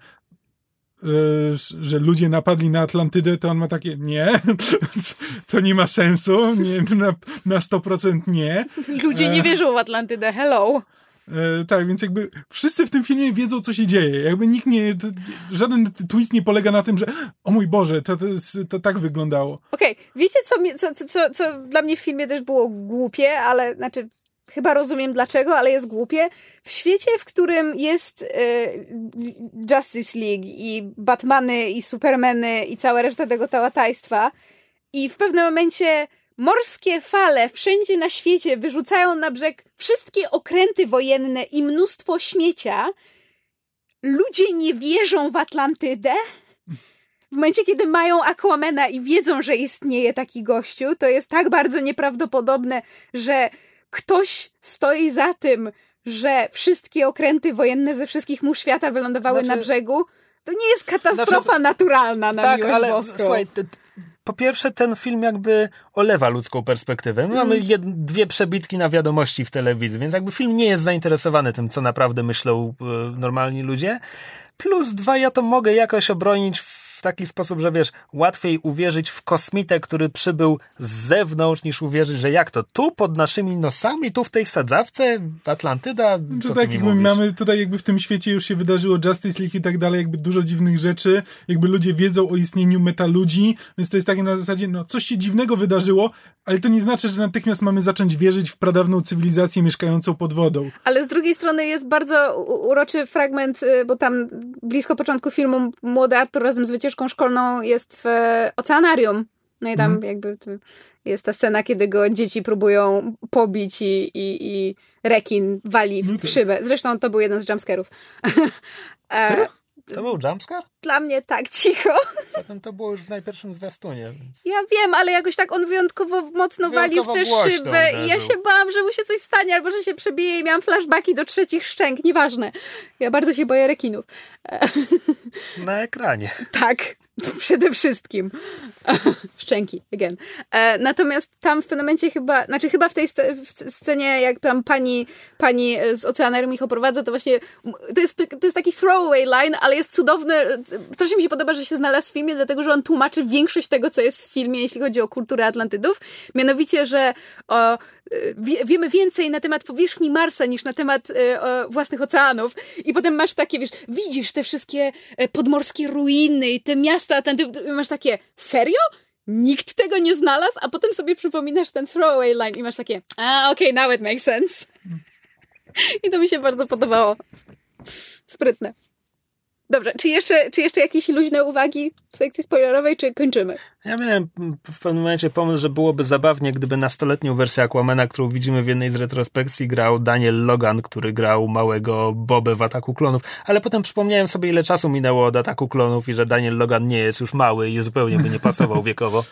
S3: że ludzie napadli na Atlantydę, to on ma takie, nie, <laughs> to nie ma sensu, nie, na, na 100% nie.
S2: Ludzie nie wierzą w Atlantydę, hello.
S3: E, tak, więc jakby wszyscy w tym filmie wiedzą, co się dzieje. Jakby nikt nie, żaden twist nie polega na tym, że o mój Boże, to, to, to tak wyglądało.
S2: Okej, okay. wiecie, co, mi, co, co, co, co dla mnie w filmie też było głupie, ale znaczy chyba rozumiem dlaczego, ale jest głupie. W świecie, w którym jest y, Justice League i Batmany i Supermany i cała reszta tego tałatajstwa i w pewnym momencie morskie fale wszędzie na świecie wyrzucają na brzeg wszystkie okręty wojenne i mnóstwo śmiecia, ludzie nie wierzą w Atlantydę. W momencie, kiedy mają Aquamena i wiedzą, że istnieje taki gościu, to jest tak bardzo nieprawdopodobne, że ktoś stoi za tym, że wszystkie okręty wojenne ze wszystkich mórz świata wylądowały znaczy, na brzegu. To nie jest katastrofa znaczy, naturalna na tak, miłość ale, boską. Słuchaj,
S1: po pierwsze ten film jakby olewa ludzką perspektywę. My mamy mm. jed, dwie przebitki na wiadomości w telewizji, więc jakby film nie jest zainteresowany tym, co naprawdę myślą y, normalni ludzie. Plus dwa, ja to mogę jakoś obronić w taki sposób, że wiesz, łatwiej uwierzyć w kosmitę, który przybył z zewnątrz, niż uwierzyć, że jak to tu pod naszymi nosami, tu w tej sadzawce, Atlantyda. Co to tak,
S3: jakby mamy tutaj jakby w tym świecie już się wydarzyło Justice League i tak dalej, jakby dużo dziwnych rzeczy, jakby ludzie wiedzą o istnieniu metaludzi, więc to jest takie na zasadzie, no coś się dziwnego wydarzyło, ale to nie znaczy, że natychmiast mamy zacząć wierzyć w pradawną cywilizację mieszkającą pod wodą.
S2: Ale z drugiej strony jest bardzo uroczy fragment, y, bo tam blisko początku filmu młody Artur razem z wycieczką szkolną jest w oceanarium. No i tam mm. jakby jest ta scena, kiedy go dzieci próbują pobić i, i, i rekin wali w, w szybę. Zresztą to był jeden z jumpscarów. <laughs>
S1: e, to był jumpscare?
S2: Dla mnie tak, <laughs> cicho.
S1: Potem to było już w najpierwszym zwiastunie. Więc...
S2: Ja wiem, ale jakoś tak on wyjątkowo mocno wyjątkowo walił w tę szybę i ja się bałam, że mu się coś stanie, albo że się przebije i miałam flashbacki do trzecich szczęk, nieważne. Ja bardzo się boję rekinów. <laughs>
S1: Na ekranie.
S2: Tak. <laughs> Przede wszystkim. <laughs> Szczęki, again. E, natomiast tam w pewnym momencie chyba, znaczy chyba w tej scenie, jak tam pani, pani z Oceanarium ich oprowadza, to właśnie to jest, to jest taki throwaway line, ale jest cudowny. Strasznie mi się podoba, że się znalazł w filmie, dlatego że on tłumaczy większość tego, co jest w filmie, jeśli chodzi o kulturę Atlantydów. Mianowicie, że o, wie, wiemy więcej na temat powierzchni Marsa niż na temat e, własnych oceanów. I potem masz takie, wiesz, widzisz te wszystkie e, podmorskie ruiny i te miasta, ten, masz takie, serio? Nikt tego nie znalazł, a potem sobie przypominasz ten throwaway line i masz takie, a okej, okay, now it makes sense. <laughs> I to mi się bardzo podobało. Sprytne. Dobrze, czy jeszcze, czy jeszcze jakieś luźne uwagi w sekcji spoilerowej, czy kończymy?
S1: Ja miałem w pewnym momencie pomysł, że byłoby zabawnie, gdyby nastoletnią wersję Aquamana, którą widzimy w jednej z retrospekcji, grał Daniel Logan, który grał małego Bobę w Ataku Klonów, ale potem przypomniałem sobie, ile czasu minęło od Ataku Klonów i że Daniel Logan nie jest już mały i zupełnie by nie pasował <laughs> wiekowo.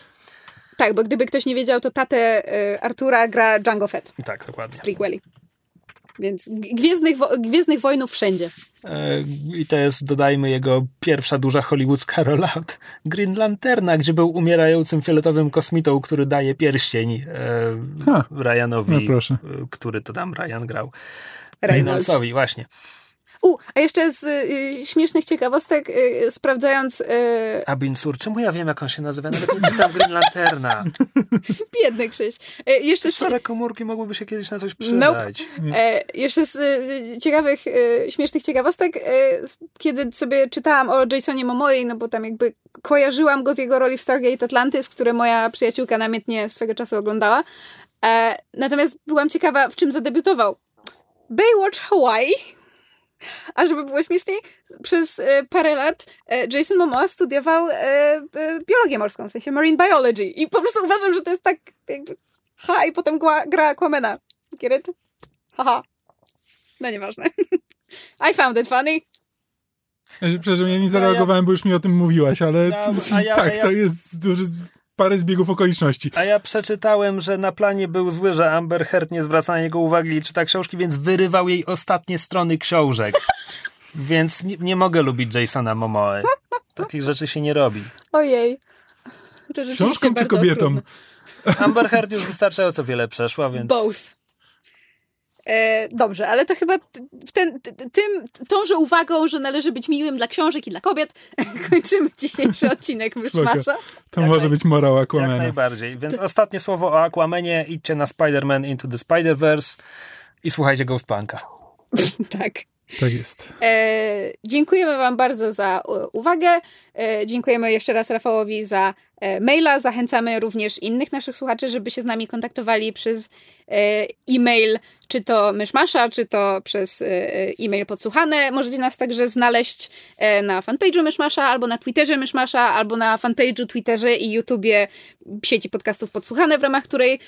S2: Tak, bo gdyby ktoś nie wiedział, to tatę y, Artura gra Django Fett.
S1: Tak, dokładnie.
S2: Z prequeli. Więc Gwiezdnych, Gwiezdnych Wojnów wszędzie.
S1: E, I to jest, dodajmy, jego pierwsza duża hollywoodzka rola od Green Lanterna, gdzie był umierającym fioletowym kosmitą, który daje pierścień e, Ryanowi, no który to tam Ryan grał. Reynoldsowi, właśnie.
S2: U, a jeszcze z y, śmiesznych ciekawostek, y, sprawdzając... Y...
S1: Abinsur, czemu ja wiem, jak on się nazywa? Nawet nie czytam Green Lanterna. <laughs>
S2: Biedny Krzyś. E,
S1: jeszcze Stare komórki mogłyby się kiedyś na coś przydać.
S2: Nope. E, jeszcze z y, ciekawych, y, śmiesznych ciekawostek, kiedy sobie czytałam o Jasonie Momoe, no bo tam jakby kojarzyłam go z jego roli w Stargate Atlantis, które moja przyjaciółka namiętnie swego czasu oglądała. E, natomiast byłam ciekawa, w czym zadebiutował. Baywatch Hawaii a żeby było śmieszniej, przez e, parę lat e, Jason Momoa studiował e, biologię morską, w sensie marine biology. I po prostu uważam, że to jest tak jakby ha, i potem gra, gra Aquamena. Get it? Haha. No nieważne. <laughs> I found it funny.
S3: Ja przepraszam, ja nie zareagowałem, bo już mi o tym mówiłaś, ale no, ja, <laughs> tak, ja, to jest duży parę zbiegów okoliczności.
S1: A ja przeczytałem, że na planie był zły, że Amber Heard nie zwraca na niego uwagi i czyta książki, więc wyrywał jej ostatnie strony książek. <laughs> więc nie, nie mogę lubić Jasona Momoe. Takich rzeczy się nie robi.
S2: Ojej. To
S3: Książką czy kobietą?
S2: okrutne.
S1: Amber Heard już wystarczająco wiele przeszła, więc...
S2: Both. E, dobrze, ale to chyba ten, tym, tąże uwagą, że należy być miłym dla książek i dla kobiet, <laughs> kończymy dzisiejszy <laughs> odcinek Myszmasza.
S3: To
S1: Jak
S3: może
S1: naj-
S3: być morał
S1: Jak
S3: Aquamana.
S1: najbardziej. Więc ostatnie słowo o Aquamanie. Idźcie na Spider-Man Into the Spider-Verse i słuchajcie Ghostpunka. <laughs>
S2: Tak.
S3: Tak jest.
S2: E, dziękujemy Wam bardzo za uwagę. E, dziękujemy jeszcze raz Rafałowi za e, maila. Zachęcamy również innych naszych słuchaczy, żeby się z nami kontaktowali przez e, e-mail, czy to Myszmasza, czy to przez e-mail podsłuchane. Możecie nas także znaleźć na fanpage'u Myszmasza, albo na Twitterze Myszmasza, albo na fanpage'u, Twitterze i YouTubie sieci podcastów Podsłuchane, w ramach której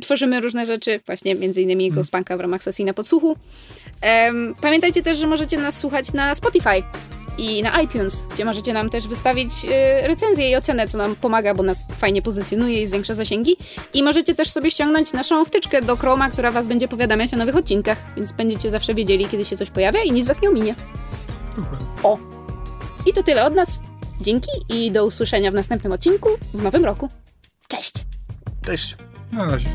S2: tworzymy różne rzeczy, właśnie między innymi Ghostpunka w ramach sesji na podsłuchu. Pamiętajcie też, że możecie nas słuchać na Spotify i na iTunes, gdzie możecie nam też wystawić e, recenzję i ocenę, co nam pomaga, bo nas fajnie pozycjonuje i zwiększa zasięgi. I możecie też sobie ściągnąć naszą wtyczkę do Chroma, która was będzie powiadamiać o nowych odcinkach, więc będziecie zawsze wiedzieli, kiedy się coś pojawia i nic was nie ominie. O! I to tyle od nas. Dzięki i do usłyszenia w następnym odcinku w nowym roku. Cześć!
S1: Cześć.
S3: Na razie.